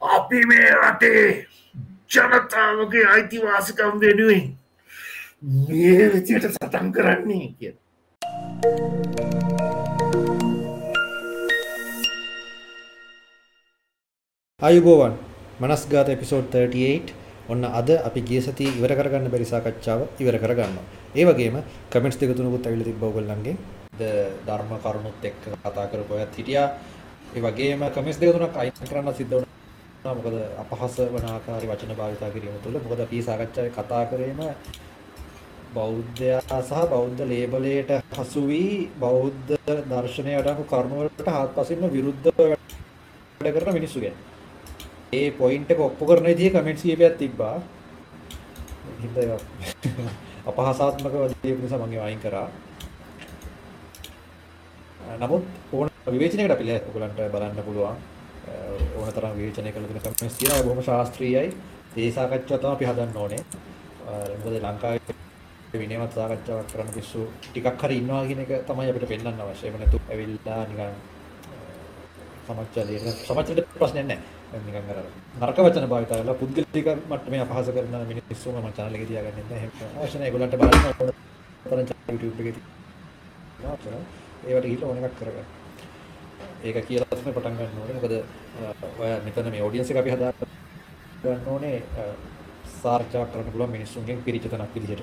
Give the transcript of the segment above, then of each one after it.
අපි මේ රටේ ජනතාවගේ අයිතිවාසිකම් වෙනුවෙන් මේ විදියට සටන් කරන්නේ කිය අයුබෝවන් මනස්ගාත එපිසෝඩ් 38 ඔන්න අද අපි ගිය සති ඉවර කරගන්න බැරි සාකච්ඡාව ඉවර කරගන්නවා. ඒ වගේම කමෙන්ට්ස් දෙක තුනකුත් ඇවිල්ලා තිබ්බ ඔයගොල්ලන්ගෙන් ද ධර්ම කරුණුත් එක්ක කතා කරපු අයත් හිටියා. ඒ වගේම කමෙන්ට්ස් දෙක තුනක් අයින් කරන්න සිද්ධ වුණා. මොකද අපහාස වන ආකාරي වචන භාවිතා කිරීම තුළ මොකද අපි සාකච්ඡාවේ කතා කරේම බෞද්ධයා සහ බෞද්ධ ලේබලයට හසු වී බෞද්ධ දර්ශනය අඩංගු කරුණු වලට හාත්පසින්ම විරුද්ධව වැඩ කරන මිනිස්සු ගැන. ඒ පොයින්ට් එක ඔප්පු කරන විදිහේ කමෙන්ට්ස් කීපයක් තිබ්බා. හින්දා අපහාසාත්මකව දීපු නිසා මම අයින් කරා. නමුත් ඕන විවේචනයකට අපි ඔයගලන්ට බලන්න පුළුවන්. ඕන තරම් විවේචනය කළ දෙන කමෙන්ට්ස් තියෙනවා. බොහොම ශාස්ත්‍රීයයි. ඒ සාකච්ඡාව තමයි අපි හදන්න ඕනේ. මොකද ලංකාවේ විනයවත් සාකච්ඡාවක් කරන්න පිස්සු ටිකක් හරි ඉන්නවා කියන එක තමයි අපිට පෙන්වන්න අවශ්‍ය. එහෙම නැතු ඇවිල්ලා නිකන් සමච්චලේ සමච්චලේ ප්‍රශ්නයක් නැහැ. නිකන් අර නරක වචන භාවිත කරලා පුද්ගලික මට්ටමේ අපහාස කරන මිනිස්සුම මම channel එකේ තියාගන්න ඉන්න එහෙම අවශ්‍ය නැහැ ඒගොල්ලන්ට බලන්න ඕන තරම් YouTube එකේ තියෙනවා ඒවට ගිහිල්ලා ඕන එකක් කරගන්න ඒක කියලා තමයි පටන් ගන්න ඕනේ මොකද ඔය මෙතන මේ ඔඩියන්ස් එක අපි හදා ගන්න ඕනේ සාර්ථක කරන්න පුළුවන් මිනිස්සුන්ගෙන් පිරිච්ච තැනක් විදිහට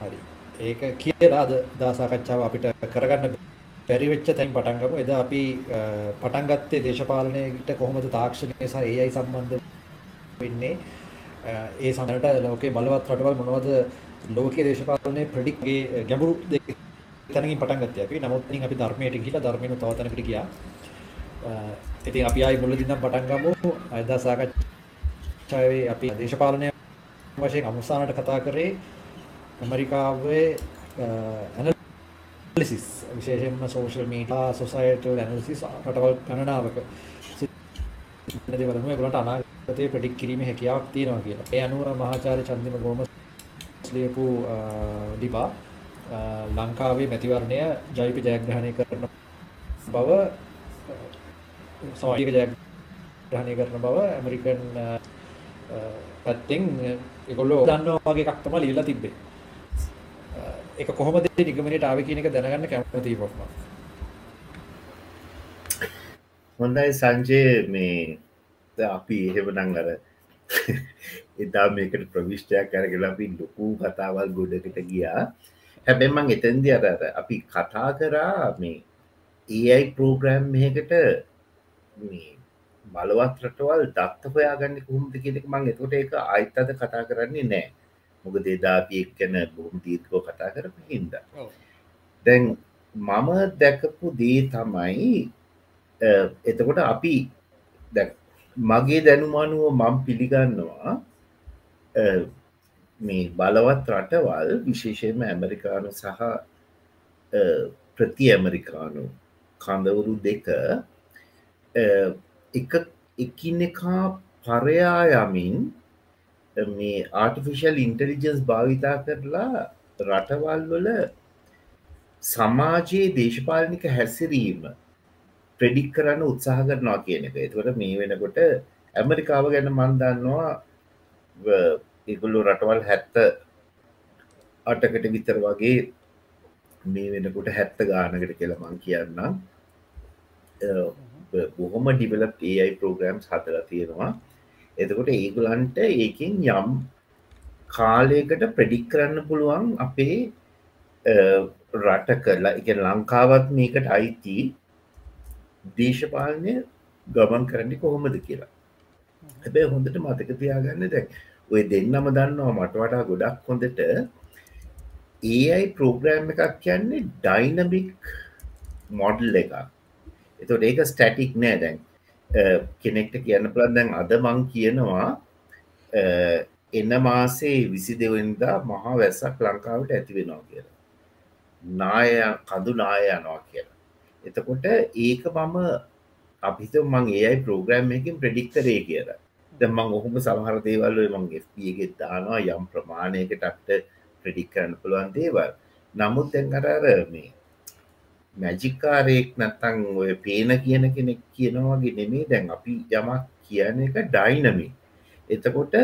හරි ඒක කියලා අද දාසාකච්ඡාව අපිට කරගන්න බැරි වෙච්ච තැන් පටන් ගමු. එදා අපි පටන් ගත්තේ දේශපාලනයට කොහොමද තාක්ෂණය සහ AI සම්බන්ධ වෙන්නේ. ඒ සමහරට ලෝකේ බලවත් රටවල් මොනවද ලෝකීය දේශපාලනයේ ප්‍රෙඩික්ට්ගේ ගැඹුරු තැනකින් පටන් ගත්තේ අපි. නමුත් ඉතින් අපි ධර්මයට ගිහිලා ධර්මයෙන් තව තැනකට ගියා. ඉතින් අපි ආයි මුලදී ඉඳන් පටන් ගමු. එදා සාකච්ඡාවේ අපි දේශපාලනය වශයෙන් අමුසානට කතා කරේ ඇමරිකාවේ ඇනලිසිස් විශේෂයෙන්ම සෝෂල් මීඩියා සොසයිටල් ඇනලිසිස් රටවල් ගණනාවක සිද්ධ දේවල් තමයි ඒගොල්ලන්ට අනාගතයේ ප්‍රෙඩික්ට් කිරීමේ හැකියාවක් තියෙනවා කියලා. ඒ අනුව මහාචාර්ය චන්දිම ගෝමස් ලියපු ඩිබා ලංකාවේ මැතිවරණය ජයිපි ජයග්‍රහණය කරන බව සමාජික ජයග්‍රහණය කරන බව ඇමරිකන් පැත්තෙන් ඒගොල්ලෝ දන්නවා වගේ එකක් තමයි ලියලා තිබ්බේ. ඒක කොහොමද නිගමනයට ආවේ කියන එක දැනගන්න කැමතියි පොක්ම. හොඳයි සංජය මේ අපි එහෙමනම් අර එදා මේකට ප්‍රවිෂ්ටයක් අරගෙන අපි ලොකු කතාවල් ගොඩකට ගියා හැබැයි මං එතන්දි අර අපි කතා කරා මේ ඒයි පෝග්‍රෑම් මේකට බලවත් රටවල් දත්ත හොයාගන්න කොහොමද කියනෙක මං එතකොට ඒක අයිත් අද කතා කරන්නේ නෑ මොක දෙදාපියෙක් ගැන බොහොම දීර්කෝ කතා කරපු හින්ද. දැන් මම දැකපු දේ තමයි එතකොට අපි මගේ දැනුමානුව මම් පිළිගන්නවා මේ බලවත් රටවල් විශේෂයෙන්ම ඇමරිකානු සහ ප්‍රති ඇමරිකානු කඳවුරු දෙක එක එකිනෙකා පරයා යමින් මේ ආටිෆිශල් ඉන්ටලිජන්ස් භාවිතා කරලා රටවල් වල සමාජයේ දේශපාලනික හැසිරීම ප්‍රඩික් කරන්න උත්සාහ කරනවා කියන එක. එතුවට මේ වෙනකොට ඇමරිකාව ගැන මන්දන්නවා ඉගුල්ලු රටවල් හැත්ත අටකට විතර වගේ මේ වෙනකොට හැත්ත ගානකට කියලමං කියන්නම්. බොහොම ඩිවලප් AI පෝග්‍රම්ස් හතලා තියෙනවා. එතකොට ඒගුලන්ට ඒකින් යම් කාලයකට ප්‍රඩික් කරන්න පුළුවන් අපේ රට කරලා එක ලංකාවත් මේකට අයිති දේශපාලනය ගමන් කරන්න කොහොමද කියලා. හැබැ හොඳට මතක තියාගන්න දැ ඔය දෙන්නම දන්නවා මට වඩා ගොඩක් හොඳට. ඒයි ප්‍රෝග්‍රෑම් එකක් කියන්නේ ඩයිනමික් මොඩල් එක එතොට ඒක ස්ටටික් නෑ දැන්. කෙනෙක්ට කියන්න පුළන් දැන් අද මං කියනවා එන්න මාසේ විසි දෙවනිදා මහා වැස්සක් ලංකාවට ඇති වෙනවා කියලා. නාය කඳු නාය යනවා කියලා. එතකොට ඒක මම අපිත මං ඒයි ප්‍රෝග්‍රම් එකින් ප්‍රඩික් කරේ කියලා. දැමං ඔහුම සමහර දේවල් මං ගෙත් දානවා යම් ප්‍රමාණයකටක්ට ප්‍රඩික් කරන්න පුළුවන් දේවල්. නමුත් එංකරර මේ මැජිකාරයෙක් නැත්තං ඔය පේන කියන කෙනෙක් කියනවාගේ නෙමේ දැන් අපි යමක් කියන එක ඩයිනමි එතකොට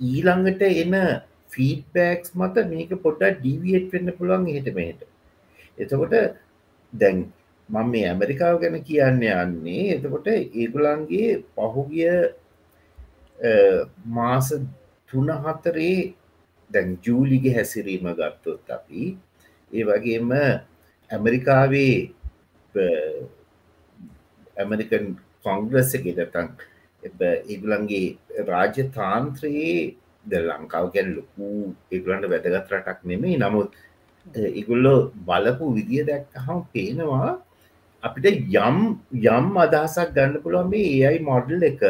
ඊළඟට එන ෆීඩබෑක්ස් මත මේක පොට්ට ඩීවියට් වෙන්න පුළුවන් එහෙට මෙහට. එතකොට දැන් මම මේ ඇමරිකාව ගැන කියන්න යන්නේ. එතකොට ඒගුලන්ගේ පහුගිය මාස තුන හතරේ දැන් ජූලිගේ හැසිරීම ගත්තොත් අපි ඒ වගේම ඇමරිකාවේ ඇමරිකන් කොංග්‍රස්ස ගෙදතන් ඒගුලන්ගේ රාජ්‍ය තාන්ත්‍රයේ ද ලංකාව ගැන ලොකු ඒගුලන්ට වැදගත් රටක් නෙමේ නමුත් ඉගුල්ලො බලපු විදිිය දැක්කහම් පේනවා අපිට යම් යම් අදහසක් ගන්න පුළුවන් මේ ඒයි මොඩල් එක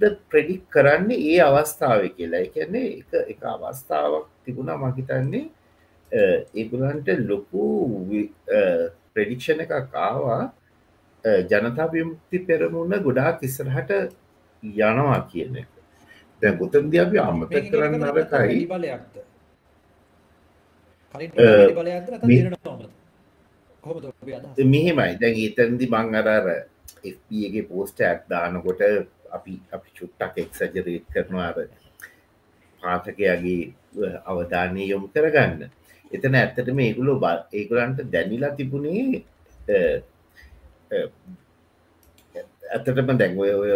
මොකක්ද ප්‍රඩික් කරන්න ඒ අවස්ථාව කියලා? කියන්නේ එක එක අවස්ථාවක් තිබුණා මහිතන්නේ ඒගුලන්ට ලොකු ප්‍රඩික්ෂණ එක කාවා ජනතා විමුක්ති පෙරමුණ ගොඩාක් ඉස්සරහට යනවා කියන එක. දැ ගොතන්ද අපි අමත කරන්න අරකයි. බලයක්ද? මෙහෙමයි. දැන් ඒතන්දි මං අරර FPගේ පෝස්ට ඇක් දානකොට අපි අපි චුට්ටක් එක්සජරේට් කරනවා අර පාතකයාගේ අවධානය යොමු කරගන්න. එතන ඇත්තට මේගුලෝ ඒගුලන්ට දැනිලා තිබුණේ ඇත්තටම දැන්ඔය ඔය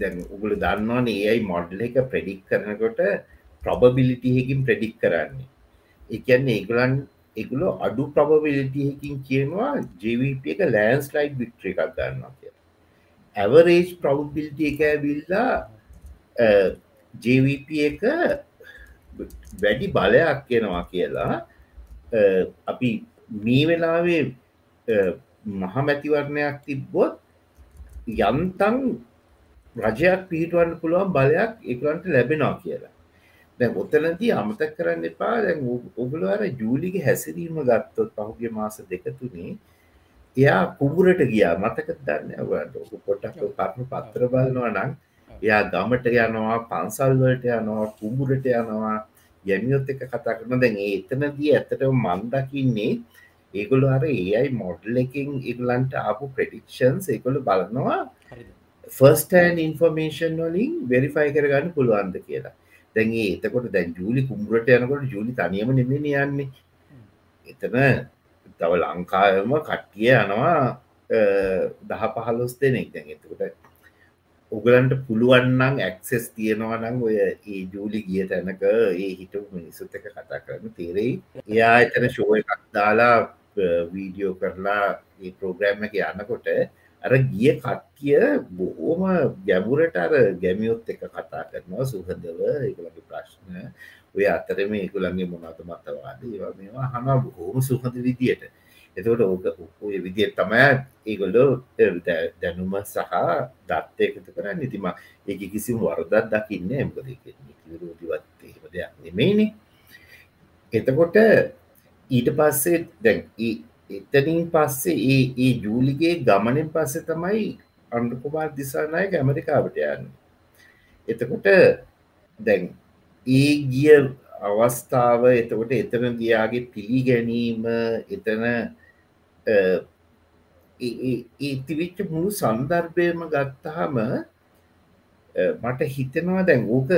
දැන් උගුල දන්නවන ඒයි මොඩ්ල එක ප්‍රඩික් කරනකොට ප්‍රොබබිලිටියකින් ප්‍රඩික් කරන්නේ. එකන්නේ ඒගුලන් එගුලෝ අඩු ප්‍රබබිලිටියකින් කියනවා ජවිප එක ලෑන්ස් ලයිට් වික්ට්‍ර එකක් ගන්නවා කිය ඇවරේජ් ප්‍රබබිලිටි එක ඇවිල්ලා ජවිප එක වැඩි බලයක් කියනවා කියලා අපි මේ වෙලාවේ මහමැතිවරණයක් තිබ්බොත් යන්තන් රජයක් පිහිටුවන්න පුළුවන් බලයක් එකලන්ට ලැබෙනවා කියලා. දැන් ඔතනදී අමතක් කරන්න එපා. දැන් ඔගුල අර ජූලිගේ හැසිරීම ගත්තොත් පහුගේ මාස දෙකතුනේ එයා කුඹුරට ගියා. මතක දන්න? පොටක් කරුණු පත්‍ර බලනවා නම් එයා ගමට යනවා පන්සල්වලට යනවා කුඹුරට යනවා යමියොත් එක කතා කරන දැන් එතනදී ඇත්තටම මන්දකින්නේ ඒගොලු අර ඒයි මොඩල් එකින් ඉගලන්ට ආපු ප්‍රඩික්ෂන්ස් ඒකොළ බලනවා ෆර්ස්ටන් ඉන්ෆර්මේෂන් වලින් වෙරිෆයි කරගන්න පුළුවන්ද කියලා. දැන්ගේ එතකොට දැන් ජූලි කුම්රට යනකොට ජූලි තනියම නෙමෙන යන්නේ. එතන තව ලංකාවම කට්ටිය යනවා දහ පහලොස් දෙනෙක්. දැන් එතකොට ඔගලන්ට පුළුවන්නන් ඇක්සෙස් තියෙනවා නම් ඔය ඒ ජූලි ගිය තැනක ඒ හිටු මිනිසුත් එක කතා කරන්න. තේරෙයි? එයා එතන ශෝය එකක් දාලා වීඩියෝ කරලා ඒ ප්‍රෝග්‍රෑම් එක යන්නකොට අර ගිය කට්ටිය බොහෝම ගැමුරට අර ගැමියොත් එක කතා කරනවා සුහදව ඒකුලගේ ප්‍රශ්න. ඔය අතර මේ ඒකුළන්ගේ මොනත මතවාද ඒවා මේවා හම බොහෝම සුහද විදියට. එතකොට ඕක ඔය විදියට තමයි ඒගොල්ලෝ දැනුම සහ දත්ත එකතු කර නිතිම ඒක කිසිම වරදත් දකින්න එමකද විරෝධිවත් එහෙම දෙයක් නෙමෙයිනේ. එතකොට ඊට පස්සේ දැන් එතනින් පස්සේ ඒ ඒ ජූලිගේ ගමනින් පස්සේ තමයි අන්ඩකුමාර් දිසානායක ඇමරිකාවට යන්න. එතකොට දැන් ඒ ගිය අවස්ථාව එතකොට එතන දයාගේ පිළිගැනීම එතන ඒතිවිච්ච මුළු සන්දර්භයම ගත්තහම මට හිතෙනවා දැන් ඕක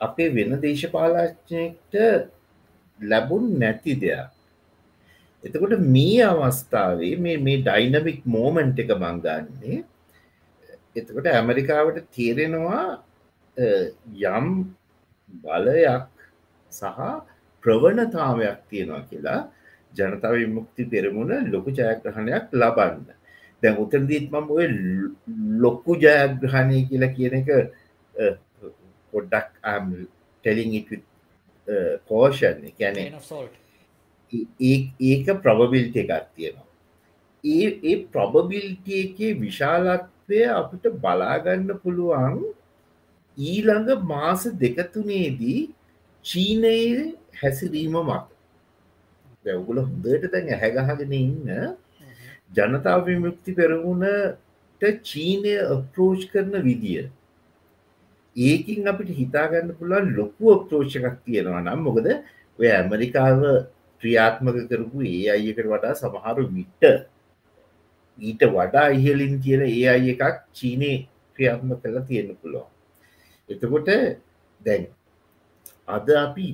අපේ වෙන දේශපාලාච්නයට ලැබුන් නැති දෙයක්. එතකොට මේ අවස්ථාවේ මේ මේ ඩයිනමික් මෝමන්ට් එක මංගන්නේ එතකොට ඇමරිකාවට තේරෙනවා යම් බලයක් සහ ප්‍රවණතාවයක් තියෙනවා කියලා ජනතාව විමුක්ති පෙරමුණ ලොකු ජයග්‍රහණයක් ලබන්න. දැන් උතරදීත් මම ඔය ලොක්කු ජයග්‍රහණය කියලා කියන එක පොඩ්ඩක් ටෙලිං කෝෂන් ගැන ඒක ප්‍රබබිල්ට එකක් තියෙනවා. ඒ ඒ ප්‍රබබිල්ට එකේ විශාලත්වය අපිට බලාගන්න පුළුවන් ඊළඟ මාස දෙකතුනේදී චීනයේ හැසිරීම මත. දැවගුල හොඳට තැන් ඇහැගහගෙන ඉන්න ජනතාව විමුක්ති පෙරමුණට චීනය අප්‍රෝච් කරන විදිය. ඒකින් අපිට හිතාගන්න පුළුවන් ලොකු අප්‍රෝෂකක් තියෙනවා නම් මොකද ඔය ඇමරිකාව ක්‍රියාත්මක කරපු ඒ අයකට වඩා සමහරු විට්ට ඊට වඩා ඉහලින් තියෙන ඒ අය එකක් චීනය ක්‍රියාත්ම කළ තියෙන පුළුවන්. එතකොට දැන් අද අපි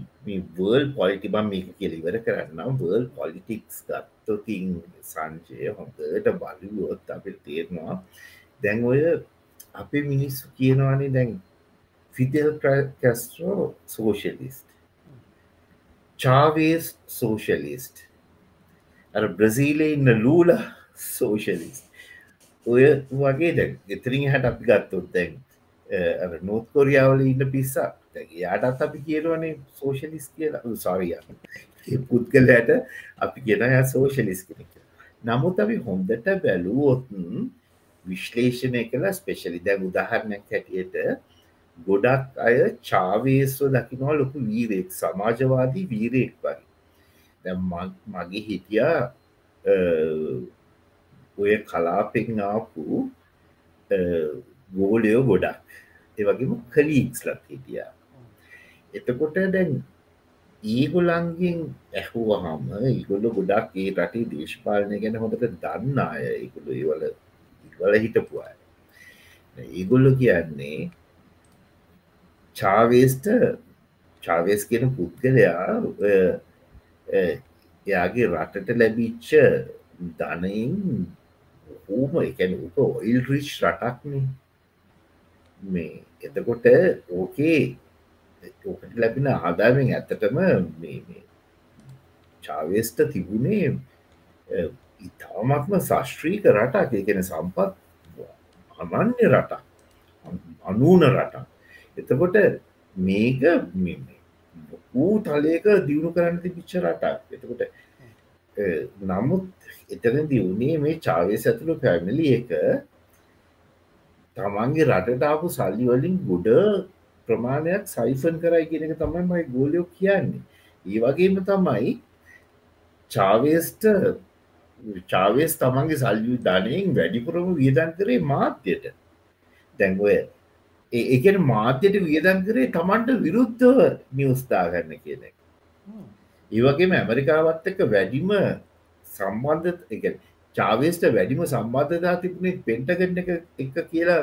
වර්ල් පොලිටි බම් මේක කෙලිවර කරන්නම් වර්ල් පොලිටික්ස් ගත්තොතින් සංජය හොඳට බලුවොත් අපිට තේරවා දැන් ඔය අපේ මිනිස්සු කියනවානේ දැන් ෆිදෙල් කැස්ට්‍රෝ සෝෂලිස්ට චාවේස් සෝෂලිස්ට් අර බ්‍රසීලේ ඉන්න ලූල සෝෂලිස්ට ඔය වගේ දැන් එතරින් හැට අපි ගත්තොත් දැන් නොත් කොරියාවල ඉන්න පිස්සා යාටත් අපි කියරවනේ සෝෂලිස් කියලා. සාරිය පුද්ගලයට අපි කියෙන ය සෝෂලිස් කෙනෙක් නමුත් අපි හොඳට බැලුවොත්න් විශ්ලේෂණය කළ ස්පෙශලි දැ උදාහරණයක් හැටියට ගොඩක් අය චාවේස්ව දකිනවා ලොකු වීරෙක් සමාජවාදී වීරයෙක් වගේ. මගේ හිටියා ඔය කලාපෙන් ආපු ගෝලයෝ ගොඩක්. ඒවගේම කලීක්ස්ලත් හිටියා එතකොට දැන් ඒගොලන්ගෙන් ඇහුවහම ඉගොල්ල ගොඩක් ඒ රටේ දේශපාලනය ගැන හොඳට දන්න අය ඉගොලු ඒවල ඉවල හිටපු අය. ඒගොල්ල කියන්නේ චාවේස්ට චාවේස් කියන පුද්ගලයා එයාගේ රටට ලැබිච්ච ධනයින් හූම එකැන උක ඔයිල් රිච් රටක්නේ. මේ එතකොට ඕකේ ඕකට ලැබෙන ආදාමෙන් ඇත්තටම චාවේස්ට තිබුණේ ඉතාමත්ම ශශ්‍රීක රටක්. එකෙන සම්පත් අනන්‍ය රටක්. අනූන රටක්. එතකොට මේක වූ තලයක දියුණු කරන්න තිබිච්ච රටක්. එතකොට නමුත් එතන දියුණේ මේ චාවේස් ඇතුළු පැමිලි එක තමන්ගේ රටටාපු සල්ලි වලින් ගොඩ ප්‍රමාණයක් සයිෆන් කරයි කියන එක තමයි මයි ගෝලයෝ කියන්නේ. ඒ වගේම තමයි චාවේස්ට චාවේස් තමන්ගේ සල්ලි ධනයෙන් වැඩිපුරම වියදන් කරේ මාධ්‍යයට. දැන්ගොය ඒකන මාධ්‍යයට වියදන් කරේ තමන්ට විරුද්ධව නිවස්ථාගන්න කියන එක. ඒවගේම ඇමරිකාවත් එක වැඩිම සම්බන්ධ එක චාවේස්ට වැඩිම සම්බන්ධතා තිබුණේ පෙන්ටගන්න එක එක කියලා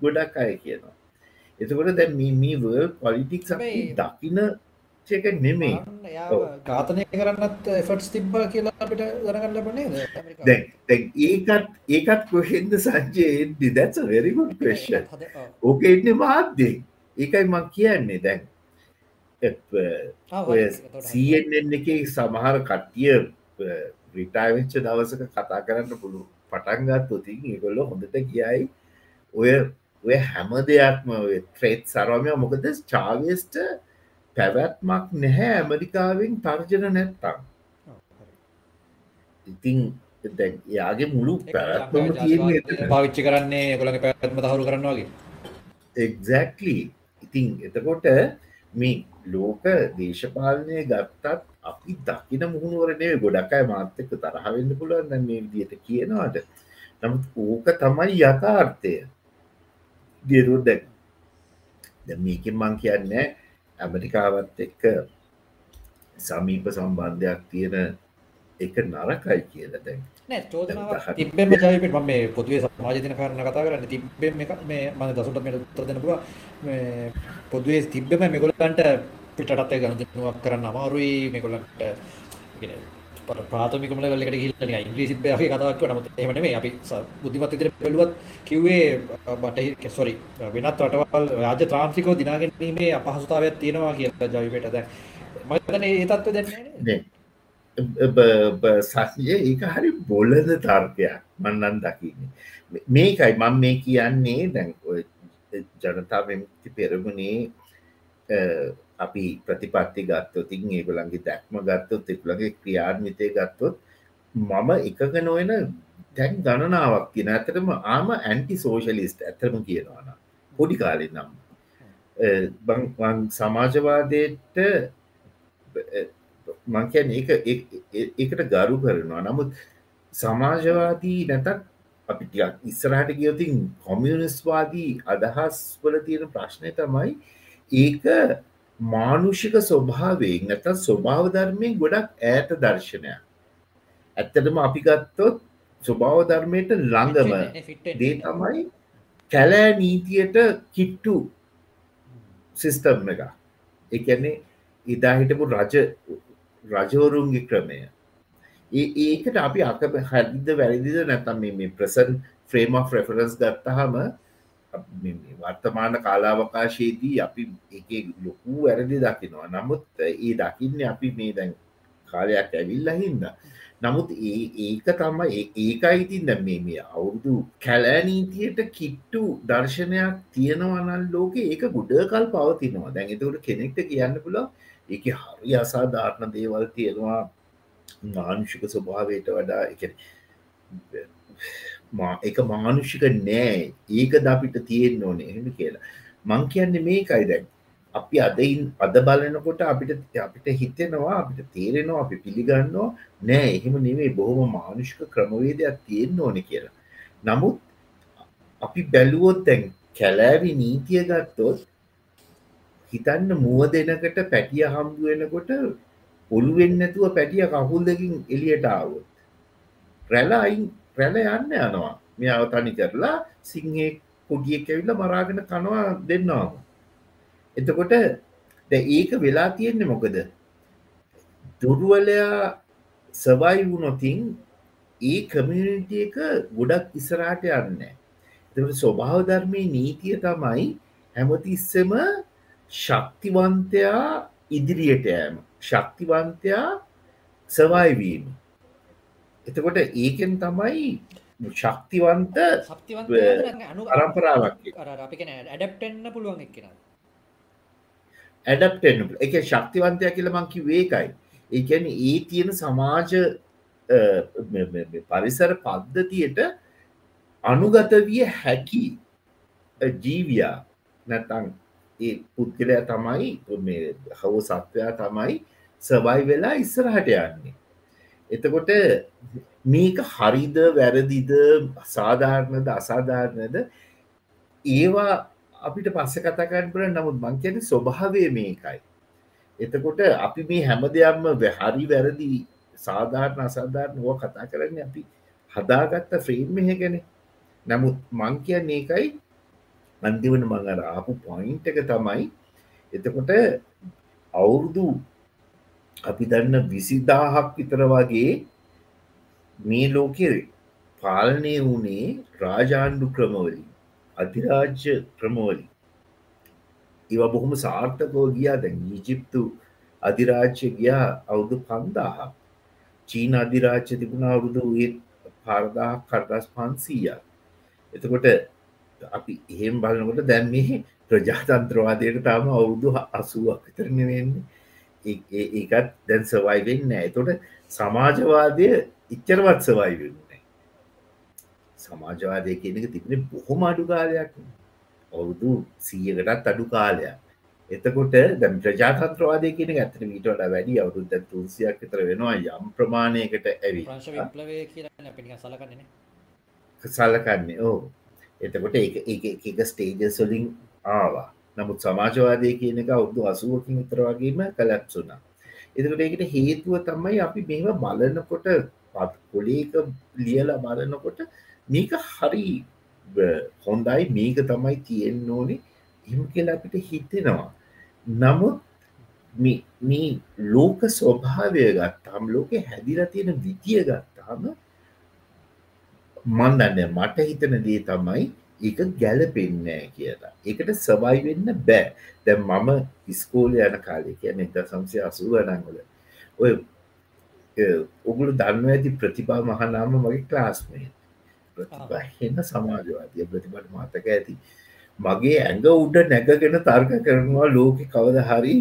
ගොඩක් අය කියනවා. එතකොට දැ මීවර් පොලිටික් දකින චක නෙමේ ඝාතනය කරන්නත් එෆටස් තිබ්බ කියලා අපිට දරගන්න ලබනේ ඒකත් ඒකත් කොහෙන්ද සංජයේදී දැත්ස වෙරිගුඩ් ප්‍රේෂ ඕක එන්න මාධ්‍යේ ඒකයි මං කියන්නේ දැන්. සීෙන් එක සමහර කට්ටිය රිටාවෙච්ච දවසක කතා කරන්න පුළු පටන්ගත් ොතින් ඒගොල්ල හොඳට කියයි ඔය ඔය හැම දෙයක්ම ත්‍රේත් සරමය මොකද චාවස්ට පැවැත්මක් නැහැ ඇමරිකාවෙන් තර්ජන නැත්තම්. ඉතිං යාගේ මුළු පැවැත්ම. පාවිච්චි කරන්නේ ගොලඟ පැත්ම තහරු කරන්න වගේ. එක්ලි ඉතිං එතකොට මේ ලෝක දේශපාලනය ගත්තත් අපි දකින මුහුණුවරනේ ගොඩක්යි මාත්‍යක තරහවෙන්න පුළුවන් දැන් මේ විදියට කියනවාට. නමුත් ඕක තමයි යථාර්ථය. දියරු දැක් ද මේකින් මං කියන්න ඇමරිකාවත් එක්ක සමීප සම්බන්ධයක් තියෙන එක නරකයි කියල දැන්. තිබෙම ජයපට ම මේ පොදුවේ සමාජතින කරන කතා කරන්න තිබෙම මේ මන දසුට මෙට උත්තර දෙන පුව පොදුවේ තිබ්බම මෙගොලන්ට පිටත් ගණනුවක් කරන්න අමාරුයි. මෙකොලන්ට ප්‍රාථමිකම ලෙකට ගිල්ල ඉංග්‍රීසිත් බෑගේ කතාවක් නමුත් එහෙම නෙමෙයි. අපි බුද්ධිමත් විදිහට බැලුවත් කිව්වේ බටහිර සොරි වෙනත් රටවල් රාජ්‍ය තාන්ත්‍රිකව දිනා ගැනීමේ අපහසුතාවයක් තියෙනවා කියලා ජවිපේට දැන් මම හිතන්නේ ඒ තත්ත්වය දැන් නෑනේ සහය ඒක හරි බොලද තර්කයක්. මන්නන් දකින්නේ. මේකයි මම මේ කියන්නේ. දැන් ජනතා විමුක්ති පෙරමුණේ අපි ප්‍රතිපත්ති ගත්තොතින් ඒගොලන්ගේ දැක්ම ගත්තොත් එකුලගේ ක්‍රියාර්මිතය ගත්තොත් මම එකක නොවෙන දැන් ගණනාවක් කියෙන ඇතරම ආම ඇන්ටි සෝෂලිස්ට ඇතරම කියනවාන පොඩි කාලෙ නම්. බං සමාජවාදයට මංකයන් ඒකට ගරු කරනවා. නමුත් සමාජවාදී නැතත් අපි ඉස්සරහට ගියතින් කොමියනිස්වාදී අදහස් වල තියෙන ප්‍රශ්නය තමයි ඒක මානුෂික ස්වභාවයෙන් නැත ස්වභාව ධර්මයෙන් ගොඩක් ඇයට දර්ශනයක්. ඇත්තටම අපි ගත්තොත් ස්වභාව ධර්මයට ළඟම දේ තමයි කැලෑ නීතියට කිට්ටු සිිස්ටම් එක එකන්නේ ඉදා හිටපු රජ රජවරුන්ගේ ක්‍රමය. ඒකට අපි අක හැදිද වැරදිද නැතම් මේ ප්‍රසන් ෆ්‍රේම් of රෙෆරන්ස් ගත්තහම වර්තමාන කාලාවකාශයේදී අපි එක ලොකු වැරදි දකිනවා. නමුත් ඒ දකින්න අපි මේ දැන් කාලයක් ඇවිල්ල හින්ද. නමුත් ඒක තම ඒකයි ඉතින් දැ මේ මේ අවුරුදු කැලෑනීතියට කිට්ටු දර්ශනයක් තියෙනවනල් ලෝක ඒක ගුඩකල් පවතිනවා. දැන් එතකට කෙනෙක්ට කියන්න පුළ ඒක හරි අසාධාරණ දේවල් තියෙනවා. මානුෂික ස්වභාවයට වඩා එක එක මානුෂික නෑ. ඒක ද අපිට තියෙන් ඕනේ. එහෙම කියලා. මං කියන්නේ මේකයි දැන්. අපි අදයින් අද බලනකොට අපිට අපිට හිතෙනවා අපිට තේරෙනවා අපි පිළිගන්නවා. නෑ එහෙම නෙවේ බොහොම මානුෂික ක්‍රමවේදයක් තියෙන්න්න ඕන කියලා. නමුත් අපි බැලුවොත් දැන් කැලෑවි නීතිය ගත්තොත් හිතන්න මුව දෙනකට පැටිය හම්දුවෙනකොට ඔළුවෙන්නැතුව පැටිය කහුල් දෙකින් එලියට ආවොත් රැල අයින් රැල යන්න යනවා. මෙයාව තනි කරලා සිංහේ කොඩිය කැවිල්ල මරාගෙන කනවා දෙන්නවා එතකොට ද ඒක වෙලා තියෙන්නේ මොකද? දුරුවලයා සවයි වුනොතින් ඒ කමියනිටිය එක ගොඩක් ඉස්සරාට යන්න. එතට ස්වභාව ධර්මය නීතිය තමයි හැමතිස්සම ශක්තිවන්තයා ඉදිරියට යෑම. ශක්තිවන්තයා සවයිවීම එතකොට ඒකෙන් තමයි ශක්තිවන්ත අපි ඇඩප්ටෙන්න්න පුළුවන් එක්කෙන ඇඩප්ටෙන් එක ශක්තිවන්තය කියල මංකි වේකයි ඒකැන ඒ තියෙන සමාජ පරිසර පද්ධතියට අනුගත විය හැකි ජීවයා නැතන් ඒ පුද්ගලය තමයි හව සත්වයා තමයි සබයි වෙලා ඉස්සරහට යන්නේ එතකොට මේක හරිද වැරදිද සාධාරණද අසාධාරණද? ඒවා අපිට පස්ස කතාකන්න පුර නමුත් මංකැන ස්වභාවය මේකයි. එතකොට අපි මේ හැම දෙයක්ම හරි වැරදි සාධාරණ අසාධාරණ හෝ කතා කරන්න අපි හදාගත්ත ෆ්‍රේම් මෙහ ගැන. නමුත් මං කියන්න ඒකයි. අන්තිවන මඟර ආපු පොයින්ට එක තමයි. එතකොට අවුරුදු අපි දන්න විසිදාහක් විතර වගේ මේ ලෝකෙ පාලනය වුණේ රාජාණ්ඩු ක්‍රමවලින් අධිරාජ්‍ය ක්‍රමවලින්. ඒව බොහොම සාර්ථකෝ ගියා. දැන් ඊජිප්තු අධිරාජ්‍ය ගියා අවුදු පන්දාහ චීන අධිරාජ්‍ය තිබුණ අවුරුදු ඒ පාරදාහ කරදස් පන්සීය එතකොට අපි එහෙම බලනකොට දැන් මේ ප්‍රජාතන්ත්‍රවාදයට තාම අවුරුදු අසුවක් විතරන වෙන්නේ ඒකත් දැන් සවයි වෙන්න ඇතොට සමාජවාදය ඉච්චරවත් සවයි වෙන්නේ සමාජවාදය කියනක තිබෙන බොහොම අඩු කාලයක් අවුදු සීයකටත් අඩු කාලයක්. එතකොට දැම් ප්‍රජාතන්ත්‍රවාදය කියන ඇතන මීටට වැඩි අවුරුද්ද තුන්සියක් තර වෙනවා. යම් ප්‍රමාණයකට ඇවි සලකන්නේ ඕ එතකොට එක ස්ටේජස්වලින් ආවා නමුත් සමාජවාදය කියන එක අවුදු අසුවකින් විතර වගේම කලැප්සුනා එතකට ඒකට හේතුව තමයි අපි මෙම බලනකොට පත් කොලේක ලියලා බලනකොට මේක හරි හොන්දයි මේක තමයි තියෙන්න ඕනේ. එම කියලා අපිට හිතෙනවා. නමුත් මේ ලෝක ස්වභාවය ගත්තාම් ලෝක හැදිලා තියෙන විදිය ගත්තාම මන්දන්න මට හිතන දේ තමයි ඒක ගැලපෙන්නෑ කියලා. ඒකට සවයි වෙන්න බෑ. දැ මම ඉස්කෝල යන කාලය කියන එත සංසය අසූ ගනන්ගොල ඔය ඔගුළු දන්න ඇති ප්‍රතිභා මහනාම මගේ ක්ලාස්මේ ප්‍රතිබහෙන්න සමාජවාදය ප්‍රතිබට මතක ඇති. මගේ ඇඟ උඩ නැගගෙන තර්ක කරනවා ලෝක කවද හරි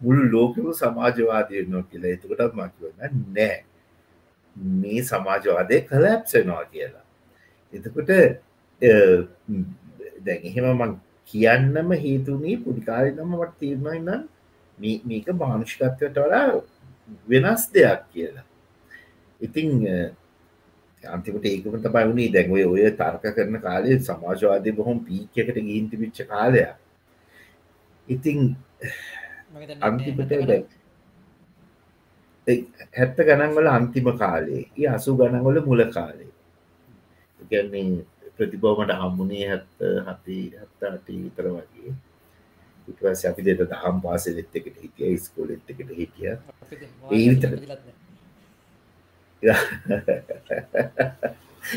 මුළු ලෝකම සමාජවාදය නො කියලා. එතකොටත් මකිවන්න නෑ. මේ සමාජවාදය කලැප්සෙනවා කියලා. එතකොට දැන් එහෙම මං කියන්නම හේතුනේ පුඩිකාරි නම වට තීරණයි නම් මේක මානුෂිකත්වයට වඩා වෙනස් දෙයක් කියලා. ඉතිං අන්තිමට ඒකම තමයි වුණේ. දැන් ඔය තර්ක කරන කාලේ සමාජවාදය බොහොම පීක් එකට ගිහින් තිබිච්ච කාලයක්. ඉතින් අන්තිමට හැත්ත ගණන් වල අන්තිම කාලේ. ඒ අසු ගණන් වල මුල කාලේ. කියන්නේ ප්‍රතිබෝමට හම්මුණේ හති හත්ත අටි විතර වගේ. ඉටවස් අපි දෙට දහම් පාසලෙත් එකට හිටිය ස්කෝලෙත් එකට හිටිය. ඒ විතර.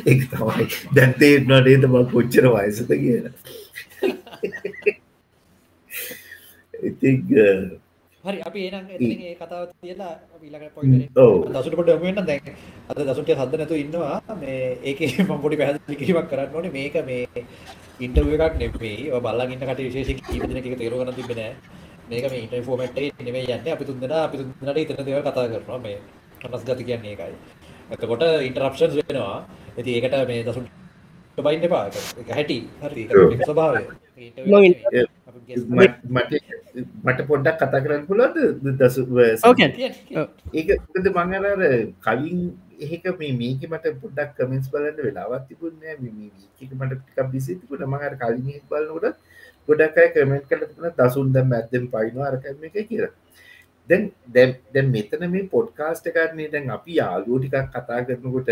ඒ තමයි. දැන්තේටනට ඒත ම කොච්චර වයසත කියන ඉති හරි අපි ඒනම් ඒ කතාව තියලා ඊළඟ පොයින්ට් ඔව්. දසුට පොඩ්ඩක් යමු වෙන්න දැන්. අද දසුට හද නැතුව ඉන්නවා. මේ ඒකේ මම පොඩි පැහැදිලි කිරීමක් කරන්න ඕනේ. මේක මේ ඉන්ටර්විව් එකක් නෙමෙයි ඔය බලන් ඉන්න කටේ විශේෂයෙන් කීප දෙනෙක් එක තේරුම් ගන්න තිබ්බේ නෑ. මේක මේ ඉන්ටර්විව් ෆෝමැට් එකේ නෙමෙයි යන්නේ. අපි තුන්දෙනා අපි තුන්දෙනාට ඉතන දේවල් කතා කරනවා. මේ කනස් ගති කියන්නේ ඒකයි. එතකොට ඉන්ටරප්ෂන්ස් වෙනවා. ඉතින් ඒකට මේ දසුට බයින්න එපා. ඒක හැටි. හරි. ඒක ස්වභාවය මට මට පොඩ්ඩක් කතා කරන්න පුලොද දසු ද මංගරර කලින් ඒක මේ මේක මට පොඩක් කමෙන්ස් බලන්න වෙලාවත් තිබුණෑ මේක මට ටිකක් බිසි තිබුණ. මඟර කලින් එක් බලනකොට ගොඩක් අය කමෙන්ට් කල තිබුණ දසුන් දැම් ඇත්තෙන් පයිනවා අරකම එක කියර දැන් දැම් දැම් මෙතන මේ පොඩ්කාස්ට කරන්නේ දැන් අපි යාලුව ටිකක් කතා කරනකොට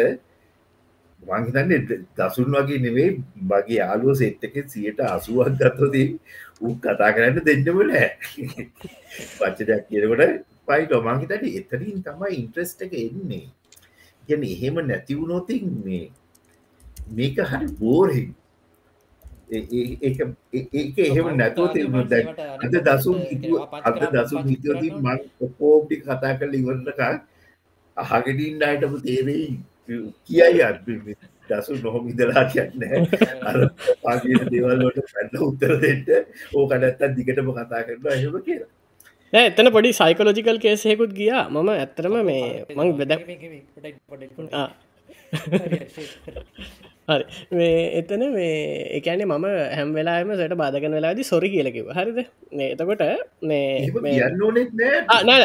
මංහිතන්නේ දසුන් වගේ නෙවෙයි බගේ යාලුව සෙට්ටක සියට අසුවක් ගත්තදී උ කතා කරන්න දෙන්නම නෑ පච්චදයක් කියනකොට පයිට මංහිතට එතරින් තමයි ඉන්ට්‍රස්ට එක එන්නේ. ගැන එහෙම නැතිවුණොතින් මේ මේක හරි බෝරහි ඒක එහෙම නැතුව අද දසුන් අද දසුන් හිතවතින් මං ඔකෝපි කතා කල ඉවරටක අහගෙටින් අයටම තේරෙයි කියයි අත් දසු නොහොම ඉදලා කියන්න. අර පාගේ දේවල්ලට පැන්න උත්තර දෙට ඕකටත්තත් දිගටම කතා කරන්න එහෙම කියලා. එතන පොඩි සයිකලෝජිකල් කේසයකුත් ගියා. මම ඇත්තරම මේ මං වෙද හරි මේ එතන මේ එකන්නේ මම හැම් වෙලාම සට බාධකන වෙලාදි සොරි කියලකිව හරිද? එතකොට නෑ.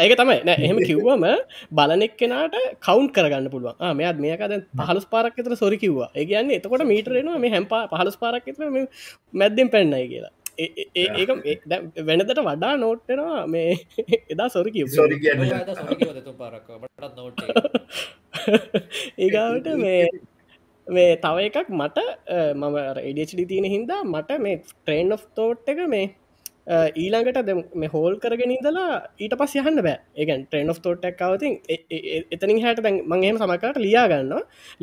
ඒක තමයි. නෑ එහෙම කිව්වම බලනෙක් කෙනාට කවුන්් කරගන්න පුළුවන්. මෙත් මේකද පහලස් පාරක්තර සොරි කිව්වා. ඒ කියන්නේ එතකොට මීටරෙනවා මේ හැම්පා පහලස් පාරක්තර මැද්දෙන් පැන්නයි කියලා ඒක වෙනදට වඩා නෝට්ටෙනවා මේ එදා සොරි කියන්න. ඒගාවට මේ මේ තව එකක් මට මම එඩඩි තියෙන හින්දා මට මේ ට්‍රේන් of තෝට් එක මේ ඊළඟට මේ හෝල් කරගෙන ඉදලා ඊට පස් යහන්න බෑ. ඒගන් ට්‍රේන් of තෝට්ක් අවතින් එතනින් හට දැන් මංහෙම සමකට ලියාගන්න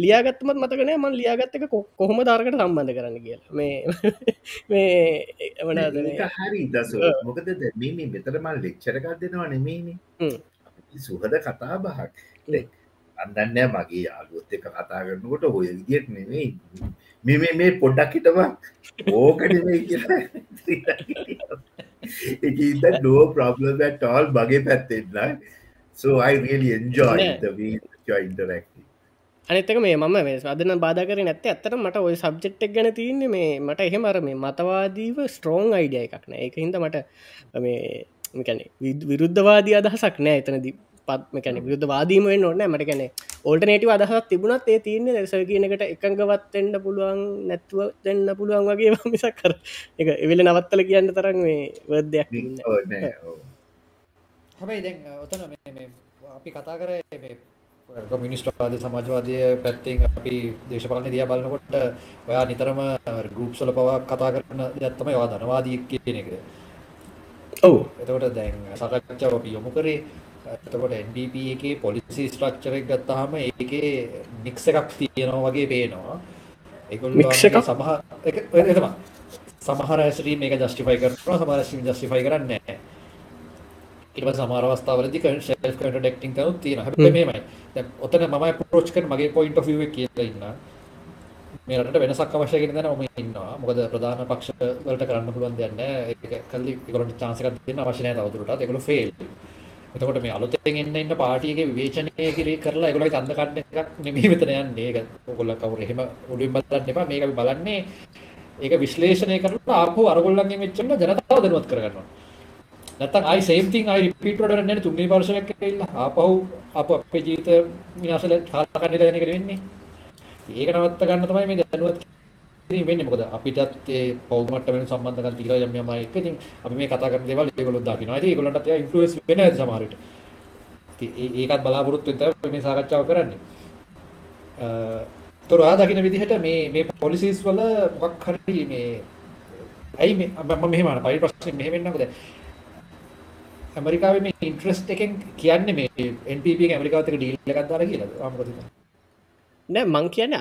ලියාගත්තමත් මතකන මන් ලියාගත්ත එක කොහොම ධර්කට සම්බන්ධ කරන්න කියලා. මේ මේ හරි දස මොකද මේ මෙතරමල් ලෙක්චරකක් දෙනවා නෙමේනේ සුහද කතා බහක්. අන්නන්න මගේ යාලුවොත් එක කතා කරනකොට ඔය විදියට නෙමෙයි මෙ මේ පොඩ්ඩක් හිටම ඕකටමයි කියලා. එකද නෝ ප්‍රබ්ලම් ටල් බගේ පැත්තෙන්න the way you interact අනිතක මේ මම මේ අදන බාධකර නැත්ත ඇත්තට මට ඔය සබ්ජෙක්්ක් ගැන තියන්නේ මේ මට එහෙමර මේ මතවාදීව ස්ට්‍රෝං අයිඩිය එකක් නෑ. එක හිද මට මේ විරුද්ධවාදී අදහසක් නෑ එතනදී පත්මකැන විරුද්ධ වාදීම නොන්න මට කැනෙ ඕල්ටනේටව අදහත් තිබුණත් ඒ තියන්නේ දැස කියනකට එකඟවත්වෙන්ඩ පුළුවන් නැත්තුව දෙන්න පුළුවන් වගේ මිසක් කර එක එවෙල නවත්තල කියන්න තරන් මේ වර්දයක් හැබයි දැන් ඔතන අපි කතා කර මිනිස්ටවාද සමාජවාදය පැත්තෙන් අපි දේශපාලන දිය බලනකොට ඔයා නිතරම ගරුප්සල පවා කතා කරන දත්තම වා ධනවාදී කියන එක. ඔවු. එතකොට දැන් සකච්ඡාව අපි යොමු කරේ එතකොට NDP එකේ පොලිසි ස්ට්‍රක්චර් එක ගත්තාම ඒකේ මික්ස් එකක් තියෙනවා වගේ පේනවා. ඒගොල්ලෝ සමහර ඒක තමයි. සමහර ඇසරීම් මේක ජස්ටිෆයි කරනවා සමහර ඇසරීම් ජස්ටිෆයි කරන්නේ නැහැ. ඊට පස්සේ සමහර අවස්ථාවලදී සෙල්ෆ් කන්ට්‍රඩික්ටිං කරුත් තියෙනවා. හැබැයි මේමයි. දැන් ඔතන මම අප්‍රෝච් කරන මගේ පොයින්ට් ඔෆ් view එක කියලා ඉන්නා. මේ රටට වෙනසක් අවශ්‍ය කියන දේ මම ඉන්නවා. මොකද ප්‍රධාන පක්ෂ වලට කරන්න පුළුවන් දෙයක් නැහැ. ඒක කල්ලි ඒගොල්ලන්ට chance එකක් දෙන්න අවශ්‍ය නැහැ තවදුරටත්. ඒගොල්ලෝ fail. එතකොට මේ අලුතෙන් එන්න ඉන්න පාටි එකේ විවේචනය කිරී කරලා ඒගොල්ලෝ ඡන්ද කඩන එකක් නෙමෙයි මෙතන යන්නේ. ඒක ඕගොල්ලෝ කවුරු එහෙම උඩින් බලන්න එපා. මේක අපි බලන්නේ ඒක විශ්ලේෂණය කරලා ආපහු අරගොල්ලන්ගෙන් මෙච්චර ජනතාව දැනුවත් කරගන්නවා. නැත්තම් ආයි same thing ආයි repeat වලට වෙන්නේ නැහැ තුන්වෙනි වර්ෂයක් ඇවිල්ලා ආපහු ආපහු අපේ ජීවිත විනාශල කාලා කන්නේ දැන එක වෙන්නේ. ඒක නවත්ත ගන්න තමයි මේ දැනුවත් ඉතින් වෙන්නේ මොකද අපිටත් ඒ පෞල් මට්ටමෙන් සම්බන්ධකම් තියලා යම් යම් අය එක්ක ඉතින් අපි මේ කතා කරන දේවල් ඒගොල්ලෝ දකිනවා. ඉතින් ඒගොල්ලන්ටත් ඒවා ඉන්ෆ්ලුවන්ස් වෙන්නේ නැහැ සමහර විට. ඉතින් ඒකත් බලාපොරොත්තු වෙන්න තමයි මේ සාකච්ඡාව කරන්නේ. තොර දකින විදිහට මේ මේ පොලිසිස් වල මොකක් හරි මේ ඇයි මේ මම මෙහෙම පරි ප්‍රශ්න මෙහෙමෙන්නකද ඇමරිකාවේ මේ ඉන්ට්‍රස්ට් එකෙන් කියන්නේ මේ NPP එක ඇමරිකාවත් එක්ක ඩීල් එකක් දාලා කියලාද ආ මොකද නෑ මං කියන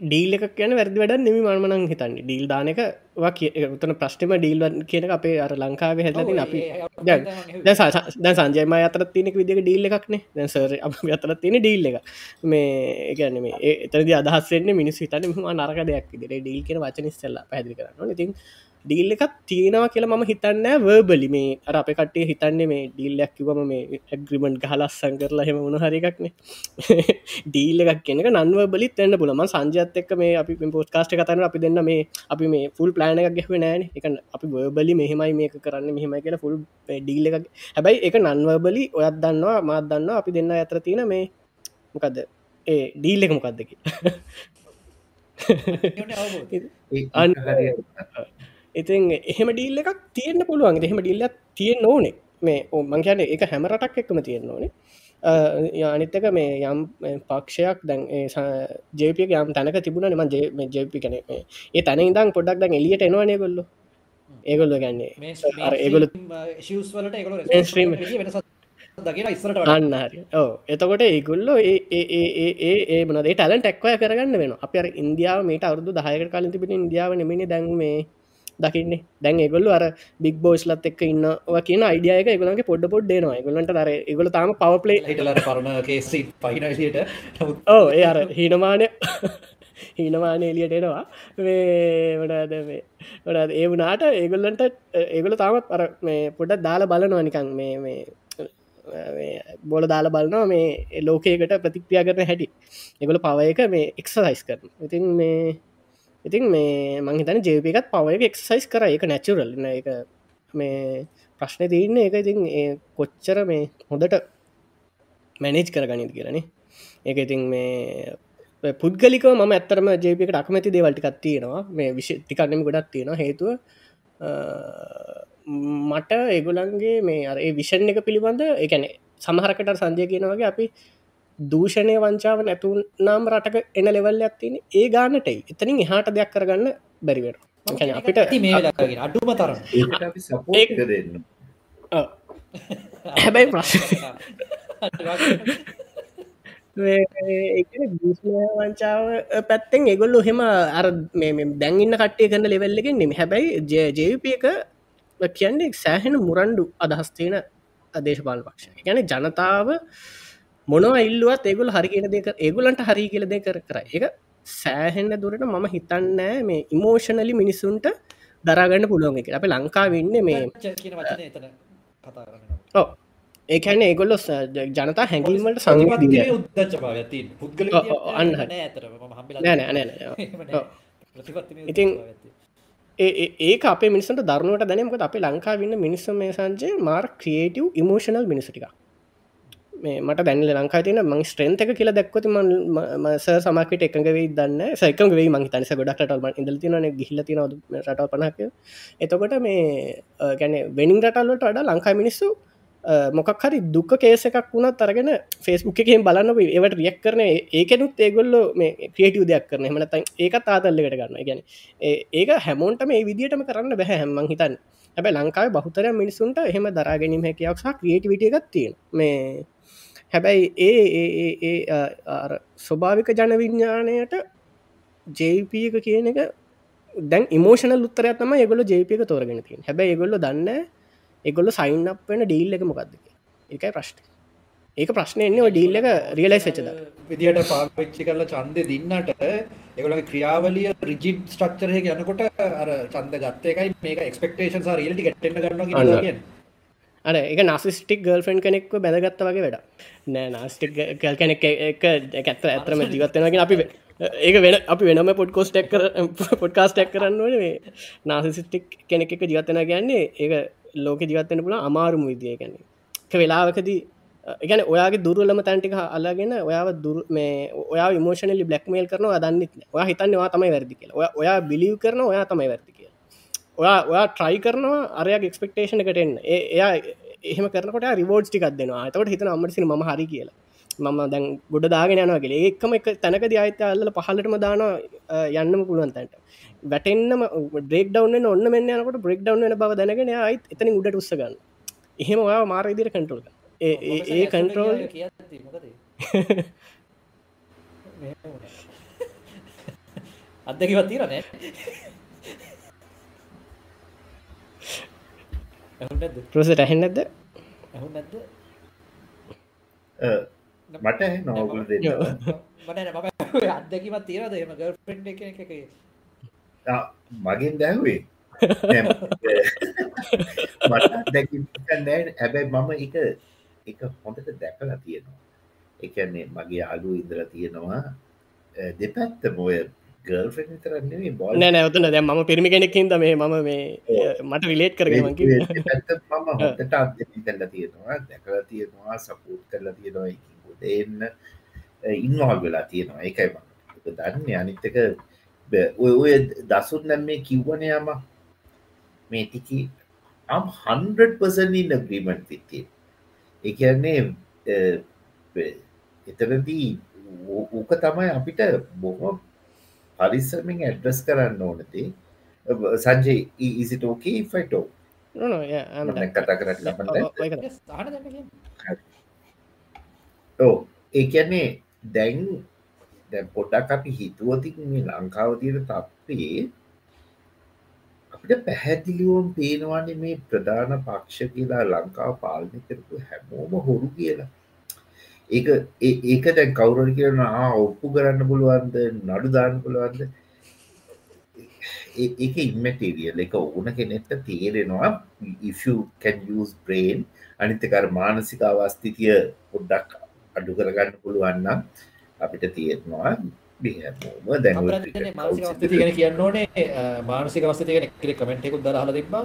ඩීල් එක කියන වැරදි වැඩ නෙමි මනමනං හිතන්නේ. ඩීල් දානක උතන ප්‍රශ්ටම ඩීල් කියන අපේ අර ලංකාවේ හැලතින් අපි දැ සංජයම අතර තිනෙක විදික ඩීල් එකක්නේ දැසර අප අතර තියෙන ඩීල් එක මේ එකන මේ එතරදි අදහස්සෙන්නේ මිනිස් හිතන ම නරක දෙයක් දිර ඩීල් කියෙන වචනිස්සල්ලා පැදි කරන්න ඉතින් ඩීල් එකක් තියෙනවා කියලා මම හිතන්න වර්බලි මේ අර අප කටේ හිතන්නේ මේ ඩීල්ලයක් කිවම මේ ඇග්‍රිමෙන්ට් හලස්සන් කරලා හෙම වුණ හරිකක්න ඩීල් එකක් කෙනක නන්ව බලිත් එන්න පුලම සංජයත් එක්ක මේ අපි පෝස් කාස්ට කතන අපි දෙන්න මේ අපි මේ ෆුල් ප්ලෑන එකක් ගැහව නෑන එක අපි වර්බලි මෙහෙමයි මේක කරන්න මෙහෙමයි කියලා ෆුල් ඩීල් එකක්. හැබැයි එක නන්වර්බලි ඔයත් දන්නවා මාත් දන්න අපි දෙන්න ඇතර තියෙන මේ මොකක්ද ඒ ඩීල් එක මොකක්දකි අන් ඉතින් එහෙම ඩීල් එකක් තියෙන්න්න පුළුවන්. එහෙම ඩිල්ලක් තියෙන් ඕනේ. මේ ඕමං කියන එක හැමරටක් එක්කම තියෙන්න්න ඕනේ. අනිත්තක මේ යම් පක්ෂයක් දැන් ජේපිය යම් තැනක තිබුණ ම ජේපි කන ඒ තැන ඉදම් පොඩක් දැන් එලියට එනවානේ කොල්ලො ඒගොල්ල ගැන්නේ ඒගොල අන්න ඕ එතකොට ඒගොල්ලෝ ඒ ඒ මනදේ ටලන් ටැක්වය කරගන්න වෙන අප ඉන්දියාව මේට අවුදු දහයක කාලින් තිබෙන ඉන්දියාව නෙමනි දැන් මේ දකින්නේ. දැන් ඒගොල්ලු අර බික් බෝස්ලත් එක්ක ඉන්නවා කියන අයිඩියයක එකගලන්ගේ පොඩ පොඩ් නවා එකගලන්ට දර එකගොල තාම පවපලේ හිටලර පරණ කේසි පහිනසියට ඕ ඒ අර හීනමානය හීනමානය එලියට එනවා. වඩාද මේ වඩාද ඒ වනාට ඒගොල්ලන්ට ඒගොල තාමත් අර මේ පොඩක් දාලා බලනවා නිකං මේ මේ බොල දාලා බලනවා මේ ලෝකයකට ප්‍රතික්්‍රියා කරන හැටි. එගොල පවය එක මේ එක්සසයිස් කරන ඉතින් මේ ඉතින් මේ මංහිතන ජේපිකත් පව එක එක්සයිස් කර. එක නැචුරල් එක මේ ප්‍රශ්න තියන්නේ එක ඉතින් කොච්චර මේ හොඳට මැනේජ් කර ගනිද කියලනේ ඒක ඉතින් මේ පුද්ගලික ම ඇත්තරම ජේපිකට අකමැති දේවල්ටිකත් තියෙනවා. මේ විශ් ටිකරනම ගොඩක් තියෙන හේතුව මට එගුලන්ගේ මේ අර විෂණ එක පිළිබඳ එකන සමහරකට සංජය කියනවගේ අපි දූෂණය වංචාව නැතු නාම් රටක එන ලෙවල් ඇත්තින ඒ ගානටයි. එතනින් එහාට දෙයක් කරගන්න බැරිවට අපිට අඩුම තර දෙන්න. හැබැයි ප්‍රශ් වංචාව පැත්තෙන් එගොල්ලු හෙම අර දැන්ඉන්න කට්ටය කරන්න ලෙවෙල්ලෙගෙන් නෙම හැබැයි ජයපක කියන්නේ සෑහෙන මුරන්ඩු අදහස්තියන දේශපාල පක්ෂ ගැන ජනතාව මොනවා ඉල්ලුවත් ඒගුල හරි කියන දෙක ඒගුලන්ට හරි කියල දෙ කර කර. එක සෑහෙන්න දුරට මම හිතන්නෑ මේ ඉමෝෂනලි මිනිස්සුන්ට දරාගන්න පුළුවන් එක අප ලංකා වෙන්න මේ ඕ ඒකැන ඒගොල්ලො ජනතා හැඟීමට අන්න ඉතින් ඒ අප මිනිසට දරුණුවට දැනමක අප ලංකා වන්න මිනිස්සම මේ සංජය මාර් ක්‍රියේටව් ඉමෝෂනල් මිනිසටික මට දැන් ලංකා තින මං ස්ට්‍රේන්ත එක කියලා දැක්කොති මස සමකට එකඟ වෙයි දන්න සයික වේ මං තනස ගොඩක් රටල්ම ඉදල තින ගිහිල තින රට පනක එතකොට මේ ගැන වෙනින් රටල්ලට වඩ ලංකා මිනිස්සු මොකක් හරි දුක්ක කේස එකක් වුණත් තරගෙන ෆෙස්බුක් එකෙන් බලන්න ඒවට රියක් කරන ඒකනුත් ඒගොල්ලො මේ ක්‍රියටව දෙයක් කරන හමනත ඒකත් ආතල්ලකට ගන්න ගැන ඒක හැමෝන්ට මේ විදිටම කරන්න බැහැ හැම්මං හිතන් හැබැ ලංකාව බහතර මිනිසුන්ට එහෙම දරාගැනීම හැකයක් සහ ක්‍රියටිවිට එකත්තිය මේ හැබැයි ඒ ස්වභාවික ජන විඤ්ඥානයට ජපක කියන එක දැන් ඉමෝෂන උත්තරය තම ගොල ජපක තෝරගෙන තින් හැබැයි ගොල්ල දන්න එගොල්ල සයින් අප වෙන ඩීල් එක මොකක්දක එකයි ප්‍රශ්ට ඒක ප්‍රශ්නය එන්නේ ඩීල් එක රියලයි ච්චද විදිට පාච්චි කරල චන්ද දින්නට එගොලගේ ක්‍රියාවලිය රිජිට් ස්ට්‍රක්චරය යනකොට අර චන්ද ගත්තයකයි මේක එක්ස්පෙක්ටේෂන් රියලටි ගටන්න ගන්න අර එක නසිස්ටික් ගල් ෆෙන්් කෙනෙක්ව බැදගත්ත වගේ වැඩ නෑ නාස්ටික් කල් කෙනෙක් එක ඇත්ත ඇතරම ජීවත්වෙනගෙන අපි ඒක වෙන අපි වෙනම පොඩ්කෝස් ටෙක් පොඩ්කාස් ටැක් කරන්න වන මේ නාසිස්ටික් කෙනෙක් එක ජීවත්වෙන ගැන්නේ ඒක ලෝක ජීවත්වන පුළ අමාරුම විදිිය ගැන්නේ වෙලාවකදී එකන ඔයාගේ දුරලම තැන්ටික අල්ලාගෙන ඔයාව දුර මේ ඔයා මෝෂනලි බ්ලක්මේල් කරන අදන්නෙත් ඔයා හිතන්නවා තමයි වැරදි කියලා. ඔයා බිලිව් කරන ඔයා තමයි වැරදි කියලා ඔයා ඔයා ට්‍රයි කරනවා අරයක් එක්ස්පෙක්ටේෂන එකටෙන් එයා එහෙම කරනකොට රිවෝඩ් ටිකක් දෙනවා. තවට හිතන අමට සින ම හරි කියලා. මම දැන් ගොඩ දාගෙන යනවාගේ ඒකම එක තැනකද අයිත අල්ල පහලටම දාන යන්නම පුළුවන් තැන්ට. වැටෙන්න්නම බ්‍රෙක් ඩවන්න ඔන්න මෙන්න යනකොට බ්‍රෙක් ඩවන්න බව දැනගෙන අයිත් එතන උඩට උත්සගන්න එහෙම ඔයා මාර ඉදිර කටුල්ක ඒ කන්ට්‍රෝල් අත්දැකිවත් තිරනෑ ඇහෙන්නද ඇහු නැද්ද? මට නොගුල දෙන්න. මට අත්දැකිවත් තිරද එම ගල් පෙන්් එක එක. මගෙන් දැහුවේ මට දැකනෑ හැබැයි මම එක එක හොඳට දැකලා තියෙනවා. එකන්නේ මගේ අලු ඉඳල තියෙනවා. දෙපැත්ත මොය බොල් නෑ නැවතන දැ ම පිරිමි කෙනෙක්කින්ද මේ මම මේ මට විලේට් කරගෙන මම හොඳට අත්දැකි කල්ල තියෙනවා දැකලා තියෙනවා සපූට් කරලා තියෙනවා එන්න ඉන්වාල් වෙලා තියෙනවා. එකයි ම දන්න. අනිත්තක ඔය ඔය දසුන් නැම් මේ කිව්වන යම මේ ටිකි am 100% in agreement with it. එකන්නේ එතරදී ඕක තමයි අපිට බොහොම පරිස්සමින් ඇඩ්‍රස් කරන්න ඕනති සංජය ඉසිට ඕකේ ෆයිටෝ කතා කරට ලබන්න ඕ ඒ කියන්නේ දැන් දැ පොඩක් අපි හිතුවතින් මේ ලංකාව තියෙන තත්වේ අපිට පැහැදිලිවුම් පේනවාන්නේ මේ ප්‍රධාන පක්ෂ කියලා ලංකාව පාලනය කරපු හැමෝම හොරු කියලා ඒක ඒක දැන් කවුරට කියන ඔප්පු කරන්න පුළුවන්ද? නඩු දාන්න පුළුවන්ද? ඒක ඉම්මටරියල් එක ඕන කෙනෙක්ට තේරෙනවා. ඉෆකැන් යස් බ්‍රේන් අනිතකර මානසික අවස්ථිතිය පොඩ්ඩක් අඩු කරගන්න පුළුවන්නම් අපිට තියෙනවා බිහැමෝම දැන් ගෙන කියන්න ඕනේ. මානසික අවස්ථතියගෙන කෙ කමෙන්ටෙකුත් දර හල තිබා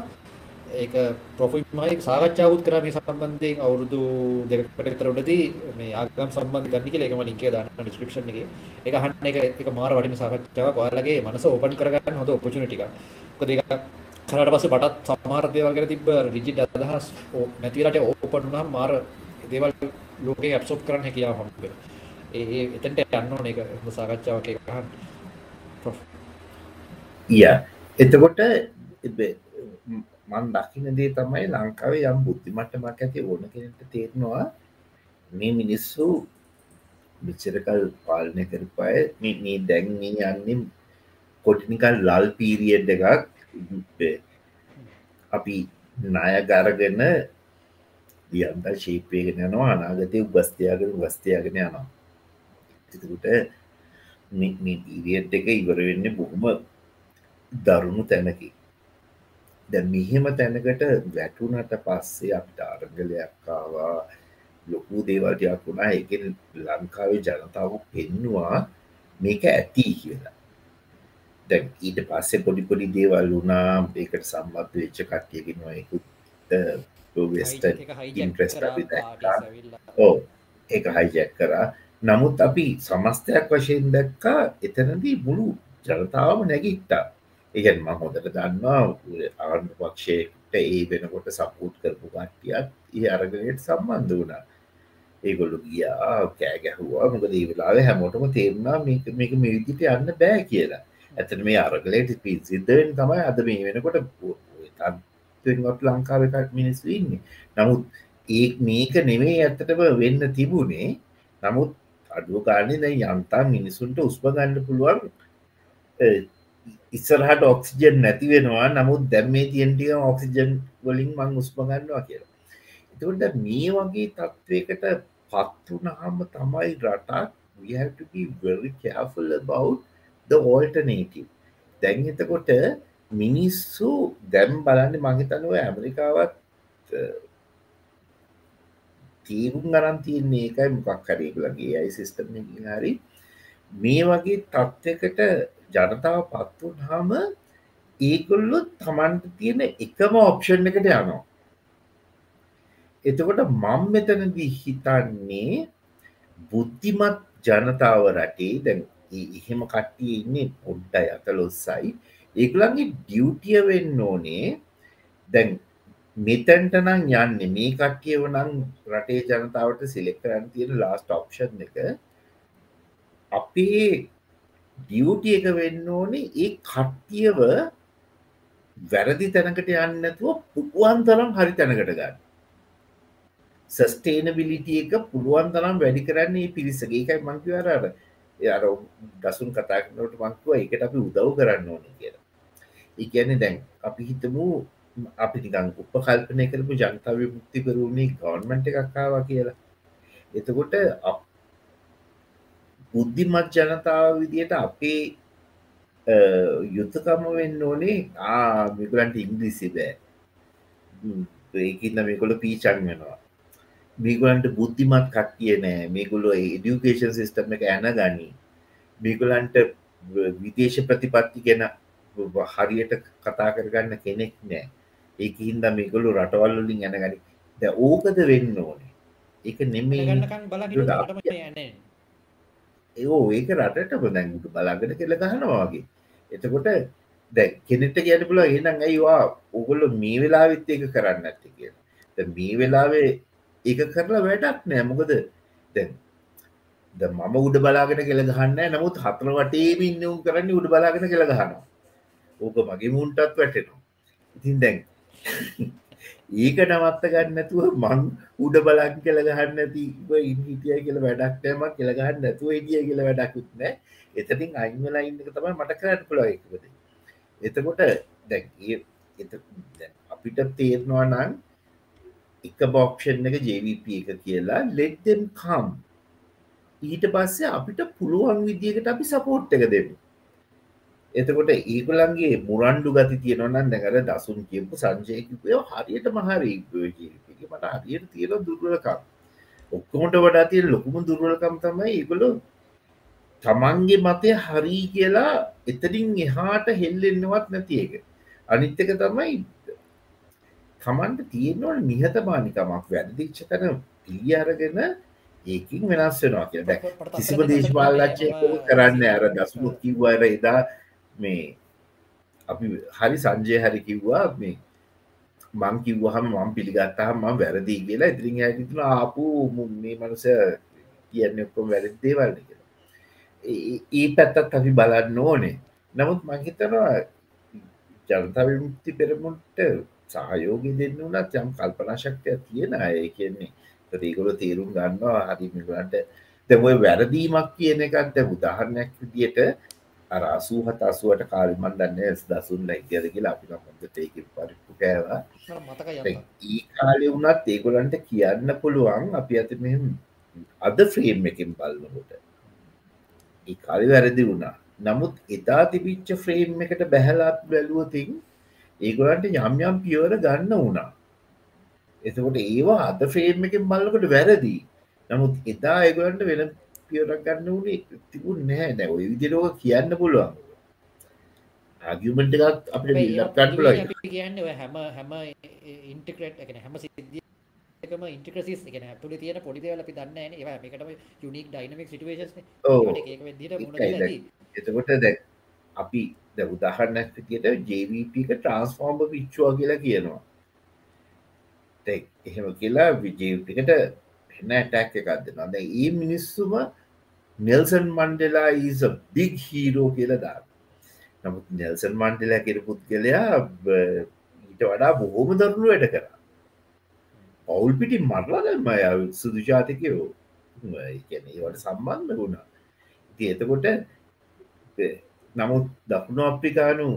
ඒක ප්‍රොෆිමයි සාකච්ඡාවත් කර මේ සම්බන්ධයෙන් අවුරුදු දෙකට උඩදී මේ ආගම් සම්බන්ධ ගන්න කියලා ඒකම ලින්ක් එක දාන්න ඩිස්ක්‍රිප්ෂන් එකේ. ඒක අහන්න එක එක මාර වටින සාකච්ඡාවක්. ඔයාලගේ මනස ඕපන් කරගන්න හොඳ ඔපචුනිටි එකක්. මොකද ඒක කරාට පස්සේ බටත් සමහර දේවල් ගැන තිබ්බ රිජිඩ් අදහස් නැති වෙලාට ඕපන් වුණාම මාර දේවල් ලෝකේ ඇබ්සෝබ් කරන්න හැකියාව හම්බ වෙනවා. ඒ එතන්ට යන්න ඕන එක සාකච්ඡාවක් එක අහන්න. ය එතකොට මන් දකින දේ තමයි ලංකාවේ යම් බුද්ධිමට්ටමක් ඇති ඕන කෙනට තේරෙනවා. මේ මිනිස්සු විච්චරකල් පාලනය කරපාය මේ දැන්ී යන්නම් කොටිනිකල් ලල් පීරියඩ් එකක්. අපි ණය ගරගන්න දියන්ත ශීපයගෙන යනවා අනාගතය උබස්තියාගෙන වස්තියාගෙන යනවා. එතකුට පීරියට් එක ඉවර වෙන්න බොහොම දරුණු තැනකි. ද මෙහෙම තැනකට වැටුනට පස්සේ අපිට අරගලයක්කාවා ලොකු දේවල්ටයක් වුණා. එක ලංකාවේ ජනතාව පෙන්නවා මේක ඇති කියලා. දැ ඊට පස්සේ පොඩි පොඩි දේවල් වුණා. ඒකට සම්බත් වෙච්ච කට්ටියගෙන ඉන්ට්‍රෙස්ට ඕ ඒක හයිජැක් කරා. නමුත් අපි සමස්තයක් වශයෙන් දැක්කා. එතනදී මුළු ජනතාවම නැගිට්ටා ඒගැන් ම හොඳට දන්නවා ආණ්ඩ පක්ෂයට ඒ වෙනකොට සපූට් කරපු කට්ටියත් ඒ අරගලයට සම්බන්ධ වුණා. ඒගොල්ලු ගියා කෑ ගැහවා. මොක දීවෙලාව හැමෝටම තේරුණා මේක මිවිදිට යන්න බෑ කියලා. ඇතන මේ අරගලයට පිසිද්ධවෙන් තමයි අද මේ වෙනකොට තත්වෙන්ගොත් ලංකාවකට මිනිස්සු ඉන්නේ. නමුත් ඒ මේක නෙමේ ඇත්තටම වෙන්න තිබුණේ. නමුත් අඩුව කාරණය දැ යන්තා මිනිසුන්ට උස්ප ගන්න පුළුවන් ඉස්සරහට ඔක්සිජන් නැති වෙනවා. නමුත් දැම්මේ තියන්ටිය ඔක්සිජන් වලින් මං උස්ප ගන්නවා කියලා. එතකොට මේ වගේ තත්ත්වයකට පත්වනහම තමයි රටක් we have to be very careful about the alternative. දැන් එතකොට මිනිස්සු දැම් බලන්න මහිතනුව ඇමරිකාවත් තීරුම් ගරන් තියන්නේ එකයි මොකක් හරේලගේ අයි සිිස්ටම් හරි. මේ වගේ තත්ත්වකට ජනතාව පත්වුන් හම ඒකොල්ලො තමන්ට තියෙන එකම ඔප්ෂන් එකට යනවා. එතකොට මං මෙතනදී හිතන්නේ බුද්ධිමත් ජනතාව රටේ දැන් එහෙම කට්ටිය ඉන්නේ පොඩ්ඩයි අතලොස්සයි. ඒකළන්ගේ ඩියවටිය වෙන්න ඕනේ. දැන් මෙතැන්ට නම් යන්න මේ කට්ටියව නම් රටේ ජනතාවට සිලෙක් කරන්න තියෙන ලාස්ට ඔප්ෂන් එක. අපේ ඩියුටිය එක වෙන්න ඕනේ ඒ කට්ටියව වැරදි තැනකට යන්නතුව පුුවන් තරම් හරි තැනකට ගන්න. සස්ටේනබිලිටිය එක පුළුවන් තරම් වැඩි කරන්නේ පිරිසගේ එකයි මංකිවර අර අර දසුන් කතාකනට මංකුව එකට අපි උදව් කරන්න ඕන කියලා. එකන්නේ දැන් අපි හිතමු අපි නිකං උපකල්පනය කරපු ජනතාව මුක්තිකරුණේ ගවන්මට එකක්කාවා කියලා. එතකොට බුද්ධිමත් ජනතාව විදියට අපේ යුත්තකම වෙන්න ඕනේ. ආමිකලන්ට ඉංග්‍රිසි බෑ. ඒකින්න මේකොල පීචන් වෙනවා. මේගලන්ට බුද්ධිමත් කට්ටිය නෑ. මේගොලො එඩියුකේෂන් සිිස්ටම එක ඇන ගනී මේගොලන්ට විදේශ ප්‍රතිපත්ති ගැන හරියට කතා කරගන්න කෙනෙක් නෑ. ඒක හින්ද මේගොලු රටවල්ලින් යන ගනි ද ඕකද වෙන්න ඕනේ. ඒක නෙමේ ඒෝ ඒක රටට බොදැංගුට බලාගෙන කෙල ගහනවාගේ එතකොට දැ කෙනෙට ගැන පුල එනම් ඇයිවා ඔගොල්ලො මේ වෙලා විත්ත එක කරන්න ඇති කිය මේ වෙලාවේ ඒක කරලා වැඩක් නෑ මොකද දැන් ද මම උඩ බලාගෙන කෙළ ගහන්න නමුත් හතර වටේ ඉන්නවුම් කරන්න උඩ බලාගෙන කෙළ ගහනවා. ඕක මගේ මුන්ටත් වැටෙනවා. ඉතින් දැන් ඒක නවත්ත ගන්නතුව මං උඩ බලක් කෙළ ගහන්න ඇති ඉන්හිටිය කියල වැඩක් නෑම කෙළගහන්න නැතුව හිටිය කියල වැඩකුත් නෑ එතතින් අයිමලා ඉන්න තමයි මට කරන්න පුළොයකද එතකොට දැන් අපිට තේරනවා නං එක බොක්ෂන් එක ජවිප එක කියලා ලෙට්දම් කම් ඊට පස්සේ අපිට පුළුවන් විදිකට අපි සපෝට් එක දෙමු එතකොට ඒකුලන්ගේ මුරන්ඩු ගති තියෙනවන්න දැකර දසුන් කියපු සංජයකිපය හරියට මහරි මට හරියට තියෙන දුර්වලකම්. ඔක්කොමට වඩා තිය ලොකුම දුර්වලකම් තමයි ඒගොලු තමන්ගේ මතය හරි කියලා එතරින් එහාට හෙල්ලෙන්නවත් නැති එක. අනිත්තක තමයි තමන්ට තියෙනවන නිහතමානිකමක් වැඩදිච්ච තැන පිළි අරගෙන ඒකින් වෙනස් වෙනවා කිය කිසිම දේශපාලච්චය කරන්න අර දසුමුත් කිව්වර එදා මේ අපි හරි සංජය හරි කිව්වා මේ මං කිව්වහම මං පිළිගත්තහම ම වැරදිී කියලා. ඉදිරින් හැකිතුන ආපු මේ මනුස කියන්න ඔක්කොම වැරද්දේවල්න කියලා. ඒ පැත්තත් අපි බලන්න ඕනේ. නමුත් මංහිතනවා ජනතාව මුක්ති පෙරමුන්ට සහයෝග දෙන්න වනත් යම් කල්පනා ශක්තිය තියෙන අය. කියන්නේ ඒකොල තේරුම් ගන්නවා. හරිමිලන්ට දැමයි වැරදීමක් කියන එකත් උදාහරණයක් විදියට අර අසූහත අසුවට කාරිමන් දන්න දසුන් ලැක්ගද කියලා අපි ඒක පරිප්පු කෑවා ඒ කාලය වුණත් ඒගොලන්ට කියන්න පුළුවන් අපි ඇත මෙම අද ෆ්‍රේම් එකින් බලන්නකොට ඒ කාලි වැරදි වුණා. නමුත් එදා තිබිච්ච ෆ්‍රේම් එකට බැහලාත් බැලුවතින් ඒගොලන්ට යම් යම් පියවර ගන්න වුණා. එතකොට ඒවා අද ෆ්‍රේම් එකෙන් බලකට වැරදි. නමුත් එදා ඒගොලන්ට වෙන පියවරක් ගන්න වුණේ තිබුණ නැහැ. දැ ඔය විදිරෝක කියන්න පුළුවන්. ආගියමට එකක් අපට ගන්නල කියන්න හැම හැම ඉන්ටක්‍රට් එකන හැම සිද්ධිය එකම ඉන්ට්‍රසිස් එක තුළ තියෙන පොඩිදවල අපි දන්න ඒ මේකටම යුනික් ඩයිනමික් සිටුවේශන එතකොට දැ අපි ද උදාහරණයක් තියට ජවිපක ට්‍රන්ස්ෆෝර්ම පිච්චුව කියලා කියනවා. එහෙම කියලා විජයකට එන්න ඇටැක් එකක්ද නද ඒ මිනිස්සුම Nelson Mandela is big hero කියල දා නමුත් නෙල්සන් මන්ඩෙලා කෙර පුද්ගලයා ඊට වඩා බොහෝම දරුණු වැඩ කර. පවුල් පිටි මරලාදම සුදු ජාතිකයෝ ඒවට සම්බන්ධ වුණා. ඉති එතකොට නමුත් දකුණු අප්‍රිකානු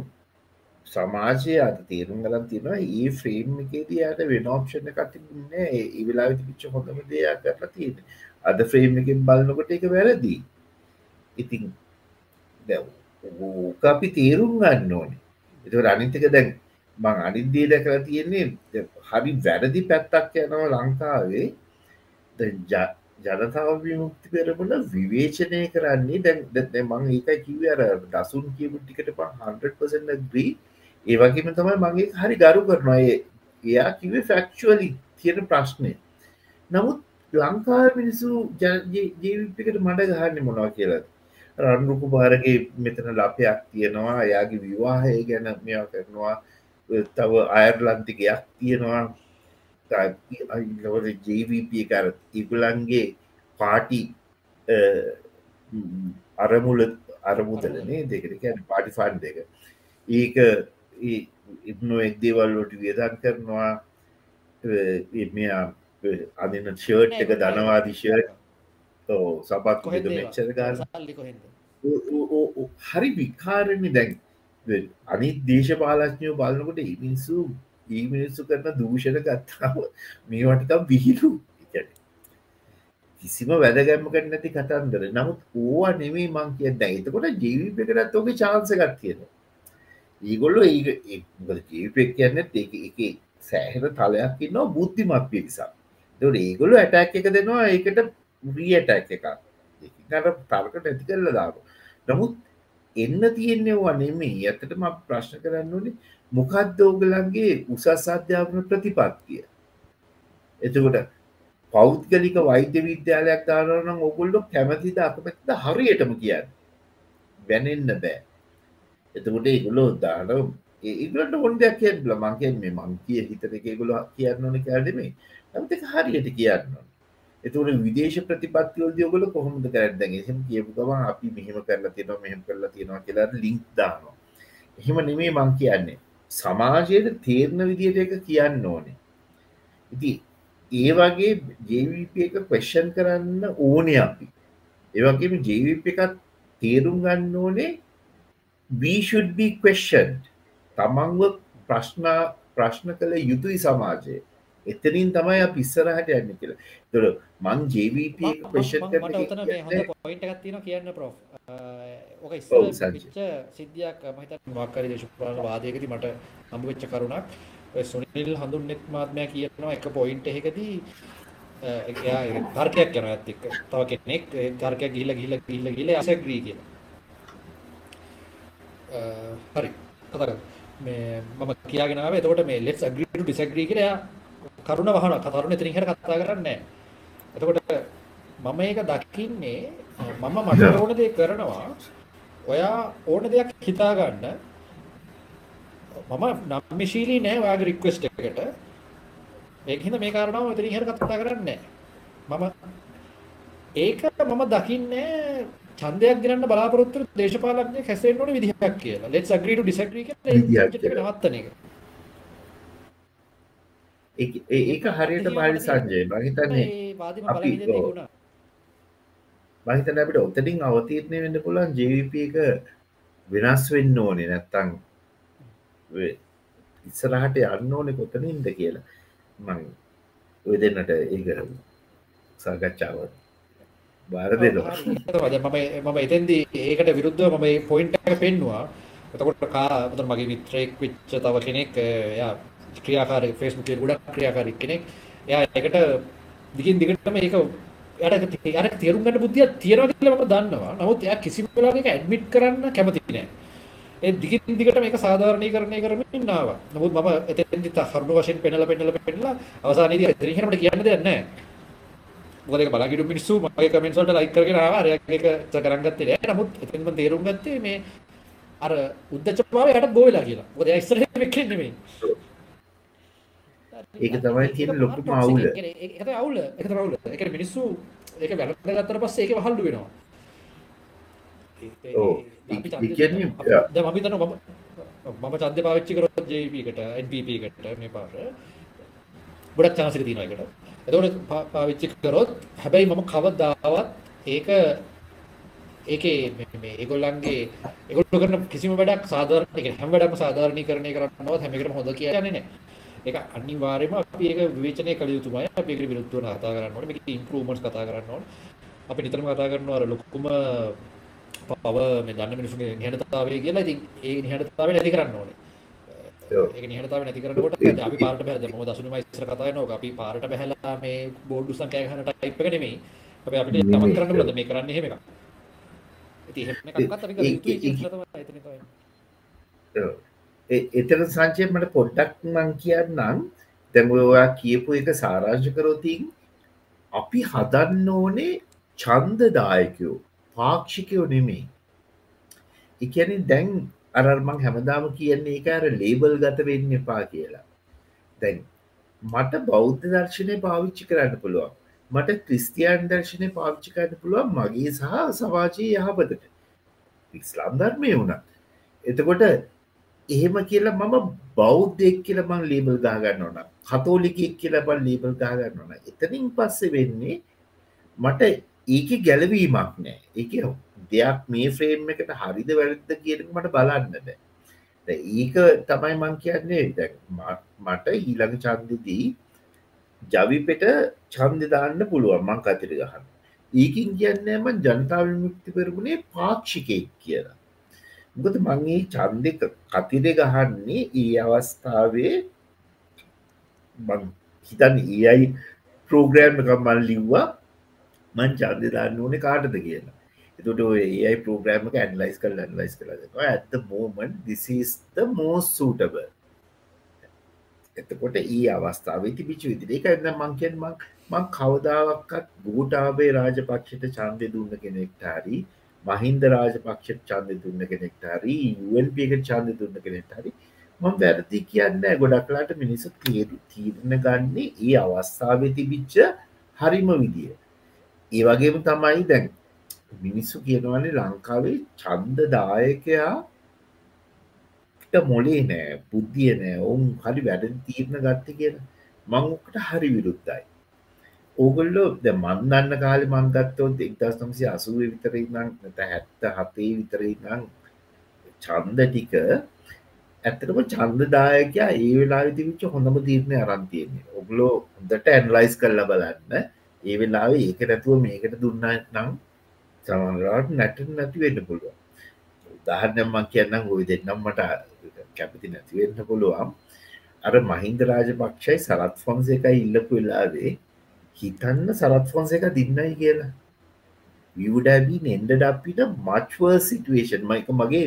සමාජය අද තේරුම් ගලන් තියෙනවා ඒ ෆ්‍රේම් එකේදී යට වෙන ඔප්ෂණ කතින්න ඒ වෙලා පිච්ච හොඳම දෙයක් කරලා තියෙන අද ෆ්‍රේම් එකෙන් බලන්නකොට එක වැරදී. ඉතින් ඕක අපි තේරුම් ගන්න ඕනේ. එත අනිතක දැන් මං අනිද්දේ දැකලා තියෙන්නේ හරි වැරදි පැත්තක් යනවා ලංකාවේ. ජනතාව විමුක්ති පෙරමුණ විවේචනය කරන්නේ දැන් දැ මං ඒකයි කිව අර දසුන් කියපු ටිකට ප 100% ග්‍රී ඒවගේම තමයි මගේ හරි ගරු කරනවා. එයා කිවේ ෆැක්චුවලි තියෙන ප්‍රශ්නය නමුත් ලංකා මිනිසු ජීවිපිකට මඩ ගහන්න මොනවා කියලා රන්රුකු භාරගේ මෙතන ලපයක් තියෙනවා. එයාගේ විවාහය ගැන මෙයා කරනවා. තව අයර්ලන්තිකයක් තියෙනවා. ජීවප කර ඉගුලන්ගේ පාටි අරමුල අරමුදලනේ දෙකට කියන පාටි ෆන් දෙක ඒක ඉන්න එක්දේවල්ලොට වියදන් කරනවා. මෙයා අදින්න ෂර්ට් එක ධනවාදී ෂර්ට් සපත් කොහෙද මෙච්චර ගන්න? හරි විකාරණ දැන්. අනි දේශපාලඥයෝ බලනකොට ඉමිනිසු ඒ මිනිස්සු කරන දූෂණ ගත්තාව මේවටකම් විහිලු කිසිම වැදගැම්මකට නැති කතන්දර. නමුත් ඕවා නෙමේ මං කිය දැයිතකොට ජීවිපකටත් ඕක චාන්සකත් තියෙන ඒගොල්ලො ඒ ජීවිපෙක් කියන්න ඒක එක සෑහෙන තලයක් ඉන්නවා බුද්ධිමත් පිරිසා දට ඒගොලු ඇටැක් එක දෙනවා ඒකට ්‍රී ඇටැක් එකක් ඒකට තර්ක නැති කරල දාපු නමුත් එන්න තියෙන්නේවා නෙමේ ඇතටම ප්‍රශ්න කරන්න ඕනේ මොකක්ද ඕගලන්ගේ උසස් අධ්‍යාපන ප්‍රතිපත්තිය? එතකොට පෞද්ගලික වෛද්‍ය විද්‍යාලයක් දාරනම් ඔගොල්ලො කැමතිද අකමැත්ද හරියටම කියන්න? වැනෙන්න බෑ. එතකොට ඒගොලෝ දාන ඒගලට ඔොන් දෙයක් කිය බල මංකෙන් මේ මංකිය හිතන එකගොල කියන්න ඕන කෑඩමේ නමත හරියට කියන්න එතුට විදේශ ප්‍රතිපත්තිවල් යොගල කොහොමද කරදැන් එහෙම කියපු ගම අපි මෙහෙම කරලා තියෙනවා මෙහෙම කරලා තියෙනවා කියලා ලිංක් දානවා. එහෙම නෙමේ මං කියන්නේ. සමාජයට තේරණ විදියට එක කියන්න ඕනේ. ඉති ඒ වගේ ජීවිප එක පෙෂන් කරන්න ඕනය අපි. ඒවගේම ජීවිප එකත් තේරුම් ගන්න ඕනේ වීශුඩ්බි කවෙස්ෂන් තමන්ව ප්‍රශ්නා ප්‍රශ්න කළ යුතුයි සමාජය. එතනින් තමයි පිස්සරහට යන්න කියලා. තොර මං ජීවිප පේෂන් පොයින්ට තින කියන්න ප්‍රෝ ඕක ච්ච සිද්ධියක් මහිත මක්කරි දේශපාල වාදයකති මට හම්බවෙච්ච කරුණක්. සුනිල් හඳුන්නෙත් මාත්මය කියනවා එක පොයින්ට එකදී තර්කයක් යන ඇතික් තව කෙනෙක් තර්කයක් ගිල්ල ගිල්ල ගිල්ල ගිල අසග්‍රී කියලා හරි කතර මේ මම කියගෙනාව එතකොට මේ ලෙට් අග්‍රීට ඩිසග්‍රී කියලා කරුණ වහන කතරුණ එතනින් හර කතා කරන්නේ එතකොට මම ඒක දකින්නේ මම මට ඕන දේ කරනවා. ඔයා ඕන දෙයක් හිතා ගන්න. මම නම්මිශීලී නෑ ඔයාගේ රික්වෙස්ට් එකට. ඒක හින්දා මේ කාරණාව එතනින් හර කතා කරන්නේ මම ඒක මම දකින්නේ ඡන්දයක් ගන්න බලාපොරොත්තු දේශපාලඥයෙක් හැසිරෙන්න ඕනේ විදිහක් කියලා. let's agree to disagree කියලා නවත්තන එක. ඒක හරියට බාලි සංජය. මහිතන්නේ අපි මහිතන අපිට ඔතටින් අවතීරණය වෙන්න පුළන් ජවිප එක වෙනස් වෙන්න ඕනේ නැත්තං ඉස්සරහට යන්න ඕනෙ කොතනින්ද කියලා. මං ඔය දෙන්නට ඒක සාකච්ඡාවත් බාර දෙනවා මම එතන්දී ඒකට විරුද්ධව මම පොයින්ට් එක පෙන්නවා එතකොට කා මගේ මිත්‍රයෙක් වෙච්ච තව කෙනෙක් යා ක්‍රියාකාරී ෆේස්බුක් එකේ ගොඩක් ක්‍රියාකාරී කෙනෙක්. එයා ඒකට දිගින් දිගටම ඒක එයාට එයාට තේරුම් ගන්න බුද්ධියක් තියෙනවා කියලා මම දන්නවා. නමුත් එයා කිසිම වෙලාවක ඒක ඇඩ්මිට් කරන්න කැමති නෑ. ඒ දිගින් දිගට මේක සාධාරණීකරණය කරමින් ආවා. නමුත් මම එතෙන්දි කරුණු වශයෙන් පෙන්නලා පෙන්නලා පෙන්නලා අවසානයේදී එතනින් අපිට කියන්න දෙයක් නැහැ. මොකද ඒක බලාගෙන මිනිස්සු මගේ කමෙන්ට්ස් වලට ලයික් කරගෙන ආවා. අර ඒක කරන් ගත්තේ නැහැ. නමුත් එතෙන් මම තේරුම් ගත්තේ මේ අර උද්දච්චභාවය යට ගෝ වෙලා කියලා. මොකද එයා ඉස්සරහින් වෙන්නේ නෙමෙයි. ඒක තමයි තියෙන ලොකුම අවුල ඒක අවුල ඒක අවුල ඒක මිනිස්සු ඒක වැළඳගත්තට පස්සේ ඒක වහල්ලු වෙනවා දැන් අපි හිතනවා මම මම ඡන්දේ පාවිච්චි කරොත් JVP එකට NPP එකට මේ පාර ගොඩක් chance එක තියෙනවා ඒකට. එතකොට පාවිච්චි කරොත් හැබැයි මම කවදාවත් ඒක ඒකේ මේ ඒගොල්ලන්ගේ ඒගොල්ලෝ කරන කිසිම වැඩක් සාධාරණ ඒ කියන්නේ හැම වැඩක්ම සාධාරණීකරණය කරන්නවත් හැම එකටම හොඳ කියන්නේ නැහැ. ඒක අනිවාර්යයෙන්ම අපි ඒක විවේචනය කළ යුතුමයි. අපි ඒකට විරුද්ධව කතා කරන්න ඕනේ. මේකේ ඉම්ප්‍රූව්මන්ට්ස් කතා කරන්න ඕනේ. අපි නිතරම කතා කරනවා අර ලොකුම පව මේ දන්න මිනිස්සුගේ නිහඬතාවය කියලා. ඉතින් ඒ නිහඬතාවය නැති කරන්න ඕනේ. ඒක නිහඬතාවය නැති කරනකොට අපි පාරට බහැලා දැන් මොකද අසුනිමයි ඉස්සර කතා කරනවා. අපි පාරට බහැලා මේ බෝඩ් උස්සන් කෑ ගහන ටයිප් එක නෙමෙයි. අපි අපිට තමන් කරන්න පුළුවන් මේ කරන්නේ එහෙම එකක්. ඉතින් එහෙම එකක්වත් අපි කළ යුතුයි කියලා තමයි එතන තමයි. එතන සංචය මට පොඩ්ඩක් මං කියන්නම් දැම ඔයා කියපු එක සාරාංශ කරෝතින් අපි හදන්න ඕනේ චන්දදායකයෝ පාක්ෂිකයෝ නෙමේ එකන දැන් අරර්මං හැමදාම කියන්නේ ඒක අර ලේබල් ගත වෙන්න එපා කියලා. දැන් මට බෞද්ධ දර්ශනය පාවිච්චි කරන්න පුළුවන්. මට ක්‍රිස්තියන් දර්ශනය පාවිච්චි කරන්න පුළුවන් මගේ සහ සවාජයේ යහපතට. ඉස්ලාම් ධර්මය වුණත්. එතකොට එහෙම කියලා මම බෞද්ධෙක් කියල මං ලේබල් ගාගන්න ඕන කතෝලිකෙක් කියලා බල් ලේබල් ගාගන්න ඕන එතනින් පස්සේ වෙන්නේ මට ඒක ගැලවීමක් නෑ. එක දෙයක් මේ ෆ්‍රේම් එකට හරිද වැරද්ද කියන මට බලන්නද ඒක තමයි මං කියන්නේ මට ඊළඟ චන්දදී ජවිපෙට චන්දදාන්න පුළුවන් මං කතිර ගහන්න. ඒකින් කියන්නේම ජනතාව විමුක්ති පෙරමුණේ පාක්ෂිකයෙක් කියලා. ගොද මංගේ චන්දක කතිර ගහන්නේ ඒ අවස්ථාවේ හිතන් ඒයි ප්‍රෝග්‍රෑම් එක මල් ලිව්වා. මං චන්දදාන්න ඕනේ කාටද කියලා. එතුට ඒයි ප්‍රෝග්‍රෑම ඇන්ලයිස් කල් ඇන්ලයිස් කළ ඇත මෝමන් දිසිස්ත මෝ සූටබ එතකොට ඒ අවස්ථාව තිබිච විදිරේ කන්න මංකෙන් මං මං කවදාවක්කත් ගූටාබේ රාජපක්ෂයට චන්දය දුන්න කෙනෙක්ට හරි මහින්ද රාජපක්ෂ චන්ද දුන්න කෙනෙක්ට හරි UNPක චන්ද දුන්න කෙනෙක්ට හරි මං වැරදි කියන්න ගොඩක්ලාට මිනිසු තේරු තීරණ ගන්නේ ඒ අවස්ථාව තිබිච්ච හරිම විදිිය ඒ වගේම තමයි දැන් මිනිස්සු කියනවන්නේ ලංකාවේ චන්ද දායකයා මොලේ නෑ බුද්ධිය නෑ. ඔවුන් හරි වැඩ තීරණ ගත්ත කියන මංකට හරි විරුද්ධයි. ඕගොල්ලෝ ද මන්දන්න කාලෙ මංගත්තොත් එක්දස් නම්සි අසුව විතරයි නම් නැත හැත්ත හතේ විතරයි නම් චන්ද ටික ඇත්තටම චන්දදායකයා ඒ වෙලා තිවිච්ච හොඳම තීරණය අරන්තියන්නේ ඔගලෝ හොඳට ඇන්ලයිස් කල්ල බලන්න. ඒ වෙලාවේ ඒක නැතුව මේකට දුන්න නම් සමරට නැට නැති වෙන්න පුළුවන්. උදාහරණයම්මක් කියන්නම් හොයි දෙන්නම් මට කැපති නැතිවෙන්න පුළුවන්. අර මහින්ද රාජපක්ෂයි සරත් ෆොන්ස එකයි ඉල්ලපු වෙලාවේ හිතන්න සරත් ෆොන්ස එක දින්නයි කියලා. විවඩැබී එන්ඩ අපිට මච්ව සිටුවේෂන් මයික මගේ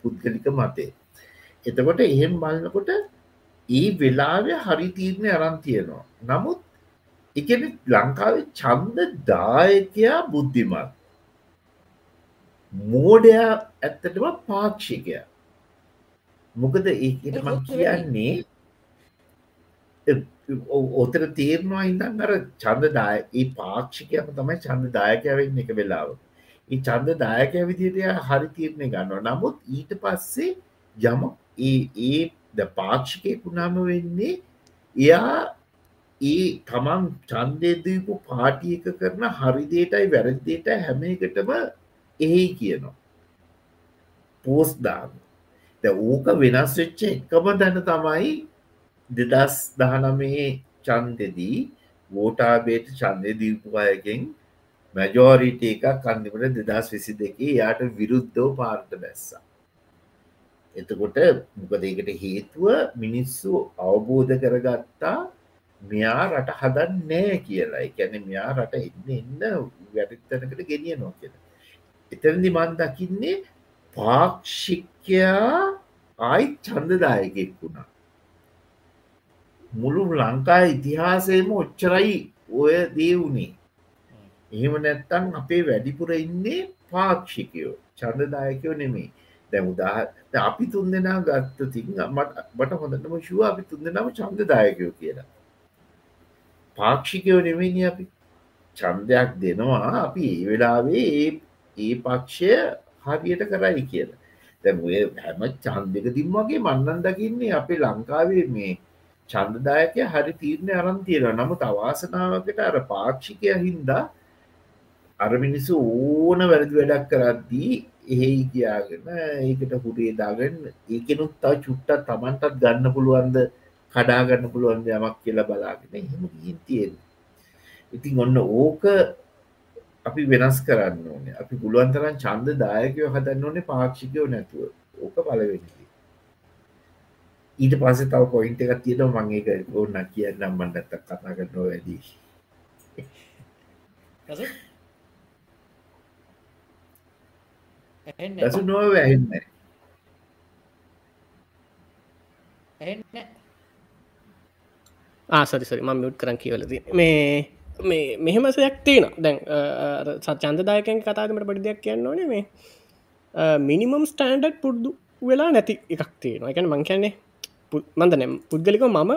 පුද්ගලික මතේ එතකොට එහෙම බලන්නකොට ඒ වෙලාවෙ හරි තීරණය අරන් තියෙනවා. නමුත් එකන ලංකාවේ චන්ද දායකයා බුද්ධිමත්. මෝඩයා ඇත්තටම පාක්ෂිකය. මොකද ඒකට මං කියන්නේ ඔතර තේරනවා ඉඳන් අර චන්ද දාය ඒ පාක්ෂිකයම තමයි චන්ද දායකයවෙන්න එක වෙලාව ඒ චන්ද දායකය විදිට හරි තීරණය ගන්නවා. නමුත් ඊට පස්සේ යම ඒ ද පාක්ෂිකයකුණාම වෙන්නේ එයා ඒ තමන් චන්දයදීපු පාටියක කරන හරිදේටයි වැරදිේට හැම එකටම එහෙයි කියනවා. පෝස් දාන්න. ඕක වෙනස් වෙච්ච එකම දැන තමයි දෙදස් දහනමේ චන්දෙදී වෝටාබේට චන්දය දීපු අයගෙන් මැජෝරිට එකක් කන්දිමට දෙදස් විසි දෙකේ යායට විරුද්ධෝ පාර්ට බැස්සා. එතකොට මොකදකට හේතුව මිනිස්සු අවබෝධ කරගත්තා මෙයා රට හදන් නෑ කියලා එකැන මෙයා රට එන්න එන්න වැටිත්තනකට ගෙනිය නො කියෙන එතැදි මන් දකින්නේ පාක්ෂික්‍යයා ආයි චන්දදායකෙක් වුණා. මුළු ලංකා ඉතිහාසයම ඔච්චරයි ඔය දේවුණේ එහෙම නැත්තං අපේ වැඩිපුර ඉන්නේ පාක්ෂිකයෝ චන්දදායකයෝ නෙමේ දැ උදාහ අපි තුන් දෙනා ගත්ත තින් මට බට හොඳටම ශුව අපි තුන් දෙනම චන්දදායකයෝ කියලා. පාක්ෂිකයෝ නෙවෙනි අපි. චන්දයක් දෙනවා අපි ඒ වෙලාවේ ඒ පක්ෂය හරියට කරයි කියලා. දැ හැම චන්දක තිම්මගේ මන්නන් දකින්නේ අපේ ලංකාවේ මේ චන්දදායකය හරි තීරණය අරන් තියෙන නමුත් අවාසනාවකට අර පාක්ෂිකය හින්දා අර මිනිස්සු ඕන වැරදි වැඩක් කරද්දී එහෙයි කියාගෙන ඒකට හුරේ දාගෙන් ඒකනුත් තව චුට්ටත් තමන්ටත් ගන්න පුළුවන්ද කඩාගන්න පුළුවන් යමක් කියලා බලාගෙන එහෙම ගිහින් තියෙන ඉතින් ඔන්න ඕක අපි වෙනස් කරන්න ඕනේ. අපි පුළුවන් තරම් චන්ද දායකයෝ හදන්න ඕනේ පාක්ෂිකයෝ නැතුව. ඕක පලවෙනි ඊට පස තව පොයින්ට එකක් තියෙන මං ඒක ඕන්න කියන්නම් මන්නත් කතා කරනවා වැඩි. දසු නොව වැහෙන්න ආසරි සරි ම මියුට් කරන් කියවලද. මේ මේ මෙහෙම සයක් තියෙන දැන් සචන්දදායකෙන් කතාමට පඩි දෙයක් කියන්න ඕනේ. මේ මිනිමම් ස්ටන්ඩඩ් පුද්දු වෙලා නැති එකක් තියෙනවා. එකන මං කියන්නේ මන්දන පුද්ගලික මම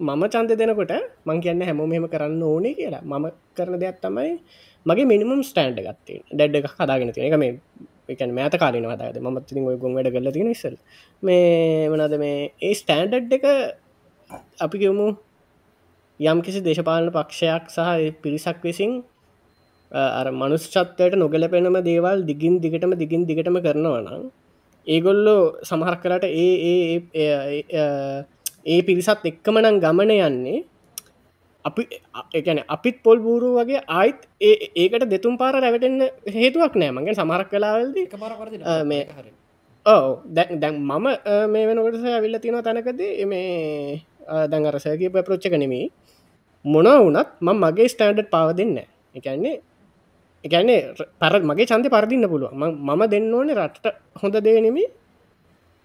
මම චන්ද දෙනකොට මං කියන්න හැම මෙම කරන්න ඕනේ කියලා. මම කරන දෙයක් තමයි මගේ මිනිමම් ස්ටන්ඩ් ගත්තේ ඩැඩ් එක කදාගෙන තියෙන එක. මේ එකන මෑත කාලන වදාද මත් ති ඔය ගොන් වැඩ කරල තියෙන ඉස්සල් මේ වනද මේ ඒ ස්ටන්ඩඩ් එක අපි කියමු යම් කිසි දේශපාලන පක්ෂයක් සහ පිරිසක් විසින් අර මනුස්්චත්වයට නොගැලපෙනම දේවල් දිගින් දිගටම දිගින් දිගටම කරනවනම් ඒගොල්ලෝ සමහර කරට ඒ ඒ පිරිසත් එක්කමනං ගමන යන්නේ අපි එකන අපිත් පොල් බූරු වගේ ආයිත් ඒකට දෙතුම් පාර රැවටෙන්න්න හේතුවක් නෑ. මගේ සමහරක් කලාවල්ද මේ ඕ දැන් මම මේ වෙනකොට ඇවිල්ල තියෙන තැනකද මේ දැන් අරසයගේ ප්‍රච්චක නෙමී මොන වනත් ම මගේ ස්ටන්ඩඩ් පාව දෙන්න එකන්නේ එකන්නේ පර මගේ චන්ත පරදින්න පුළුව මම දෙන්න ඕනේ රටට හොඳ දේනෙමි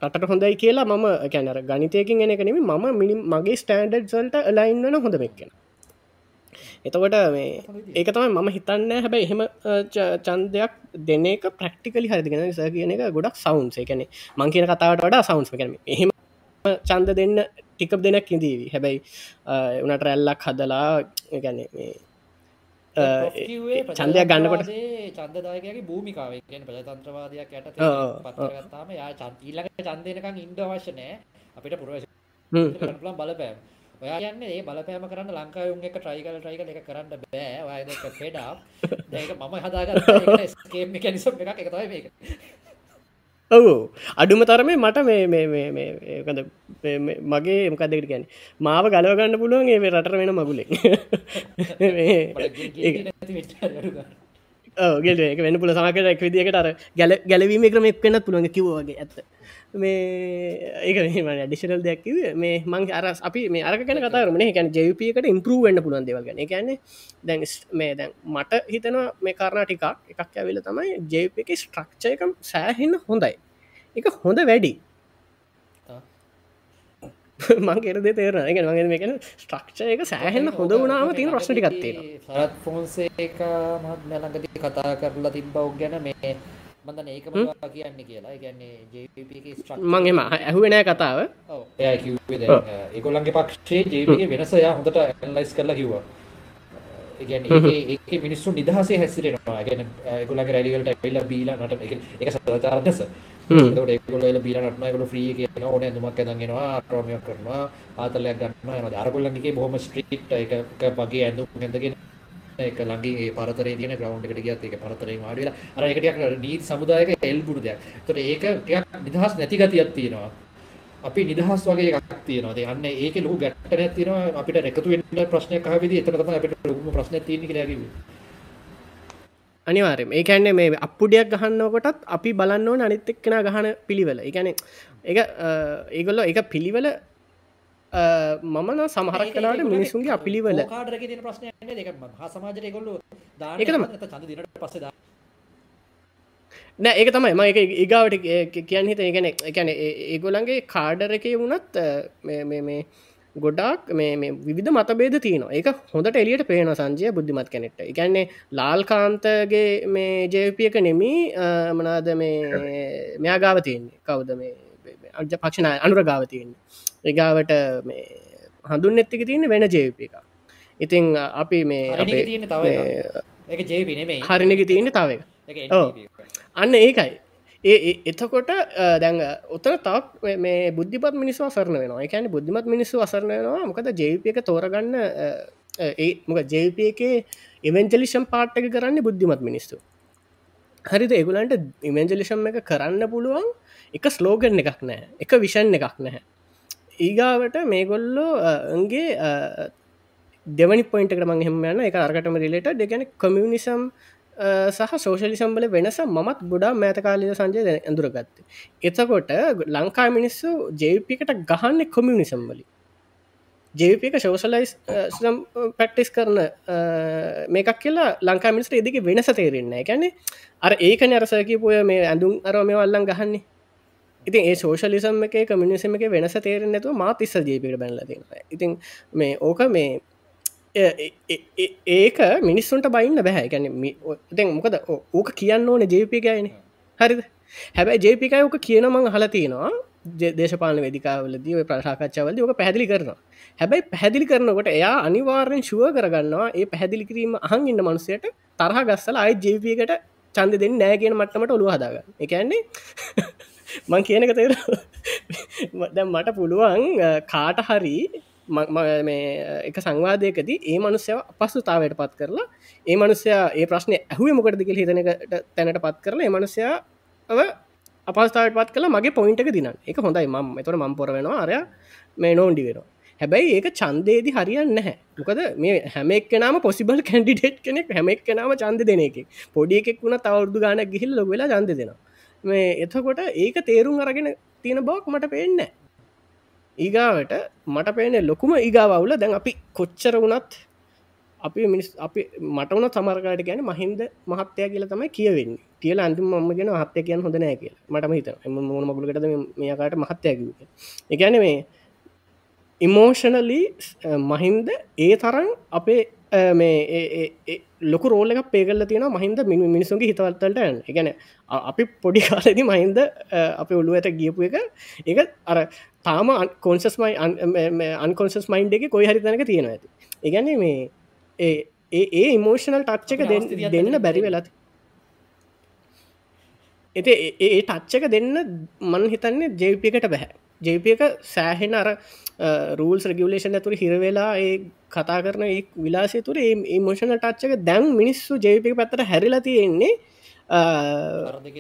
රටට හොඳයි කියලා මම කැනර ගනිතයකින් එන එකනෙම මම මිනි මගේ ස්ටන්ඩඩ් සල්ට ලයින් වන හොඳ මෙක්කෙන. එතකොට මේ ඒක තමයි මම හිතන්න හැබැයි එහෙම චන්දයක් දෙන එක ප්‍රක්ටිකලි හරිදිගෙන ස කියන එක ගොඩක් සවන්ස් එකන මං කියන කතාවට වඩා සවන්ස් කරන එහෙම චන්ද දෙන්න ටිකප් දෙනක් ඉදීවී හැබැයි උනට රැල්ලක් හදලා ගැන චන්දයක් ගන්නකොට චන්දදායකගේ භූමිකාව ප්‍රජතන්ත්‍රවාදයක් යට පත්තරගත්තාම යා චන්තීලක චන්දයනකං ඉන්ඩ අවශ්‍ය නෑ. අපිට පුරවශ බලපෑම්. ඔයා කියන්නේ ඒ බලපෑම කරන්න ලංකාවුන් එක ට්‍රයිකල් ට්‍රයිකල් එක කරන්න බෑ. එක ෆෙඩා දැක මම හදාගන්න ස්කේම් මෙකැනිසම් එකක්. එක තමයි මේක ඔවු. අඩුම තරමේ මට මේකද මගේ මකදෙට ගැන මාව ගලවගන්න පුළුවන් ඒ රට වෙන මගුලේ ගෙල එක වෙන පුල සමකට එක් විදිකට අර ගැල ගැලවීම ක්‍රම එක් වෙනත් පුළුවන් කිවගේ ඇත්ත මේ ඒක ඩිශනල් දෙයක්කිව මේ මං අර අපි මේ අරක කන කතාරම එකැන ජවිපකට ඉම්පරුවන්න පුළන් දෙවල්ගන එකැන දැන් මේ දැන් මට හිතනවා මේ කාරණ ටිකක් එකක් ඇවිල තමයි ජප එක ස්ට්‍රක්ෂයකම් සෑහෙන්න හොඳයි. එක හොඳ වැඩි. මං කෙරද තේරන එක මගේ මේකන ස්ට්‍රක්ෂය එක සෑහෙන්න හොඳ වුණාම තින ප්‍රශ්ටිකත්තේ සරත් ෆෝන්සේ එක මත් නැලඟති කතා කරලා තිබ්බව් ගැන මේ මන්දන ඒක කියන්න කියලා. ගැන්නේ මං එම ඇහුවෙනෑ කතාව. ඒගොල්ලන්ගේ පක්ෂේ ජේපගේ වෙනසයා හොඳට ඇල්ලයිස් කරලා කිව්වා. ඒ මිනිස්සු නිදහසේ හැසිරෙනවා. ගැන ගොලගේ රැලිවලට ඇල්ල බීල නට එක සදාචාරදස ඒගොල බීල නටන ගොල ්‍රී කියන ඕන ඇඳුමක් ඇදගෙනවා ට්‍රෝමියක් කරනවා ආතලයක් ගන්න අරගොල්ලන්ගේ බොහොම ස්ට්‍රීට් එක වගේ ඇඳුම් ඇඳගෙන එක ළඟේ පරතරේ තියෙන ග්‍රවුන්ඩ් එකට ගියත් ඒක පරතරේ වාඩි වෙලා අර ඒක ටිකක් නීති සමුදායක එල්බුණු දෙයක්. ඒතකොට ඒක ටිකක් නිදහස් නැති ගතියක් තියෙනවා. අපි නිදහස් වගේ එකක් තියෙනවා. ඒ අන්න ඒකේ ලොකු ගැටයක් තියෙනවා අපිට එකතු වෙන්න ප්‍රශ්නයක් අහවිදී එතන තමයි අපිට ලොකුම ප්‍රශ්නයක් තියෙන්නේ කියලා කිව්වේ. අනිවාර්යයෙන් ඒ කියන්නේ මේ අප්පුඩියක් ගහන්නකොටත් අපි බලන්න ඕනේ අනිත් එක්කෙනා ගහන පිළිවෙල. ඒ කියන්නේ ඒක ඒගොල්ලෝ ඒක පිළිවෙල මමන සමහරක් කලාට මිනිසුන්ගේ අපිලිවල නෑ ඒක තමයි. ම එක ඒගාවට කියන්න හිත ගැන එකැන ඒගොලන්ගේ කාඩරක වුණත් මේ ගොඩක් මේ විධ මතබේද තියන එක හොඳට එලියට පේන සංජය බුද්ධිමත් කැනෙට එකන්නේ ලාල්කාන්තගේ මේ ජයපියක නෙමී මනාද මේ මෙයාගාව තියන්නේ. කවුද? මේ අජ පක්ෂණ අනුර ගාව තියන්නේ ඒගාවට මේ හඳුන් එත්තික තියන්න වෙන ජේප එක ඉතිං අපි මේ හරිනක තියන්න තාව අන්න ඒකයි. ඒ එතකොට දැන් උත්තර තාක් මේ බුද්ධිපත් මිනිස්වා සරන වෙනවා. එකැන බුද්ධිමත් මිනිස්සු අසරන වෙනවා. මොකද ජේප එක තෝරගන්න ඒ මොක ජේප එකේ ඉවෙන්ජලිෂම් පාට්ටක කරන්න බුද්ධිමත් මිනිස්සු. හරිද? ඒගුලන්ට ඉමෙන්ජලිෂම් එක කරන්න පුළුවන් එක ස්ලෝගන් එකක් නෑ එක විෂන් එකක් නැහැ ඊගාවට මේගොල්ලෝ ගේ දෙවනි පොයින්ට කරම හෙමයන්න එක අර්කටම රිලට දෙගැන කොමියනිසම් සහ සෝෂලිසම්බල වෙනස මත් ගොඩා මෑතකාලය සංජය ඇඳුරගත්ත. එතකොට ලංකා මිනිස්සු ජේපිකට ගහන්න කොමියනිසම්බලි ජේපික ශෝෂලයිස් පැක්ටිස් කරන මේකක් කියලා ලංකා මිනිස්ට එදික වෙනස තේරෙන්න ගැන අර ඒක නරසකි පොය මේ ඇඳුම් අරම වල්ලන් ගහන්නේ. ඉතින් ඒ සෝෂලිසම් එක කමිනිසම එක වෙනස තේරෙන් නැතුව මාත් ඉස්ස ජීපිට බැනලතින ඉතින් මේ ඕක මේ ඒක මිනිස්සුන්ට බයින්න බැහැ ගැන දැන් මොකද? ඕක කියන්න ඕන ජීපි ගයන හරිද? හැබැයි ජේපිකයෝක කියන මං හල තියෙනවා. දේශපාන වෙදිකාවලදී ප්‍රශාකච්ඡාවලද ඕක පැදිලි කරනවා. හැබැයි පැදිලි කරනකොට එයා අනිවාර්යෙන් ශුව කරගන්නවා ඒ පැදිලි කිරීම අහන් ඉන්න මනුසයට තරහ ගස්සල අයි ජීපකට චන්ද දෙන්න නෑ කියන මට්ටමට ඔළු හදාගන්න. එකන්නේ මං කියනක තේර දැ මට පුළුවන් කාට හරි එක සංවාදයකදී ඒ මනුස්්‍යව අපස්සුතාවයට පත් කරලා ඒ මනුස්්‍යයා ඒ ප්‍රශ්නය ඇහුව මොකටදික හිතනකට තැනට පත් කරලා ඒ මනුස්්‍යයා අපස්ථාවට පත් කළ මගේ පොයින්ටක දින එක හොඳයි ම එතොට මම් පොර වෙනවා. අරය මේ නෝන්ඩි වෙනවා. හැබැයි ඒක චන්දේදි හරියන්න නැහැ. මොකද මේ හැමෙක් නම පොසිබල් කැන්ඩිඩේට් කෙනෙක් හැමෙක් නම චන්ද දෙන එක පොඩි එකෙක් වුණ තවරුදු ගාන ගිහිල් ලො වෙලා චන්ද දෙෙනවා. මේ එතකොට ඒක තේරුම් අරගෙන තියෙන බවක් මට පේන්න ඊගාවට මට පේන ලොකුම ඒගාවවුල දැන් අපි කොච්චර වුණත් අපි මිනිස් අපි මටවන සමරකාට ගැන මහින්ද මහත්තය කියලා තමයි කියවෙන්න. කියල අන්තිම ම ගෙන හත්තය කියන් හොඳ නෑ කියල. මට හිත එම මොන මගුලකට මේකාට මහත්තයකිව එකන මේ ඉමෝෂනලි මහින්ද ඒ තරන් අපේ මේ ලොක රෝල එක පේගල්ල තියෙන මහින්ද මිනි මිනිසුන්ගේ හිතවත්තලට එකන අපි පොඩි කාලෙදි මහින්ද අප ඔල්ලුව ඇත ගියපු එක. එක අර තාම කොන්සස් මයි අන්කොන්සස් මයින්් එක කොයි හරි තැනක තියෙන ඇති. එකන මේ ඒ ඒ ඉමෝෂනල් ටච්චක දෙන්න බැරි වෙලත් එති ඒ ටච්චක දෙන්න මන් හිතන්නේ ජේපියකට බැහැ ජේපියක සෑහෙන අර රූල්ස් රගියලේෂන් ඇතුර හිරවෙලා ඒ කතා කරන ඒ විලාසය තුර ඒ මෝෂණ ටච්චක දැන් මිනිස්සු ජේපික පැත්තට හැරිලා තියෙන්නේ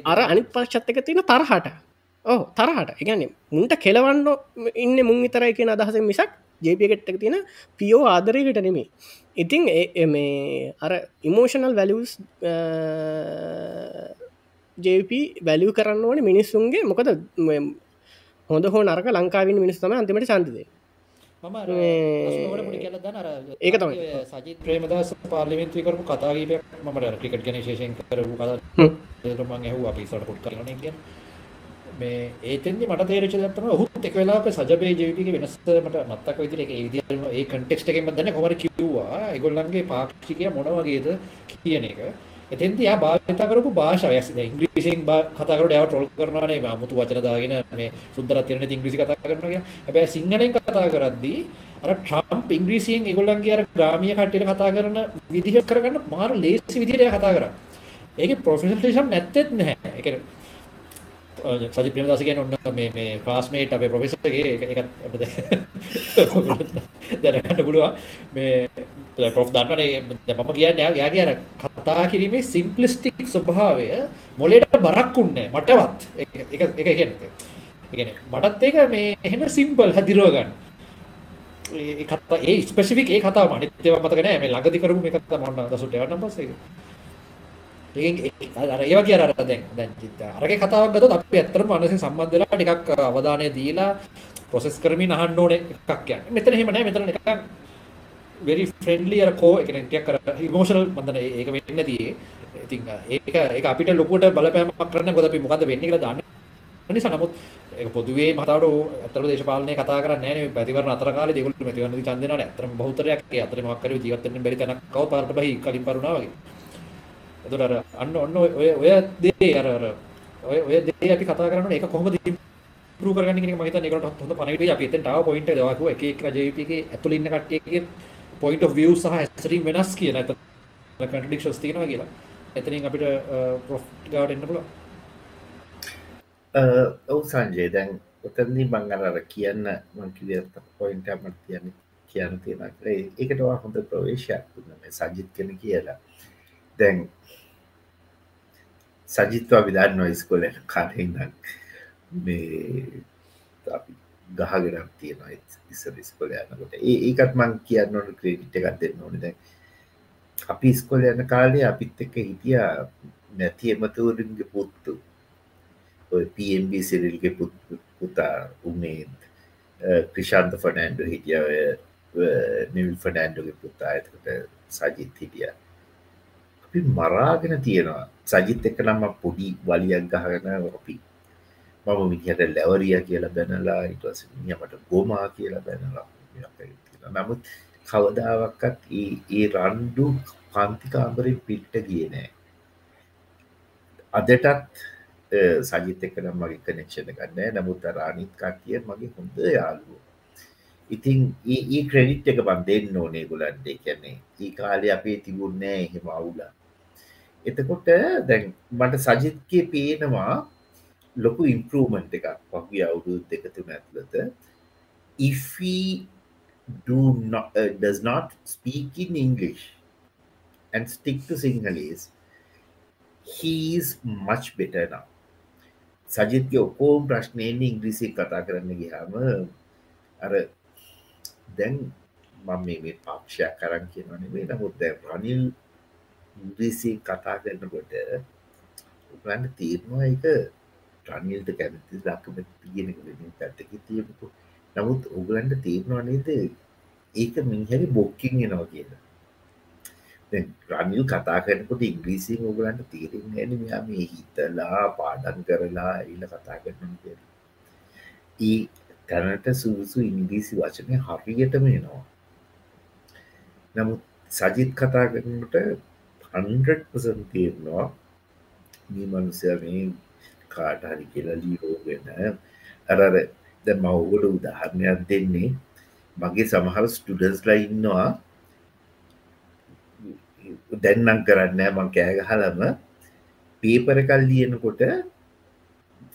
අර අනි පශ්චත්තක තියෙන තරහට. ඕ තරහට. එකගැන මුන්ට කෙලවන්න ඉන්න මුං විතරයි කියෙන අදහස මිසක් ජේපිකට්ක තියෙන පියෝ ආදරයකට නෙමේ ඉතිං මේ අර ඉමෝෂනල් වැලස් ජප වැලිය කරන්න ඕන මිනිස්සුන්ගේ. මොකද හොඳ හෝ නරක ලංකාවින් මිනිස්තම අන්තිමට සන්තදේ ඒක තමයි. සජිත් ප්‍රේමදස් පාර්ලිමෙන්ත්‍රී කරපු කතාගීපයක් මට ටිකට ගැන ශේෂයෙන් කරපු කතා මං ඇහු අපි සට පුට් කරන මේ ඒතෙන්දි මට තේරෙච්ච දේ තමයි ඔහුත් එක වෙලාවක සජබේ ජීවිතේ වෙනස මට මතක විදිහට ඒක ඒ කන්ටෙක්ස්ට් එකෙන් දන්නේ කොහොමද කිව්වා. ඒගොල්ලන්ගේ පාක්ෂිකය මොන වගේද කියන එක එතෙන්ද යා භාවිත කරපු භාෂාව දැන් ඉංග්‍රීසියෙන් කතා කරනකොට යාව ට්‍රෝල් කරනවානේ මේ 아무තු වචන දාගෙන මේ සුන්දරත් තියෙන ඉංග්‍රීසි කතා කරනවා කියන. හැබැයි සිංහලෙන් කතා කරද්දී අර ට්‍රම්ප් ඉංග්‍රීසියෙන් ඒගොල්ලන්ගේ අර ග්‍රාමීය කට්ටියට කතා කරන විදිහ කරගන්න මාර ලේසි විදිහට එයා කතා කරා. ඒකේ ප්‍රොෆෙෂනලිසම් නැත්තේත් නැහැ. ඒ කියන්නේ සජිත් ප්‍රේමදාස කියන්නේ ඔන්න මේ මේ ක්ලාස්මේට් අපේ ප්‍රොෆෙසර්ගේ ඒක ඒකත් අපිට දැනගන්න පුළුවන් මේ ප්‍රොෆ් දන්නවනේ දැන් මම කියන්නේ යාගේ අර කතා කිරීමේ සිම්ප්ලිස්ටික් ස්වභාවය මොලේට බරක් උන්නේ මටවත්. ඒක ඒක කියන්නේ. ඒ කියන්නේ මටත් ඒක මේ එහෙම සිම්පල් හදිරව ගන්න. ඒ කතා ඒ ස්පෙસિෆික් ඒ කතාව මම අනිත් ඒවා මතක නැහැ. මේ ළඟදි කරපු මේ කතාව මම දසුට යවන්නම් පස්සේ අර ඒ වගේ අර දැන් දැන් අරගේ කතාවක් ගත්තොත් අපි ඇත්තටම මානසික සම්බන්ධ වෙලා ටිකක් අවධානය දීලා ප්‍රොසෙස් කරමින් අහන්න ඕනේ එකක් කියන්නේ. මෙතන එහෙම නැහැ. මෙතන නිකන් very friendly අර කෝ ඒ කියන්නේ ටිකක් අර emotional මන්දන ඒක වෙන්නේ නැති. ඉතින් ඒක ඒක අපිට ලොකුවට බලපෑමක් කරන්න මොකද අපි මොකද්ද වෙන්නේ කියලා දන්නේ නිසා නමුත් ඒක පොදුවේ මතාවට ඇත්තටම දේශපාලනය කතා කරන්නේ නැහැ නේ පැතිවරණ අතර කාලේ ඒගොල්ලෝ මෙතිවරණ දී ඡන්ද දෙනවා නේ. ඇත්තටම බහුතරයක් ඒ අතරේ මොකක් කරේ ජීවත් වෙන්න බැරි තැනක් කව පාරට බහි කලින් පරුණා වගේ. එතකොට අර අන්න ඔන්න ඔය ඔය දේ අර අර ඔය ඔය දේ අපි කතා කරනකොට ඒක කොහොමද ඉම්ප්‍රූව් කරගන්නේ කියන එක මම හිතන්නේ ඒකට හොඳ පණිවිඩය අපි එතෙන්ට ආව පොයින්ට් එක දවා කිව්වා එක එක JVP එකේ ඇතුළේ ඉන්න කට්ටියගේ point of view සහ හැසිරීම වෙනස් කියලා. එතන contradictions තියෙනවා කියලා. එතනින් අපිට ප්‍රොෆ් ගාවට එන්න පුළුවන්. ඔව් සංජය දැන් ඔතනදී මං අර අර කියන්න මං කිව්වේ පොයින්ට් එකක් මට කියන්න කියන්න තියෙනවා. ඒකට හොඳ ප්‍රවේශයක් දුන්නා මේ සජිත් කෙන කියලා. දැන් සජිත්වා විධාන්න ඉස්කොල කාටහිදන් මේ ගහගෙනම් තියෙනවා ඉස්සර ඉස්කොල යනකොට. ඒකත් මං කියන්න ඕන ක්‍රේටිට එකක් දෙන්න ඕන. දැන් අපි ඉස්කොල යන කාලේ අපිත් එක්ක හිටිය නැති එමතවරුන්ගේ පුත්තු ඔය පම්B සිරිල්ගේ පුතා උමේත් ක්‍රිෂාන්ත ෆනෑන්ඩු හිටිය. නිවිල් ෆනෑන්ඩුගේ පුතා ඇතකට සජිත් හිටිය. අපි මරාගෙන තියෙනවා. සජිත් එක නම් පොඩි වලියක් ගහගෙන අපි මම මිනිහට ලැවරිය කියලා බැනලා ඉටස මිනිමට ගෝමා කියලා බැනලා නමුත් කවදාවක්කත් ඒ රන්ඩු පන්තිකාම්බරින් පිට්ට ගිය නෑ. අදටත් සජිත එක නම් මගේ කනෙක්ෂණ ගන්න නමුත් රානිත් කට්ටිය මගේ හොඳ යාලුව ඉතින් ඒ ක්‍රඩිට් එක බන් දෙන්න ඕනේ ගුලන්ට කැනේ ඒ කාලය අපේ තිබුන්නෑ එහෙම අවුලා එතකොට දැන් මට සජිත්ගේ පේනවා ලොකු ඉම්පරූමන්ට් එකක් පහුගිය අවුරුදු දෙක තුන ඇතුළත. If we do not uh, does not speak in english and stick to sinhalese he is much better now. සජිත්ගේ ඔකෝම් ප්‍රශ්නයෙන් ඉංග්‍රීසි කතා කරන්න ගියාම අර දැන් මම මේ පක්ෂයක් කරන් කියනනේ නමුත් දැ රනිල් ඉංග්‍රීසි කතා කරනකොට උගන්න තීරණවා එක රනිල්ට කැමති දක්කම තියෙනක පැත්තක තියපු නමුත් උගලන්ට තීරණවා නේද? ඒක මිහරි බොක්කින් එනවා කියලා. රනිල් කතා කරනකොට ඉංග්‍රීසින් ඔගලන්ට තීරෙන් ඇන මෙයා මේ හිතලා පාඩන් කරලා එල්ල කතා කරන කිය ඒ තැනට සුදුසු ඉංග්‍රීසි වචනය හරියටම එනවා. නමුත් සජිත් කතා කරනට හන්පසන් තේරනවා මේ මනුසය මේ කාට හරි කියලා ලීරෝගෙන අරර ද මව්ගොඩ උදාහරණයක් දෙන්නේ. මගේ සමහර ස්ටඩන්ස්ලා ඉන්නවා. දැන්නම් කරන්න මං කෑගහලම පේපර කල් ලියනකොට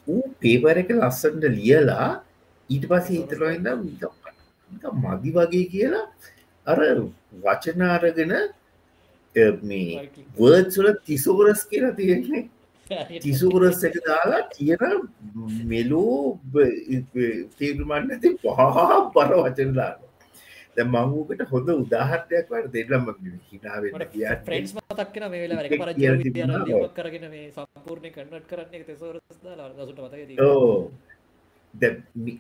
ඌ පේපර එක ලස්සන්ට ලියලා ඊට පස්සේ හිතරයින්න මදි වගේ කියලා අර වචනාරගෙන මේ වර්ඩ්සුල තිසෝරස් කියලා තියෙන්නේ තිසුරස් එක දාලා තියෙන මෙලෝ තේරුමන්න ඇති පහා බර වචන දාන්න ද මංගුකට හොඳ උදාහරයක් වට දෙල්ලම හිනාවෙන්න කිය ෆ්‍රෙන්ස් මතක්කන වෙලා පර කරගෙන සම්පූර්ණය කන්නට කරන්නේ මතක ඕ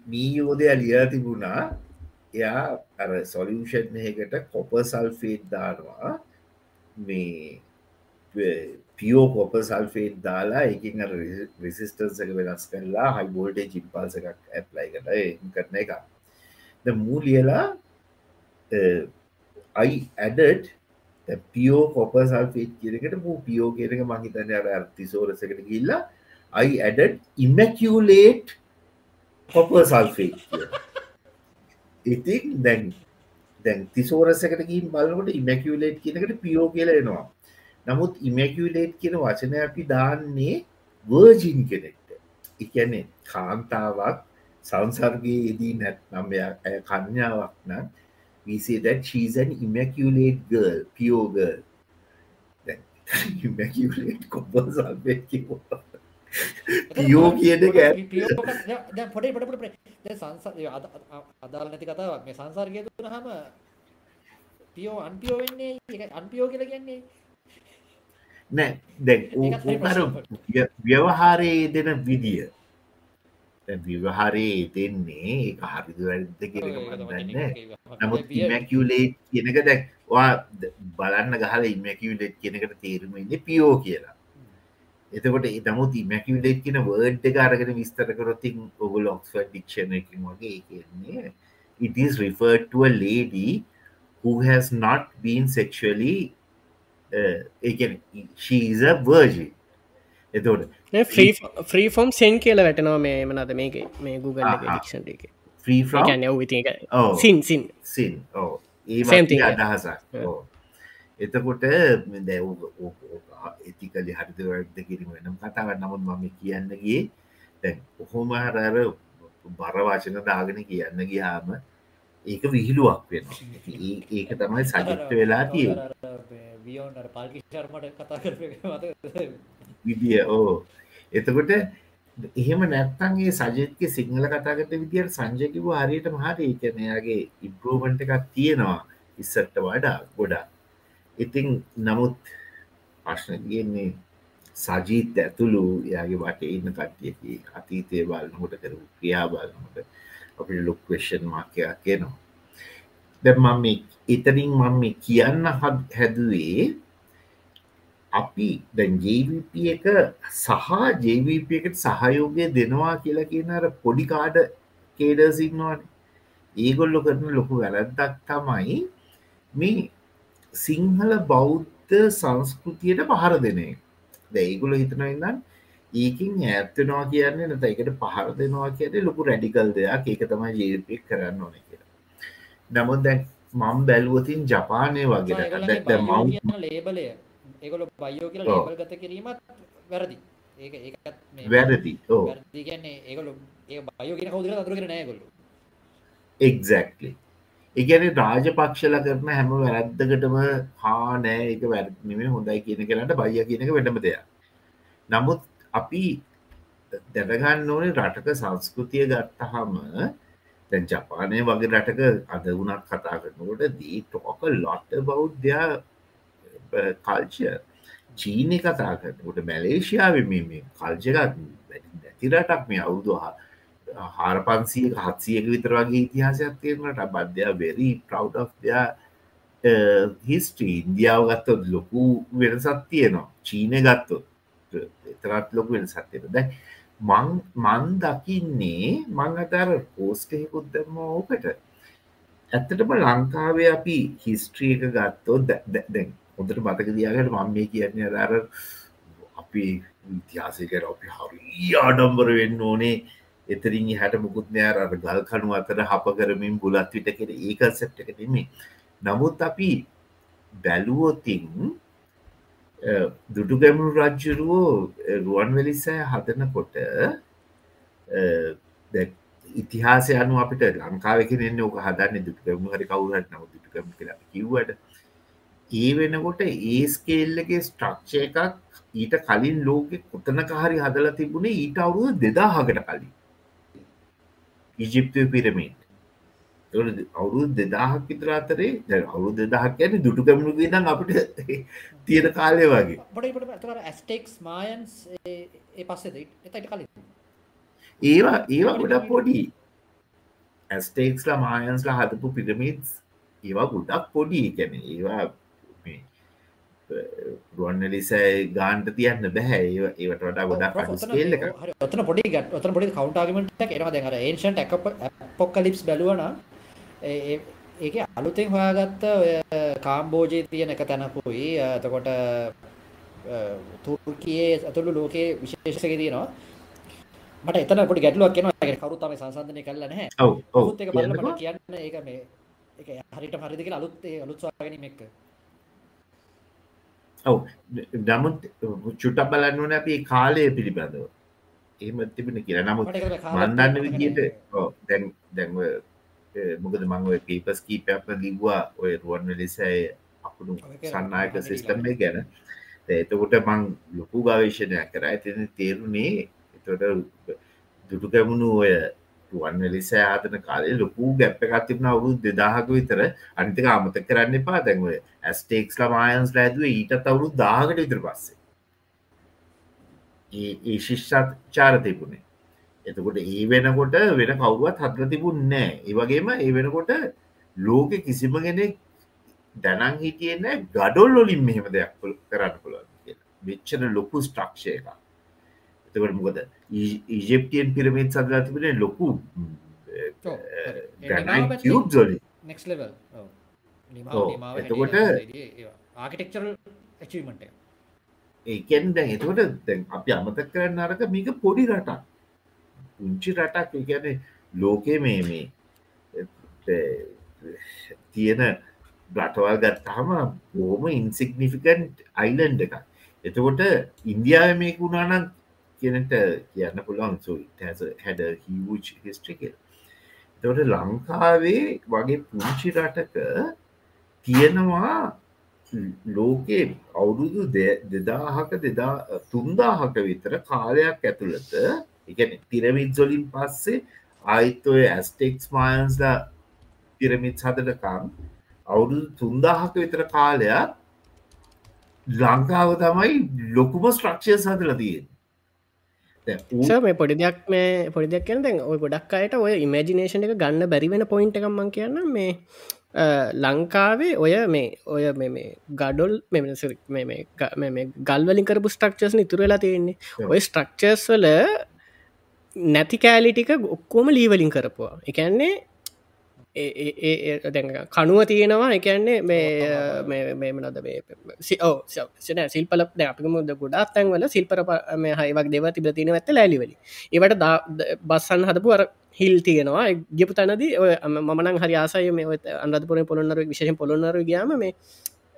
මීයෝදය ලිය තිබුණා එයා අර සොලියෂන් එකට කොප සල්ෆේට් දානවා. මේ පියෝ කොප සල්ෆේට් දාලා එකින් රිසිස්ටන්ස එක වෙනස් කරලා හයිබෝල්ටේ චිප්පාස එකක් ඇප්ලයි කට කරන එක ද මූ ලියලා අයි ඇඩට් පියෝ කොප සල්ෆේට් කියරකට මූ පියෝ කියරක මහිතන අර අර්තිසෝරසකට ගිල්ලා අයි ඇඩට් ඉමැකියලේට් කොප සල්ෆේට් ඉතින් දැන් දැන් තිසෝරසකට ගින් බලකට ඉමැකියලේට් කියනකට පියෝ කියලෙනවා නමුත් ඉමැකියලේට් කියන වචන අපි දාන්නේ වර්ජින් කෙනෙක්ට. එකැනෙ කාන්තාවක් සංසර්ගේ යෙදී නැත්නම් ඇය කන්‍යාවක් නම් විසේ that she's an immaculate girl pure girl. immaculate කොබ සල්පෙත් කිව්වා. පියෝ කියන පොඩේ පොඩ පොඩ සංස අදාල නැති කතාවක්. මේ සංසර්ගය තුනහම පියෝ අන්පියෝ වෙන්නේ? අන්පියෝ කියල කියන්නේ? නෑ. දැ ව්‍යවහාරයේ දෙන විදිිය. විවහාරයේ දෙන්නේ හරිදු වැරද කියනක නමුත් ඉමැකියලේට් කියනක දැක්වා බලන්න ගහල ඉමැකියලෙට් කියනකට තේරුමන්නේ පියෝ කියලා. එතකොට නමුත් ඉමැකියලේට් කියන වර්ඩ් එක අරගෙන විස්තර කරොතින් ඔගුල ඔක්ස්ෆර් ඩික්ෂණ එකින් වගේ කියන්නේ it is referred to a lady who has not been sexually is a virgin. එතකොට ෆ්‍රී ෆෝම් සෙන් කියල වැටනවා මේ මනද මේක මේ Google ඩික්ෂන් එක ්‍රී සින් සින් සින් ඒ අදහසක්. එතකොට දැ ඇතිකලි හරිත වැඩ කිරීම වෙනම් කතාව නමුත් මම කියන්නගේ ඔහොම හරර බරවාචන දාගෙන කියන්න ගියාම ඒක විහිළුවක් වෙන ඒක තමයි සජිත්ත වෙලා තිය විදිිය ඕ. එතකොට එහෙම නැත්තන්ගේ සජත්ක සිංහල කතාගත විදියට සංජකිව හරියට මහට ඒකනයාගේ ඉම්පරෝමන්ට එකක් තියෙනවා ඉස්සට වඩා ගොඩා ඉතිං නමුත් ප්‍රශ්නගන්නේ සජීත ඇතුළු යාගේ වට ඉන්න කට්ටියකි අතීතය බලනකොට කරු ක්‍රියා බලනට අපිට ලොක් වේෂන් මාකයක් කියනවා දැ මම එතනින් මම කියන්න හැදුවේ අපි දැන් ජීවිප එක සහ ජීවිප එකට සහයෝගය දෙනවා කියලා කියන අර පොඩි කාඩ කේඩසින්වාන ඒගොල්ලො කරන ලොකු වැරැද්දක් තමයි මේ සිංහල බෞද්ධ සංස්කෘතියට පහර දෙනේ දැයිගුල හිතනයිදන් ඒකින් ඇත්තනවා කියන්නේ නත එකට පහර දෙනවා කියන්නේ ලොකු රැඩිකල් දෙයක්. ඒක තමයි ජීවිතයක් කරන්න ඕන කියලා. නමුත් දැන් මම් බැලුවතින් ජපානය වගේ දැ මව් ලේබලය. ඒගොල බයෝ කියල. ලේබල් ගත කිරීමත් වැරදි. මේ වැරදි. කියන්නේ ඒගොලු ඒ බයෝ කියෙන කවුදර අතුරගෙන නෑගොල්ලු එක්ලි ඉගැන රාජපක්ෂල කරන හැම වැරද්දකටම හා නෑ එක වැරනිම හොඳයි කියන කරට බය කියනක වැඩම දෙයක්. නමුත් අපි දැනගන්න ඕනේ රටක සංස්කෘතිය ගත්තහම දැන් ජපානය වගේ රටක අද වුණත් කතා කරනකොට දී ටෝක ලොට්ට බෞද්ධයා කල්චය චීනය කතා කරනකොට මැලේෂයාව මේ කල්ජකත් නැතිරටක් මේ අවුදු හාර පන්සිය හත්සියක විතර වගේ ඉතිහාසයක් තියෙනට බද්ධයා වෙරි ප්‍රව් හිස්ට්‍රී ඉන්දියාව ගත්තොත් ලොකු වෙනසත් තියෙනවා. චීනය ගත්තොත්. එතරත් ලොකු වෙන සත්‍යයට දැ මං මන් දකින්නේ මං අතර පෝස්ටහෙකුත් දැම්ම ඕකට. ඇත්තටම ලංකාවේ අපි හිස්ට්‍රිය එක ගත්තෝ දැන් හොඳට මතක දියාගට මම මේ කියන්නේ අදාර අපි ඉතිහාසකර අපි හරි ආඩම්බර වෙන්න ඕනේ. එතරින් හැට මුකුත්නෑ අර ගල් කනු අතර හප කරමින් බුලත් විට කෙර. ඒක සෙට් එක නෙමේ නමුත් අපි බැලුවොතින් දුටු ගැමුණු රජ්ජුරුවෝ රුවන් වෙලිසය හදනකොට ඉතිහාසය අනු අපිට ලංකාවක එන්න ඕක හදන්න දුටුගැමුණු හරි කවුරට නව දුටුගම කියලා කිව්වට ඒ වෙනකොට ඒ ස්කේල්ලගේ ස්ට්‍රක්ෂය එකක් ඊට කලින් ලෝකෙ කොතනක හරි හදලා තිබුණේ ඊට අවුරුදු දෙදාහකට කලින්. ඉජිප්තය පිරමීට අවුරු දෙදාහක් විතර අතරේ අවුරු දෙදහක් ඇන දුටු කැමණු දම් අපිට තියෙන කාලය වගේ. ඇස්ටෙක්ස් මායන්ස් ඒ පස්සෙද? එතට කලින්. ඒවා ඒවා ගොඩක් පොඩි. ඇස්ටේක්ස්ලා මායන්ස්ලා හදපු පිරමිත්ස් ඒවා ගොඩක් පොඩි. කැන ඒවා රුවන්නලිසයි ගාන්ට තියන්න බැහැ ඒ ඒවට වඩා ගොඩක් ඔතන පොඩි ගත් ඔතන පොඩි කවන්ටාගමට එනවා දැන් අර ඒන්ෂන්ට පොක්කලිප්ස් බැලුවන ඒක අලුතෙන් හොයාගත්ත ඔය කාම්බෝජයේ තියෙන එක තැනකුයි. එතකොට තුර්කියේ ඇතුළු ලෝකයේ විශේෂක තියෙනවා. මට එතන පොඩි ගැටලුවක් එනවා. කවුරු තමයි සංසන්දනය කරලා නැහැ. ඔව් ඔව්. ඔව් ඒක බලලා මට කියන්න ඒක මේ ඒක හරියට හරිද කියලා අලුත් ඒ අලුත් සොයාගැනීම එක්ක. ඔව්. නමුත් චුට්ටක් බලන්න ඕන අපි ඒ කාලය පිළිබඳව. එහෙම තිබෙන කියලා. නමුත් මන්දන්න තියෙනවා. විදියට ඔව් දැන් දැන් ඔය, ඒ, මොකද මං ඔය පීපස් කීපයක්ම ලිව්වා ඔය රුවන් වෙලිසෑ අකුණු ඔයක සන්නායක සිස්ටම්. ගැන එතකොට මං ලොකු ගවේශණයක් කර ඇතින තේරුණේ එතොට දුටු ගැමුණු ඔය රුවන් වෙලිසෑ ආතන කාලේ ලොකු ගැප්ප එකක් තිබුණ අවුරුදු දෙදාහක විතර අනිතක අමතක කරන්න එපා දැන්ව ඇස්ටේක්ස් ලමයන්ස් ලෑදුව ඊටත් අවුරුදු දාහකට විතර පස්සේ ඒ ඒ ශිෂ්ෂාචාර තිබුණේ එතකොට ඒ වෙනකොට වෙන කවුරුවත් හදල තිබුණ නෑ ඒවගේම ඒ වෙනකොට ලෝක කිසිම කෙනෙක් දැනන් හිටියන්න ගඩොල් ඔලින් මෙහෙම දෙයක් කරන්න කියලා. වෙච්චන ලොකු ස්ට්‍රක්ෂය එක එතකට මොකද? ඉජෙප්ටියන් පිරමිත් සදලා තිබෙන ලොකු ජොලි එතකොට- ඒකෙන් දැන් එතකොට දැන් අපි අමතක කරන්න අරක මේක පොඩි රටක් පුංචි රටක් ඒ කියන්නේ ලෝකේ මේ මේ එ- තියෙන රටවල් ගත්තහම බොහොම ඉන්සිගනිෆිකන්ට් අයිලන්ඩ එක එතකොට ඉන්දියාව මේක වුණානම් කියනට කියන්න පුළුවන්. හැඩ හිවච් හිස්ට්‍රික එතකොට ලංකාවේ වගේ පුංචි රටක තියෙනවා ලෝකේ අවුරුදු දෙ- දෙදාහක දෙදා තුන්දාහක විතර කාලයක් ඇතුළත එකන පිරමිත් zොලින් පස්සේ ආයිත්තෝය ඇස්ටෙක්ස් මයන්ස්ලා පිරමිත් හදටකම් අවුරුදු තුන්දාහක විතර කාලයක් ලංකාව තමයි ලොකුම ස්ට්‍රක්ෂය සදල තියෙන් මේ පොඩි දෙයක් මේ පොඩි දෙයක් කියන දැන් ඔය ගොඩක් අයට ඔය ඉමජිනේෂන් එක ගන්න බැරිවෙන පොයින්ට එකම්මන් කියන්න මේ ලංකාවේ ඔය මේ ඔය මේ ගඩොල් මෙමනසිර මේ ගල්වලින් කරපු ස්ට්‍රක්චර්ස් ඉතුර වෙලා තියෙන්නේ. ඔය ස්ට්‍රක්චර්ස් වල නැති කෑලිටික ඔක්කෝම ලීවලින් කරපුවා. එකන්නේ දැ කනුව තියෙනවා. එකන්නේ මේ මේමනද සන සිල්පල අපිමුද ගොඩක් තැන්වල සිල්පර මේ හයිවක් දෙව තිබ තියෙන ඇත්ත ලැලිවලි ඒවට බස්සන් හදපු අර හිල් තියෙනවා. ගපු තනද මනන් හරි ආසය මේ අන්රපුර පොළොන්නර විශෂ පොළොන්නර ගයාම මේ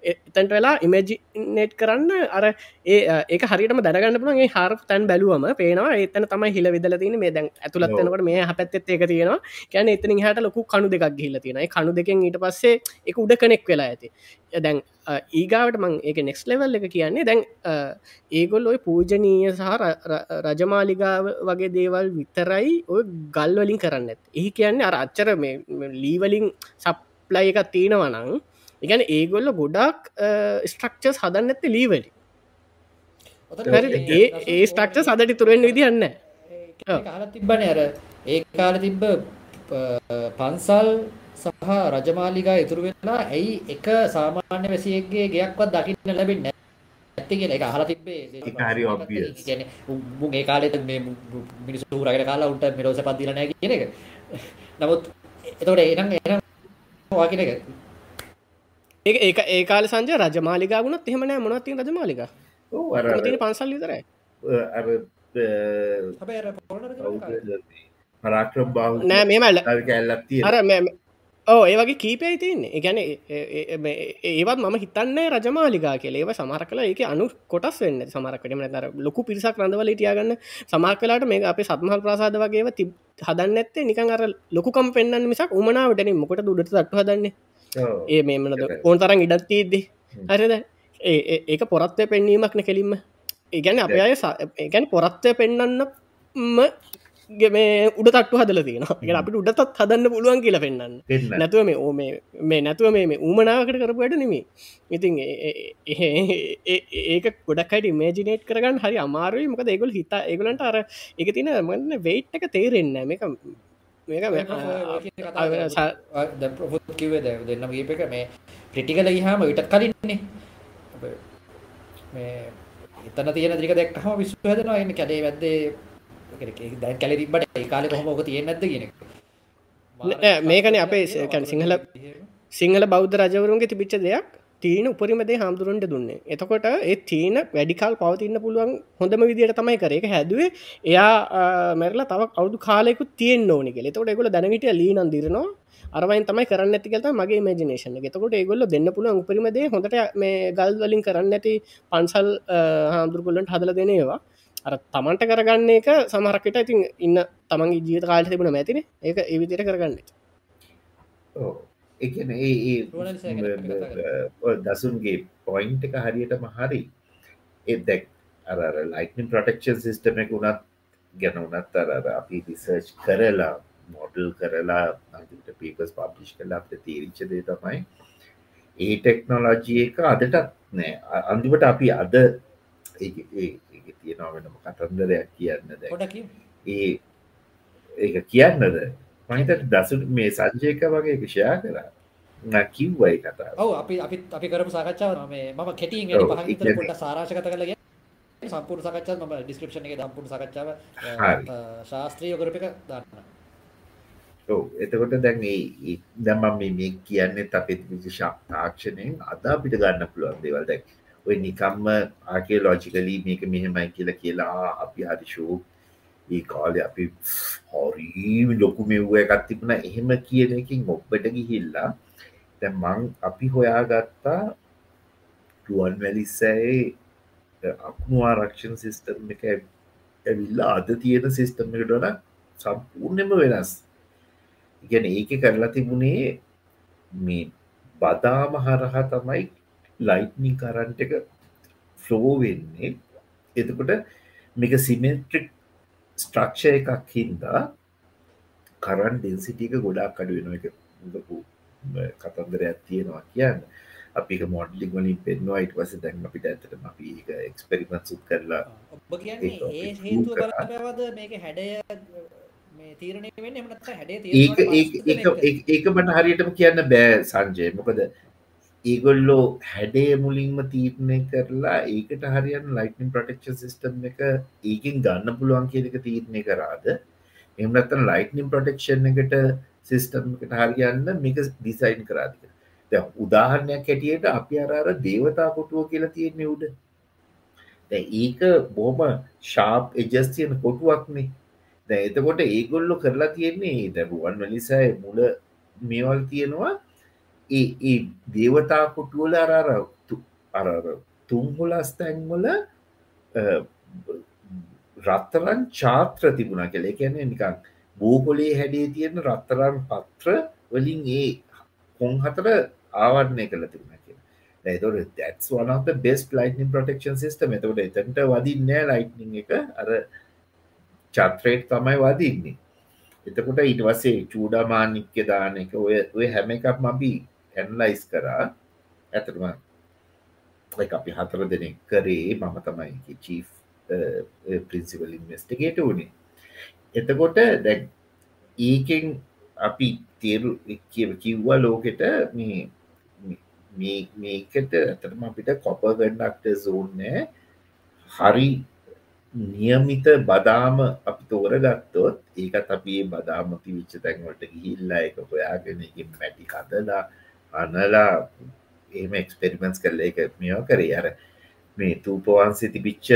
එතැන්ට වෙලා ඉමජිනේට් කරන්න අර ඒ ඒක හරිටම දැනගන්න පුළන්ගේ හර තැන් බැලුවම පේනවා. එතන තමයි හිල විදල තින මේ දැන් ඇතුළත්වනකට මේ පැත්තෙත් ඒක තියෙනවා. කැන එතන හට ලොකු කණු දෙකක් ගිල්ල තියෙන කණු දෙකෙන් ඊට පස්සේ එක උඩ කනෙක් වෙලා ඇති. දැන් ඊගාවට මං ඒක නෙක්ස් ලෙවල් එක කියන්නේ දැන් ඒගොල් ඔය පූජනීය සහ රජමාලිගාව වගේ දේවල් විතරයි ඔය ගල්වලින් කරන්න ඇත් එහි කියන්නේ අර අච්චර මේ ලීවලින් සප්ලයි එකක් තියෙනවනං එකන ඒගොල්ල ගොඩක් ස්ට්‍රක්චස් හදන්න ඇත්ත ලීවලි ඒ ඒ ස්ටක්ච සදටි තුරෙන් විදින්න කාල තිබ්බන අර. ඒ කාල තිබ්බ පන්සල් සහ රජමාලිගා ඉතුරු වෙලා ඇයි එක සාමාන්‍ය වැසියගේ ගයක්වත් දකින්න ලැබෙන්න ඇති කියෙන එක හලා තිබේ ඒ කාලෙත මේ මිනිස්සු රගට කාලා උන්ට මෙලෝස පත්දිලනෑ කියන එක. නමුත් එතවට එනම් එනම් වාකින එක ඒ ඒ ඒකාල සංජ රජමාලිකාගුණත් එහෙමනෑ මොනත්ති රජමාලික පන්සල් විතරයි. පරාක්‍රම් බාව නෑ මේමල්ල කැල්ලත්තිය අර ඕ ඒ වගේ කීපයි තින්නේ එකැන ඒවත් මම හිතන්න රජමාලිකා කියල. ඒව සමර කලා ඒක අනු කොටස් වෙන්න සමරකටම තර ලොකු පිරිසක් රඳවල ටියගන්න සමක් කලාට මේ අප සත්මහල් ප්‍රසාද වගේ ති හදන්න ඇත්තේ නිකන් අර ලොකුකම් පෙන්න්න මිසක් උමනාවටන මොකට දුඩට තට්ට හදන්නේ ඒ මේමනද ඕන් තරන් ඉඩත් තිීද්දි හරිද? ඒක පොරත්වය පෙන්වීමක්න කෙලින්ම. ඒගැන අප අය ඒගැන පොරත්වය පෙන්න්නන්න මේ උඩ තට්ටු හදල තියෙන ගෙන අපිට උඩතත් හදන්න පුළුවන් කියල පෙන්න්න නැතුව මේ ඕ මේ නැතුව මේ උමනාකට කරපුට නෙමේ ඉතින් ඒක ගොඩක්කට මේජිනේට් කරගන්න හරි අමාරුයි. මක ඒගොල් හිතා ඒගලන්ට අර එක තින මන්න වෙයිට් එක තේරෙන්න මේක ප්‍රොපුත් කිවේ ද දෙන්නම ගීප එක මේ ප්‍රිටිකල හාම විටත් කලින්නේ. මේ එතන තියෙන දික දෙක්හම විශ්ව හදනවා එන්න කැඩේ වැද්දේ. දැන් කැල තිබට ඒ කාලෙ කොහොම ඕක තියෙන්නේ නැද්ද කියන එක. මේකන අපේ කැන සිංහල සිංහල බෞද්ධ රජවරුන්ගේ තිබිච්ච දෙයක් තීන උපරිමදේ හාමුදුරන්ට දුන්නේ. එතකොට ඒ තීන වැඩිකාල් පවතින්න පුළුවන් හොඳම විදියට තමයි කරේක හැදුවේ එයා මැරලා තව අවුදු කාලෙකු තියෙන් ඕනි කෙ තොට එකොල දැනගට ලීනන් දිරනවා. අරවයින් තමයි කරන්න ඇතිකත මගේ මේජනේෂන එතකොට ඒගොල්ල දෙන්න පුළුවන් උපරිමදේ හොඳට මේ ගල් වලින් කරන්න ඇති පන්සල් හාමුදුරගොල්ලන්ට හදල දෙනේවා අර තමන්ට කරගන්න එක සමහරකට ඉතින් ඉන්න තමන්ගේ ජීවිත කාල තිබුණ මැතින ඒක ඒවිදියට කරගන්න. එකන ඒ දසුන්ගේ පොයින්් එක හරියටම හරි. ඒ දැක් අර ලයිටන් ප්‍රටක්ෂන් සිිස්ටම එක වුණත් ගැන වනත් අර අපි රිසර්ච් කරලා මොඩල් කරලා අන්තිට පීපස් පබ්ලිෂ් කලා අප තීරිච්ච දේ තමයි ඒ ටෙක්නෝලජී එක අදටත් නෑ. අන්තිමට අපි අද තියෙනවා වෙනම කතන්දරයක් කියන්න ද ඒ ඒ කියන්නද මහිතට දසු මේ සංජයක වගේ විෂයා කරා. කිව්වයි කතා ඔව අපි අපි අපි කරපු සාකච්ඡාව මේ මම කෙටින් පහ පොට සාරාශකත කලගේ සම්පූර් සකච්ඡා ම ඩිස්ක්‍රපෂන එක දම්පුර සකච්ඡාව ශාස්ත්‍රීය කරප එක දන්න. එතකොට දැන් දමම් මේ කියන්නේ අපත් විශෂා තාක්ෂණයෙන් අද අපිට ගන්න පුළුවන් දේවල්. දැක් ඔය නිකම්ම ආකේ ලෝජිකලී මේක මෙහෙමයි කියලා කියලා අපි හරිශූ ඒ කාලෙ අපි හොරීම ලොකු මෙව්ව එකත් තිබුණ. එහෙම කියන එකින් ඔබ්බට ගිහිල්ලා තැ මං අපි හොයාගත්තා රුවන් වැලිස්සෑ අකුණු ආරක්ෂණ සිිස්ටම් එක ඇවිල්ලා අද තියෙන සිිස්ටම් එකටන සම්පූර්ණයම වෙනස්. ඉගැන ඒක කරලා තිබුණේ මේ බදාම හරහා තමයි ලයිට්නි කරන්ට එක ෆ්ලෝ වෙන්නේ. එතකොට මේක සිමෙන්ට්‍රික් ස්ට්‍රක්ෂය එකක් හින්දා කරන් ඩෙන්සිටික ගොඩක් අඩු වෙන එක කතන්දරයක් තියෙනවා කියන්න. අපි මොඩලික් වලින් පෙන්වා ඉට වස දැන් අපිට ඇතට අපි එක එක්ස්පෙරිමත් සුත් කරලා මේක හැඩය ඒක මට හරියටම කියන්න බෑ සංජය. මොකද ඒගොල්ලෝ හැඩේ මුලින්ම තීරණය කරලා ඒකට හරියන් ලයිටන් ප්‍රටක්ෂ සිිස්ටම් එක ඒකින් ගන්න පුළුවන් කියලක තීරණය කරාද? එමනත්තන ලයිටනිම් ප්‍රටක්ෂන් එකට සිිස්ටම්කට හරියන්න මේක ඩිසයින් කරාදික දැ උදාහරණයක් හැටියට අපි අරර දේවතා කොටුව කියලා තියෙන්නේ උඩ. ඒක බොහොම ශාප් එජස් තියෙන කොටුවක්නේ දැ එතකොට ඒගොල්ලො කරලා තියෙන්නේ දැරුවන් වලිසය මුල මේවල් තියෙනවා. ඒ දේවතා කොටුවල අරර අරර තුම්හොලස්තැන්වල රත්තරන් චාත්‍ර තිබුණ කෙල කියන්නේ නිකං බෝකොලේ හැඩේ තියෙන රත්තරන් පත්‍ර වලින් ඒ කොන් හතර ආවරණය කළ තිබුණ කිය තොට දැස් වනත බෙස් ලයිටනින් ප්‍රටක්ෂන් සිස්ටම එතකට එතට වදින්නෑ ලයිට්නිං එක. අර චත්‍රේට් තමයි වදින්නේ. එතකොට ඉට වසේ චූඩාමානික්්‍ය දාන එක ඔය ඔය හැම එකක් මබි ඇන්ලයිස් කරා. ඇතරම අපි හතර දෙනෙක් කරේ මම තමයි චීෆ් පින්සිවල් ඉන්වස්ටිගේට වුණේ එතකොට දැ ඒකෙන් අපි තේරු කිව්වා ලෝකෙට මේ මේකට ඇතරම අපිට කොප ගඩක්ට සෝන්නෑ හරි නියමිත බදාම අපි තෝර ගත්තොත් ඒකත් අපි බදාමති විච්ච තැන්වලට ගිහිල්ලා එක හොයාගෙන මැටි කදලා අනලා එම එක්ස්පෙරිමෙන්ස් කරල එක මෙෝ කරේ. අර මේ තූපවන්සේ තිබිච්ච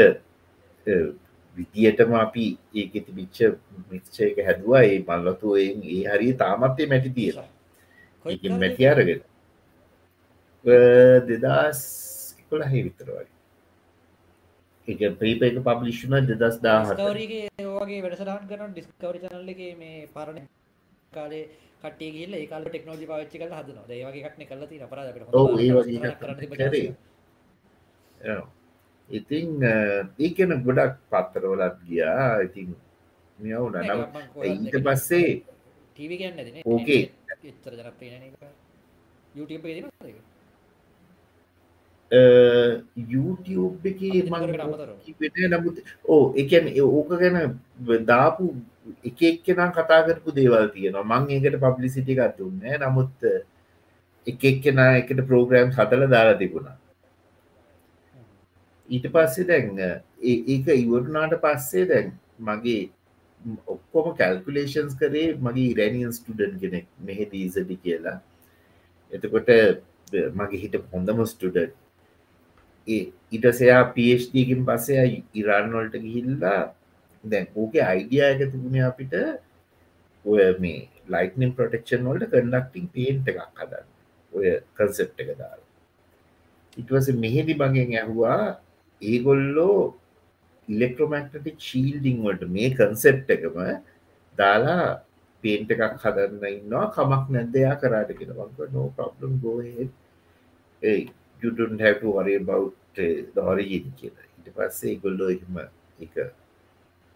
විදියටම අපි ඒක තිබිච්ච මික්ෂයක හැදවා. ඒ මල්ලතුවෙන් ඒ හරි තාමත්තේ මැටි තියලා. මැටි අරගෙන. දෙදස් කොළ හෙ විතර වගේ. එක ප්‍රීපක පබ්ලිෂ්න දෙදස් දාහට වගේ වැඩසටහන් කරන ඩිස්කවරි චනල්ල එක මේ පරණ කාලේ කටේ ගිල්ල ඒකාල ටෙක්නෝජි පාච්චි කල හදන ඒවගේ කටන කල ති පරාදකට ඒ ඉතිං ඒකන ගොඩක් පත්තරවලත් ගියා. ඉතින් මියවුන නම් ඊට පස්සේ ටීවි කියන්න ඕකේ එච්චර ජනප්‍රිය YouTube YouTube එක නමුත් ඕ එකන ඕක ගැන දාපු එක එක්කෙනම් කතා කරපු දේවල් තියෙනවා. මං ඒකට පබ්ලිසිටි එකත් දුන්න නමුත් එක එක්කෙන එකට ප්‍රෝග්‍රෑම් හතල දාලා තිබුණා. ඊට පස්සේ දැන් ඒක ඉවරුනාට පස්සේ දැන් මගේ ඔක්කොම කැල්කුලේෂන්ස් කරේ මගේ ඉරැනියන් ස්ටඩන් කෙනෙක්. මෙහෙ දීසඩි කියලා. එතකොට මගේ හිට හොඳම ස්ටඩන් ඉටසයා පHDකින් පස්සේ ඉරාන්නොල්ට ගිහිල්ලා දැන් ඕක අයිඩිය එක තිබුණ අපිට ඔය මේ ලයිටනම් ප්‍රටක්ෂන් වලට කඩක්ටිං පේන්ට එකක් හදන්න. ඔය කන්සෙප් එක දාල්. ඉටවස මෙහෙදි බගෙන් ඇහවා ඒගොල්ලෝ ඉලෙක්ට්‍රෝමක්ටටික් ශීල්ඩිං වලට මේ කන්සෙප් එකම දාලා පේන්ට එකක් හදන්න ඉන්නවා කමක් නැද්දයා කරාට කියෙන වංක නෝ ප්‍රබ්ලම් ගෝහ you don't have to worry about uh, the origin කියලා. ඊට පස්සේ ගොල්ලෝ එහෙම එක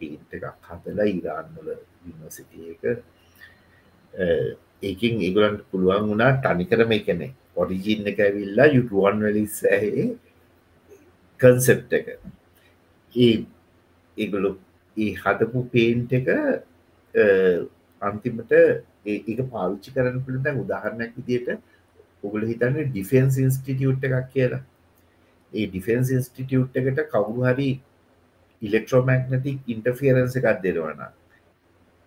පේන්ට් එකක් හදලා ඉරාන්වල යුනිවර්සිටි එක ඒකින් ඒගොලන්ට පුළුවන් වුණා තනිකරම එකනෙ ඔරිජින් එක ඇවිල්ලා යුටුවන් වලිස් ඇහේ කන්සෙප් එක. ඒ ඒගොලු ඒ හදපු පේන්ට් එක අන්තිමට ඒක පාවිච්චි කරන්න පිළිතැන් උදාහරණයක් විදියට ඔගුල හිතන්න ඩිෆෙන්ස් ඉන්ස්ටිටියුට් එකක් කියලා. ඒ ඩිෆෙන්ස් ඉන්ස්ටිටියුට් එකට කවුරු හරි ඉලෙක්ට්‍රෝමැක්නතික් ඉන්ටෆියරන්ස එකක් දෙරවන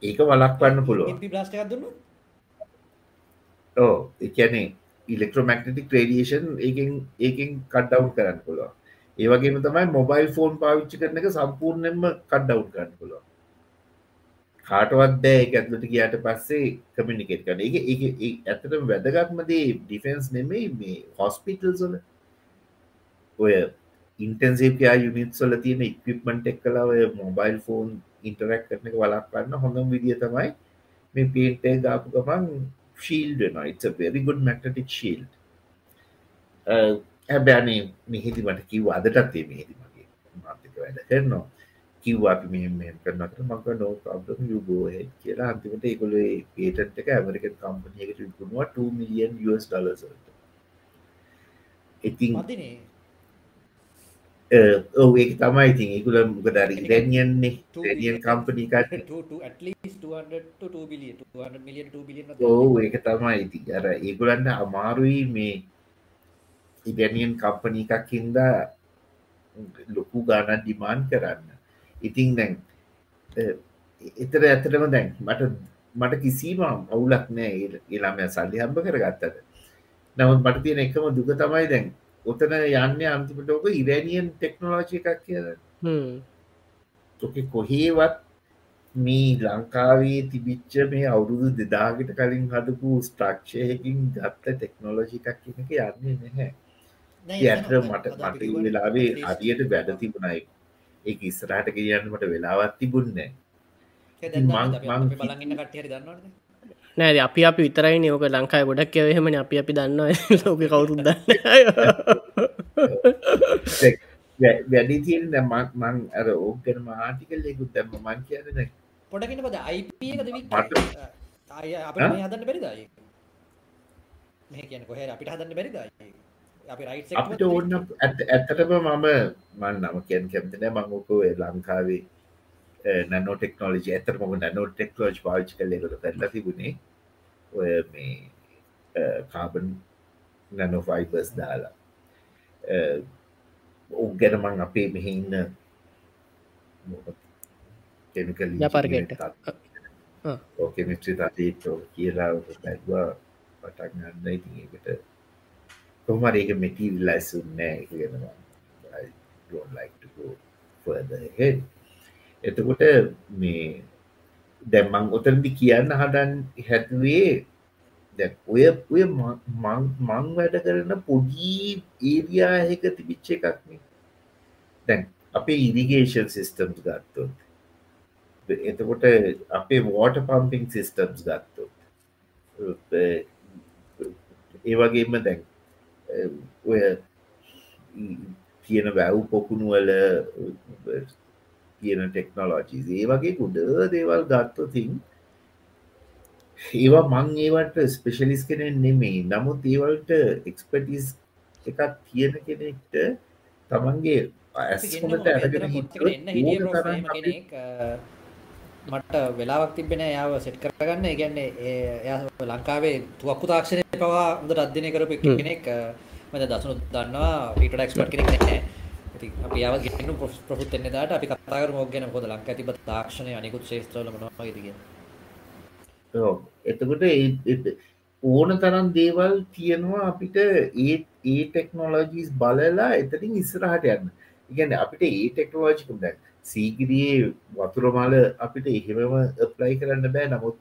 ඒක වලක්වන්න පුළුව ඕ එකනේ ඉලෙක්ට්‍රෝමැක්නටික් රේඩියේෂන් ඒකින් ඒකින් කඩ්ඩව් කරන්න පුළුව ඒවගේම තමයි මොබයිල් ෆෝන් පාවිච්චි කරන එක සම්පූර්ණයෙන්ම කඩ්ඩව් කරන්න පුළුව කාටවත් බෑ එක ඇතුලට කියට පස්සේ කමිනිකේට කන එක ඒ ඇතට වැදගත්මදේ ඩිෆෙන්ස් නෙමෙයි මේ හොස්පිටල් සොල ඔය ඉන්ටන්සේපයා යුනිත්සොල තියෙන ඉක්විප්මට එක් කලා ඔය මොබයිල් ෆෝන් ඉන්ටරක් කරන එක වලක්වන්න හොඳම් විදිිය තමයි මේ පේන්ටේ ගාපු ගමන් ශීල්ඩ නොයිට වෙරි ගුඩ් මැක්ටටික් ශීල්ඩ හැබැනේ මෙහිදි මට කිව් අදටත් ඒ මෙහිදි මගේ මාතික වැඩ කරනවා. කිව් අපි මෙහෙම කරනට මක නෝ ප්‍රබ්ලම් යුගෝහ කියලා. අන්තිමට ඒකොල පේටන්ට එක ඇමරිකන් කම්පනයකට විකුණවා 2 මිලියන් ස් ඩලසට ඉතින් ඕ ඒක තමයි ඉතින් ඒකුල මොකද ඉරැනියන්නේ රැනියන් කම්පනීකට ඕ ඒක තමයි ඉති අර ඒගුලන්න අමාරුයි මේ ඉඩැනියන් කම්පනී එකක් හින්දා ලොකු ගානත් ඩිමාන් කරන්න ඉතින් දැන් එතර ඇතරම දැන් මට මට කිසිීම අවුලක් නෑ එලාම සල්ලි හම්බ කර ගත්තද නමුත් මට තියෙන එකම දුක තමයි දැන් ඔතන යන්න අන්තිමට ඕක ඉරැනියන් ටෙක්නෝලෝජි එකක් කියද ඕක කොහේවත් මේ ලංකාවේ තිබිච්ච මේ අවුරුදු දෙදාගට කලින් හදපු ස්ට්‍රක්ෂයකින් ගත්ත ටෙක්නෝලෝජි එකක් කියනක යන්නේ නැහැ. ඇට මට මට වෙලාවේ අදියට වැඩ තිබුණයි ඒ ඉස්සරහට කියන්නමට වෙලාවත් තිබුන්නේ නෑ අපි අපි විතරයි නෝක ලංකායි ගොඩක් කියවහෙමන අපි අපි දන්න ලෝක කවුරුත් දන්න වැඩි තියෙන් මං අර ඕකන මාටිකල් එකුත් දැම මං කියන පොඩකින පද අය හදන්න බැරිදායි මේ කියන කොහ අපිට හදන්න බැරිදායි අපිට ඕන්න ඇත්තටම මම මන් නම කියන් කැමතින මංගෝකෝ ලංකාවේ නැනෝ ටෙක්නෝලජි ඇතර මොක නැනෝ ටෙක්නෝජ් පාච් කලෙකට කරලා තිබුණේ. ඔය මේ කාබන් නැනෝෆයිබස් දාලා. ඔ ගැනමං අපේ මෙහෙඉන්න කෙමිකල් යපාරගෙන්ට ඕකෙමිස්ට්‍රි තතීට කියලා බැඩවා පටක් ගන්න ඉතිකට කොහමර ඒක මෙටිවිල්ලයිසුන්නෑ එක ගෙනවා like එතකොට මේ දැම්මං ඔතනදි කියන්න හදන් හැතුවේ දැ ඔය ඔය මං වැඩ කරන පොඩි ඒරයාහක තිබිච්ච එකක්න දැන් අපේ ඉරිගේෂන් සිිස්ටම්ස් ගත්තොත් එතකොට අපේ වෝට පම්පිං සිිස්ටම්ස් ගත්තොත් ඒවගේම දැන් ඔය තියෙන වැව් පොකුණුවල තියෙන ටෙක්නොලෝජිස් ඒ වගේ කුඩ දේවල් ගත්තතින් ඒවා මං ඒවට ස්පෙශලිස් කෙනෙන් නෙමෙයි. නමුත් ඒවල්ට එක්ස්පටිස් එකක් තියෙන කෙනෙක්ට තමන්ගේ ඇස්කොට මට වෙලාවක් තිබෙන යාව සෙට් කරගන්න. ගැන්නේ එය ලංකාවේ තුවක්කු තාක්ෂණය පවා හොඳට අධ්‍යනය කරපු කෙනෙක්. මද දසුණු දන්නවා පිට ක්ස්පට් කෙනෙක් නෑ අපි යාව ගෙන ප්‍රොෆුත් එන්න දාට අපි කතාකර මොක් ගැන හොද ලංක තිබ තාක්ෂණය අනිකුත් ශේත්‍රල මනවාගේදග එතකොට ඕන තරම් දේවල් තියෙනවා අපිට ඒ ඒ ටෙක්නෝලෝජීස් බලලා එතරින් ඉස්සරහට යන්න. ඉගැන අපිට ඒ ටෙක්නෝලෝජිකුම් දැන් සීගිරියේ වතුරමාල අපිට එහෙමම ප්ලයි කරන්න බෑ. නමුත්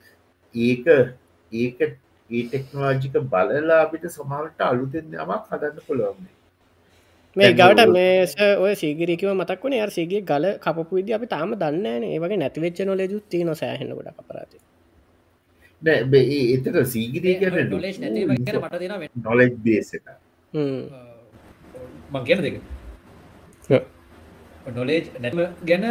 ඒක ඒක ඒ ටෙක්නෝජික බලලා අපිට සමාලට අලුතෙන් යමක් හදන්න පුළුවන්නේ මේ ගවට මේස ඔය සීගිරිකව මතක් වන අර සේගේ ගල කපපු විදි අපි තාම දන්න ඒ වගේ නැතිවෙච්ච නොලෙජුත් තිය නො සෑහෙන ගොඩ අපරාති එතට සීගිරී කර නොලෙජ් බේස එක. මං කියන දෙක නොලේජ් නැම ගැන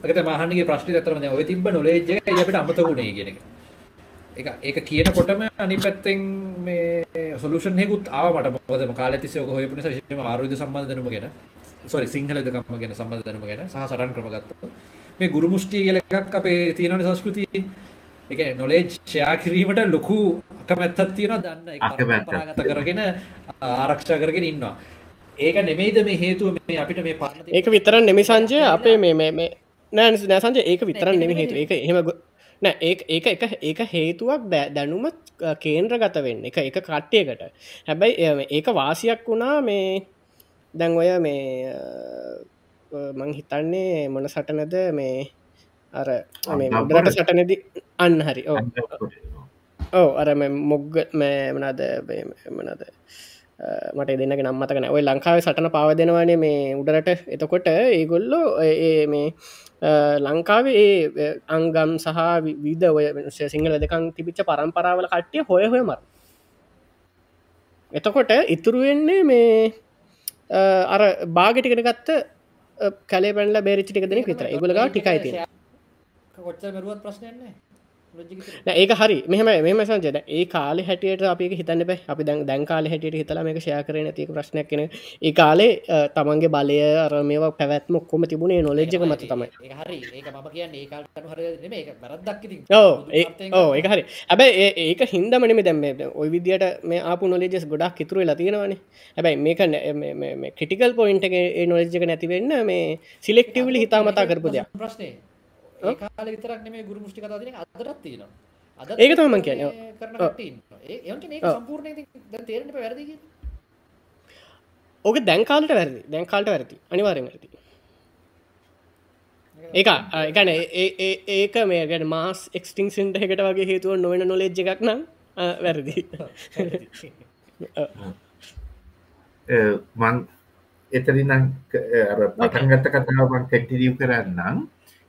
ක මහන්ගේ ප්‍රශ්ි තරම ඔය තිබ නොලේජ යට අමතකුණේ කියෙන එක. ඒක කියන කොටම අනි පැත්තෙන් මේ සොලුෂන් ෙකුත් ආවට මොකදම කාලතිසය හොයපන ශම ආරුද සම්බන්ධ දනම ගැන සොරි සිංහලදකම ගැන සම්බන්ධ දනම ගැන සහ සරන් ක්‍රමගත්ත මේ ගුරු මුෂ්ටි කියල එකක් අපේ තියෙනන සංස්කෘතිය. එක නොලේජ් ෂයා කිරීමට ලොකු අකමැත්තත් තියෙන දන්න පරාගත කරගෙන ආරක්ෂා කරගෙන ඉන්නවා ඒක නෙමෙයිද මේ හේතුව? මේ අපිට මේ පාන ඒක විතරන් නෙමි සංජය. අපේ මේ මේ නෑ නෑසංජය ඒක විතරන් නෙමි හේතු ඒක එහෙම නෑ ඒ ඒක එක ඒක හේතුවක් දැනුම කේන්ද්‍ර ගත වෙන්න. එක එක කට්ටියකට. හැබැයි ඒක වාසියක් වුණා මේ දැන් ඔය මේ මං හිතන්නේ මොන සටනද? මේ අර මේ මුදරට සටනද අන්න හරි. ඕ ඕ අර මොග්ග මෑමනද මනද මට දෙන්නක නම්මතකන ඔය ලංකාව සටන පාව දෙනවානේ මේ උඩරට. එතකොට ඒගොල්ලෝ මේ ලංකාවේ ඒ අංගම් සහ විද ඔය සිංහල දෙකං තිබිච්ච පරම්පරාවල කට්ටිය හොය හොය මර. එතකොට ඉතුරුවෙන්නේ මේ අර බාගටිකට ගත්ත කලේ පැල්ල බේරිච්චික දෙනෙක් විතර ගොලගා ටිකයි තිය කොච්ච මරුවත් ප්‍රශ්නයන්නේ ඒක හරි. මෙහම මෙම සංජද ඒ කාල හැටියට අපි හිතන්න බෑ. අපි දැන් දැන් කාල හැටියට හිතලා මේක ෂය කරන තික ප්‍රශ්නයක් කෙන ඒ කාලේ තමන්ගේ බලය අර මේවා පැවැත්ම ඔක්කොම තිබුණේ නොලෙජ්ජක මත තමයි. ඕ ඒ හරි. ඇබැයි ඒක හින්දමනම දැම ඔය විදියට මේ ආපු නොලෙජෙස් ගොඩක් කිතුරු ලතියෙනවන හැබැයි මේක ක්‍රටිකල් පොයින්ට ඒ නොලෙජ්ජක නැතිවෙන්න මේ සිලෙක්ටවලි හිතාමතා කරපු දෙයක්. ප්‍රශ්නය කාල විතරක් නෙමේ ගුරු මුෂ්ටි කතා දෙන අදරත් තියෙනවා. අද ඒක මං. මේ ඉතින් දැන් තේරෙන්න එපා වැරදි. ඕක දැන්කාලට වැරදි. දැන්කාලට වැරදි. අනිවාරෙන් වැරදි. ඒක එකන ඒක මේ ගැන මාස් එක්ස්ටිංසින්ට එකට වගේ හේතුව නොවෙන නොලෙජ් එකක් නම් වැරදි. මං එතරිනම් අර පටන්ගත කතාව මං කැටිරියව් කරන්නම්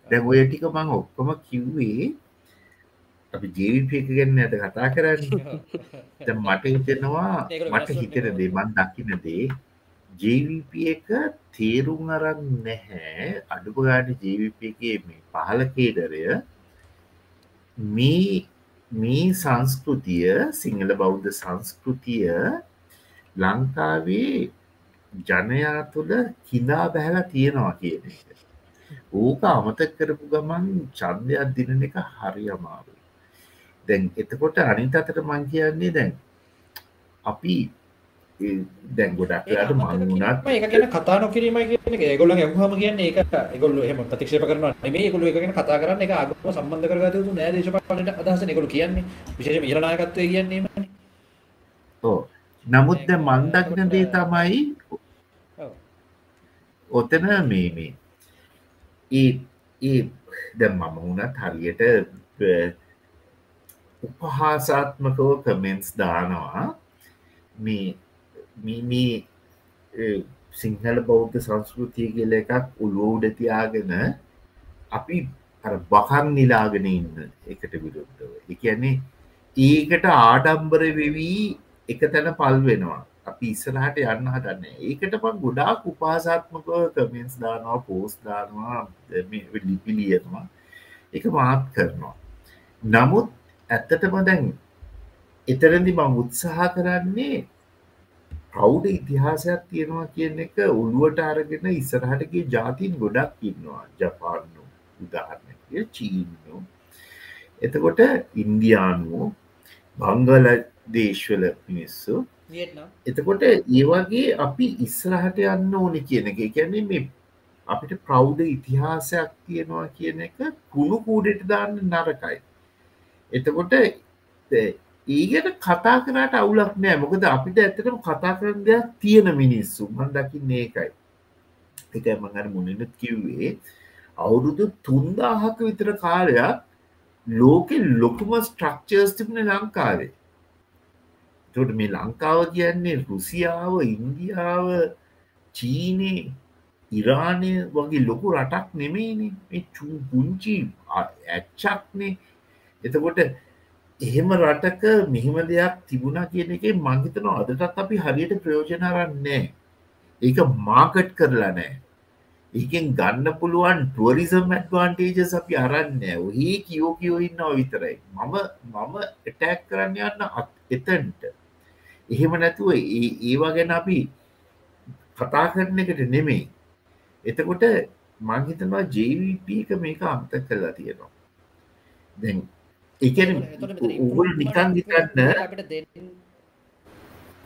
දැ ඔය ටික මං ඔක්කොම කිව්වේ අපි ජීවිපක ගැන්න ඇත කතා කරන්න? දැන් මට හිතෙනවා මට හිතෙන දේ මන් දකින දේ ජීවිප එක තේරුම් අරන් නැහැ. අඩුපගාන ජීවිපගේ මේ පහල කේඩරය මේ මේ සංස්කෘතිය සිංහල බෞද්ධ සංස්කෘතිය ලංකාවේ ජනයා තුළ කිනා බැහලා තියෙනවා කියන ඕක අමතක් කරපු ගමන් චන්දයක් දිනන එක හරි අමාරු. දැන් එතකොට අනිත අතට මං කියන්නේ දැන් අපි ඒ දැන් ගොඩක් වෙලාට මං වුණත් ඒක ගැන කතා නොකිරීමයි කියන එක ඒගොල්ලන් අහුවම කියන්නේ ඒක. ඒගොල්ලෝ එහෙම ප්‍රතික්ෂේප කරනවා නෙමෙයි. ඒගොල්ලෝ ඒක ගැන කතා කරන්නේ ඒක ආගම සම්බන්ධ කරගත යුතු නෑ දේශපාලනයට අදහසනේ ඒගොල්ලෝ කියන්නේ. විශේෂයෙන්ම ඊළ නායකත්වයේ කියන්නේ එහෙමනේ ඕ නමුත් දැන් මන් දකින දේ තමයි ඔව්. ඔතන මේ මේ ඒ ඒ දැන් මම වුණත් හරියට අ, උපහාසාත්මකව කමෙන්ස් දානවා. මේ මේ- මේ අ, සිංහල බෞද්ධ සංස්කෘතිය කියල එකක් උළුවෝඩ තියාගෙන අපි අර බකන් නිලාගෙන ඉන්න එකට විරුද්ධව. එකන්නේ ඒකට ආඩම්බර වෙවී එක තැන පල් වෙනවා. අපි ඉස්සරහට යන්න හදන්න. ඒකට පන් ගොඩාක් උපාසාත්මකව කමෙන්ස් දානවා පෝස් දානවා මේ ලිපිලියනවා එක මාත් කරනවා. නමුත් ඇත්තටම දැන් එතරදි මං උත්සාහ කරන්නේ ප්‍රෞ්ඩ ඉතිහාසයක් තියෙනවා කියන එක ඔළුවට අරගෙන ඉස්සරහටගේ ජාතින් ගොඩක් ඉන්නවා. ජපාන්නු උදාහරණය චීන්නු එතකොට ඉන්දියානුවෝ බංගල දේශ්වල මිනිස්සු වියට්නාම් එතකොට ඒවගේ අපි ඉස්සරහට යන්න ඕන කියන එක. කියන්නේ මේ අපිට ප්‍රෞ්ඩ ඉතිහාසයක් තියෙනවා කියන එක කුණු කූඩට දාන්න නරකයි. එතකොට ඒගට කතා කරට අවුලක් නෑ. මොකද අපිට ඇතටම කතා කරන දෙයක් තියෙන මිනිස්සු. මන් දකින්න ඒකයි. එක මඟර මුණනත් කිව්වේ අවුරුදු තුන්දාහක විතර කාලයක් ලෝකෙ ලොකුම ස්ට්‍රක්චර්ස් තිබන ලංකාවේ. තොට මේ ලංකාව කියන්නේ රුසියාව ඉන්දියාව චීනේ ඉරානය වගේ ලොකු රටක් නෙමේනේ මේ චූ පුංචි ඇච්චක්නේ එතකොට එහෙම රටක මෙහෙම දෙයක් තිබුණා කියන එක මංහිතන අදටත් අපි හරියට ප්‍රයෝජනරන්නේ ඒක මාකට් කරලා නෑ ඒකෙන් ගන්න පුළුවන් ටුවරිසම් ඇඩ්වාන්ටේජස් අපි අරන්න ඔහේ කියෝ කියෝ ඉන්නවා විතරයි. මම මම එටැක් කරන්න යන්න අත්- එතන්ට. එහෙම නැතුව ඒ- ඒවා ගැන අපි කතා කරන එකට නෙමෙයි. එතකොට මංහිතනවා ජීවිප එක මේක අමත කරලා තියෙනවා. දැන් එකන උගුල් නිකන් දෙන්න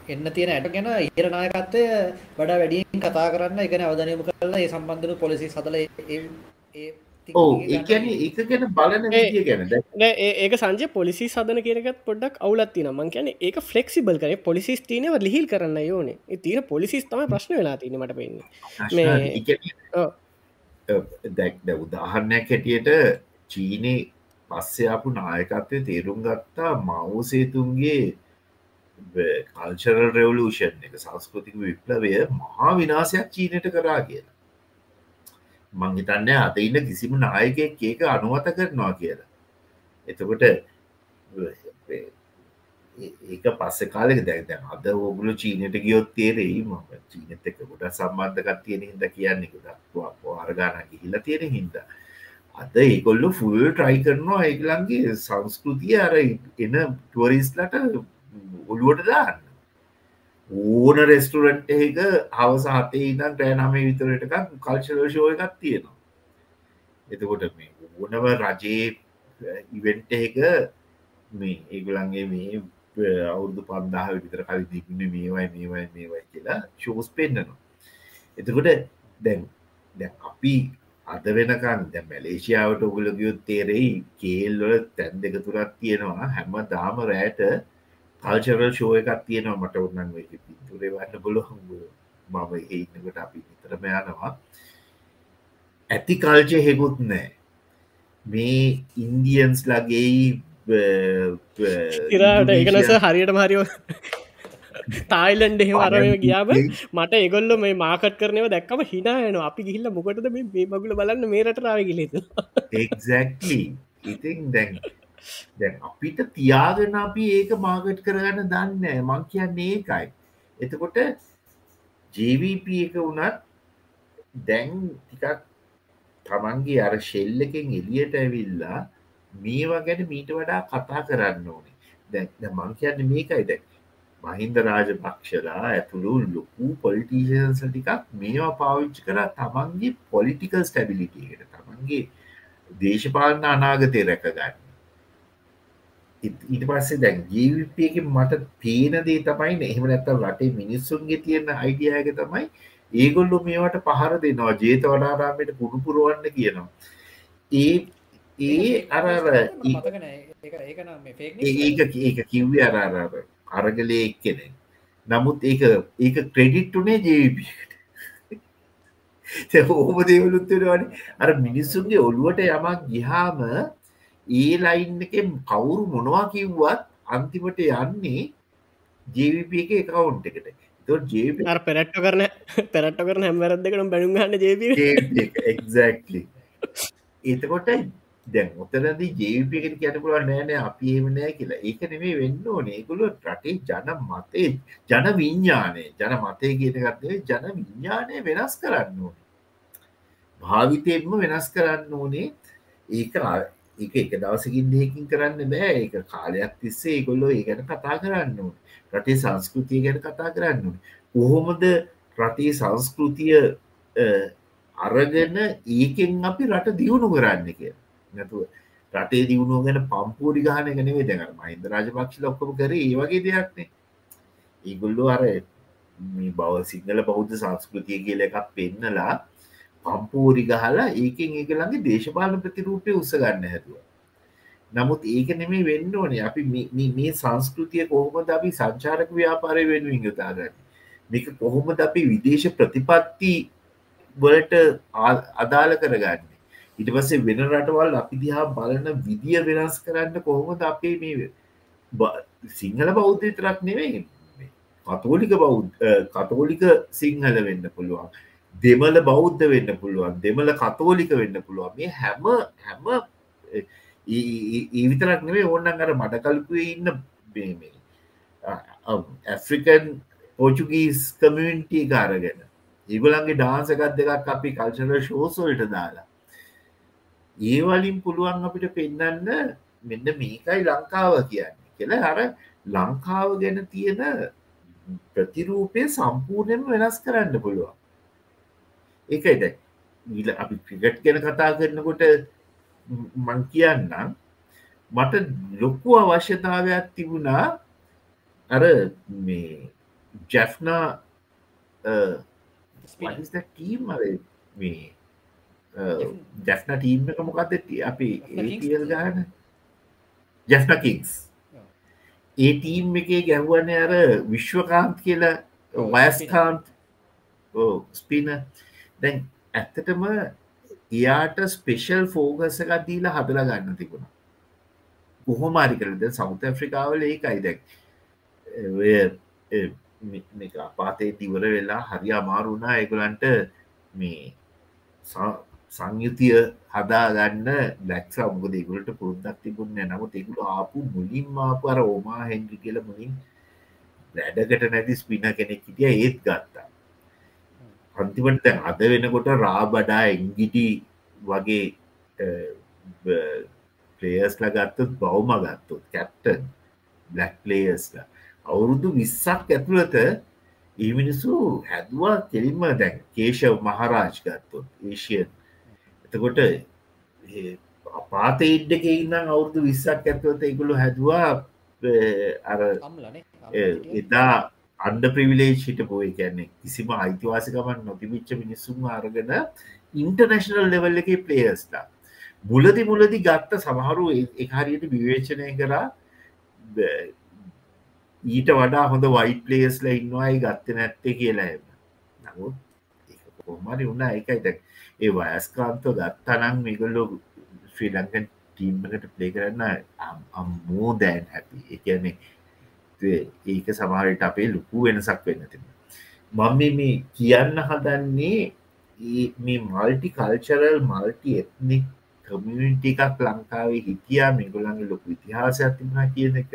එන්න තියෙන ඇට ගැන ඉර නායකත්වය වඩා වැඩියෙන් කතා කරන්න එකන අවධනයම කරලා ඒ සම්බන්ධන පොලිසි සදල ඕ ඒකැන එක ගැන බලන විදිය ගැන. දැන් නෑ, ඒ- ඒක සංජය පොලිසි සදන කියරකත් පොඩක් අවුලත්තින මං කියන ඒක ෆලෙක්සිබල් කන පොලිසිස් තියනව ලිහිල් කරන්න යෝනේ ඒ තියන පොලිසිස් තම ප්‍රශ්න වෙලා තින මට පෙන්නේ. මේ- ඔව්. දැක් ද උදාහරණයක් හැටියට චීනේ පස්සයාපු නායකත්වය තේරුම් ගත්තා මවසේතුන්ගේ කල්චරල් රෙවලූෂන් එක සංස්කෘතික විප්ලවය මහා විනාසයක් චීනයට කරා කියලා මංහිතන්න අත ඉන්න කිසිම නායකෙක් ඒක අනුවත කරනවා කියලා. එතකොට ඒක පස්ස කාලෙක දැක් දැන් අද ඔගුලු චීනයට ගියොත් තේරෙයි ම චීනත එක ගොඩ සම්බන්ධකත් තියෙන හිද කියන්නේ ගොඩක් ආරගාන ගිහිල තියෙන හින්ද. අද ඒකොල්ලු ෆුල් ට්‍රයි කරනවා ඒගලන්ගේ සංස්කෘතිය අර එන ටුවරිස්ලට ඔළුවට දාන්න. ඕන රෙස්ටරන්ට් එක හවස හතේ ඉදන් ටෑනමේ විතරට එකක් කල්ශල ශෝය එකක් තියෙනවා. එතකොට මේ ඕනව රජයේ ඉවෙන්ට එක මේ ඒගුලන්ගේ මේ අවුදු පන්දාහ විතර කලි තිබුණ මේවයි මේවයි මේවයි කියලා ශෝස් පෙන්න්නනවා එතකොට දැන් දැන් අපි අද වෙනකන් දැ මැලේසියාවට ඔගුල ගියොත් තේරෙයි කේල්වල තැන් දෙක තුරක් තියෙනවා. හැම දාම රෑට කල්චරල් ශෝය එකක් තියෙනවා මට ඔන්නන් පිතුරේ වන්න බොලොහම් මම ඒන්නකට අපි විතරම යනවා. ඇති කල්චය හෙකුත් නෑ. මේ ඉන්දියන්ස් ලගේ ඉරට ඒකනස හරියට මරියෝ තායිලන්ඩ එහෙම අරම ගියාම මට එගොල්ල මේ මාකට් කරනව දැක්කම හිනායන අපි ගිහිල්ල මොකටද මේ මගුල බලන්න මේ රටරාව ගිලෙතු එක්ලි ඉතින් දැන් දැන් අපිට තියාගෙන අපි ඒක මාගට් කරගන්න දන්න මං කියන්නේ ඒකයි. එතකොට ජීවප එක වුණත් දැන් ටිකක් තමන්ගේ අර ශෙල්ල එකෙන් එලියට ඇවිල්ලා මේවා ගැන මීට වඩා කතා කරන්න ඕනේ. දැ මං කියන්න මේකයි. දැක් මහින්ද රාජපක්ෂලා ඇතුළු ලොකු පොලිටීෂන්ස ටිකක් මේවා පාවිච්චි කර තමන්ගේ පොලිටිකල් ස්ටැබිලිටියට තමන්ගේ දේශපාලන අනාගතය රැකගන්න. ඊට පස්සේ දැන් ජීවිපයක මට පේනදේ තමයි එහෙම නැත්තම් රටේ මිනිස්සුන්ගේ තියෙන අයිඩියයක තමයි ඒගොල්ලු මේවට පහර දෙනවා ජේත වඩාරාමයට පුරුපුරුවන්න කියනවා. ඒ ඒ අර ඒක ඒක කිව්වේ අරාරාර අරගලය එක්කෙනෙ නමුත් ඒක ඒක ක්‍රෙඩිට්ටුනේ ජීවිපියට ඕම දේවලුත්වෙනවාන අර මිනිස්සුන්ගේ ඔළුවට යමක් ගිහාම ඒ ලයින් එක කවුරු මොනවා කිව්වත් අන්තිමට යන්නේ ජීවිප එක එකවුන්් එකට. පෙරට්ට කරන පෙරට්ට කරන හැමවරදකනම් බැනුගන්න ජීප එක්ලි එතකොට දැන් ඔතනදී ජීවිපයකට කියන පුළුවන් නෑනෑ අපි එමනෑ කියලා. ඒක නෙමේ වෙන්න ඕනේකුළු රටේ ජන මතේ ජන විඤ්ඥානය ජන මතය කියනගත්තේ ජන විඤ්ඥානය වෙනස් කරන්න ඕන. භාවිතයෙන්ම වෙනස් කරන්න ඕනේ. ඒක එක එක දවසකින් දෙකින් කරන්න බෑ. ඒක කාලයක් තිස්සේ ගොල්ලො ඒ ගැන කතා කරන්න ඕන. රටේ සංස්කෘතිය ගැන කතා කරන්න ඕන. කොහොමද රටේ සංස්කෘතිය අරගෙන ඒකෙන් අපි රට දියුණු කරන්න කියලා. නැතුව රටේ දියුණුව ගැන පම්පූරි ගාන ගනවේ දැන මහින්ද රජපක්ෂ ලොක්කම කර ඒ වගේ දෙයක්නේ ඒගොල්ලු අර මේ බව සිංහල බෞද්ධ සංස්කෘතිය කියල එකක් පෙන්නලා පම්පූරි ගහලා ඒකෙන් ඒකළඟගේ දේශපාලන ප්‍රතිරූපය උසගන්න හැතුව නමුත් ඒක නෙමේ වෙන්න ඕනේ. අපි මේ සංස්කෘතිය කොහොමද අපි සංචාරක ව්‍යාපාරය වෙනුවෙන් යොතාගන්න මේක කොහොමද අපි විදේශ ප්‍රතිපත්ති වලට අදාළ කරගන්න? ඉට පස්සේ වෙන රටවල් අපි දිහා බලන විදිිය වෙනස් කරන්න කොහොමද අපේ මේ සිංහල බෞද්ධ තරක් නෙවෙයි කතෝලික බෞද්ධ කතෝලික සිංහල වෙන්න පුළුවන්. දෙමල බෞද්ධ වෙන්න පුළුවන් දෙමල කතෝලික වෙන්න පුළුවන්. මේ හැම හැම ඒවිතරක් නෙවේ ඕන්නන් අර මඩකල්පුේ ඉන්න බේමේ ඇෆ්‍රිකන් පෝචුගීස් කමියන්ටී කාරගෙන ඒගොලන්ගේ ඩාන්සකත් දෙකක් අපි කල්චර ශෝසොල්ට දාලා. ඒවලින් පුළුවන් අපිට පෙන්නන්න මෙන්න මේකයි ලංකාව කියන්නේ කියල. අර ලංකාව ගැන තියෙන ප්‍රතිරූපය සම්පූර්ණයම වෙනස් කරන්න පුළුවන්. ඒකයිද ඊල අපි ක්‍රිකට් ගැන කතා කරනකොට මං කියන්නම් මට ලොකු අවශ්‍යතාවයක් තිබුණා අර මේ ජැෆ්නා ටීම් මේ ජැෆ්න. ටීම් එක මොකක්ද අපි ඒල් ගාන ජැෆ්න කික්ස් ඒ ටීම් එකේ ගැහුවන අර විශ්වකාන්ත් කියලා වයස්කාන්ත් ස්පින දැන් ඇත්තටම එයාට ස්පෙෂල් ෆෝගස එකක් දීලා හදලා ගන්න තිබුණ. කොහොමාරි කරද සෞත ඇෆ්‍රිකාවල ඒකයි. දැක් අපාතේ තිවර වෙලා හරි අමාරුණා එකුලන්ට මේ සංයුතිය හදාගන්න ලැක්ස අමුද ඒගුලට පුරුද්දක් තිබුන්න නමුත් එකුළු ආපු මුලින් ආපු අර ඕමා හැන්ඩි කියල මුලින් වැඩකට නැති ස්පින කෙනෙක් හිටිය. ඒත් ගත්තා. අන්තිමට අද වෙනකොට රාබඩා එංගිටි වගේ පලේස්ල ගත්තත් බවම ගත්තුත් කැප්ටන් බ්ලක් පලේස්ලා අවුරුදු විස්සක් ඇතුළත ඒ මිනිසු හැදවා කෙලින්ම දැන් කේෂව මහරාජ් ගත්තොත් ඒෂයන් එතකොට අපාත ඉඩ්ඩක ඉන්නම් අවුරදු විස්සක් ඇතුවත ඉගුළු හැදවා අර එදා අන්ඩ ප්‍රවිලේජ් හිට පෝය කියන්නේ කිසිම අයිතිවාසිකමන් නොතිබිච්ච මිනිස්සුම් අරගෙන ඉන්ටර්නශනල් ලෙවල් එක පලේස්ලා මුලදි මුලදි ගත්ත සමහරු එකහරියට විවේචනය කරා. ඊට වඩා හොඳ වයි පලේස්ල ඉන්නවායි ගත්ත නැත්තේ කියලා එම නමුත් කොහමරි උන්න එකයි දැක් ඒ වයස්කාන්තෝ ගත්තනං මේගොල්ලෝ ශ්‍රී ලංකන් ටීම්මකට ප්ලේ කරන්න අම්මෝ දෑන් හැපි එකන්නේ ඒක සමහරට අපේ ලොකු වෙනසක් වෙන්න තිබ මම මේ කියන්න හදන්නේ මේ multi cultural multi ethnic community එකක් ලංකාවේ හිටියා. මේගොලන්ගේ ලොකු ඉතිහාසයක් තිබුණ කියන එක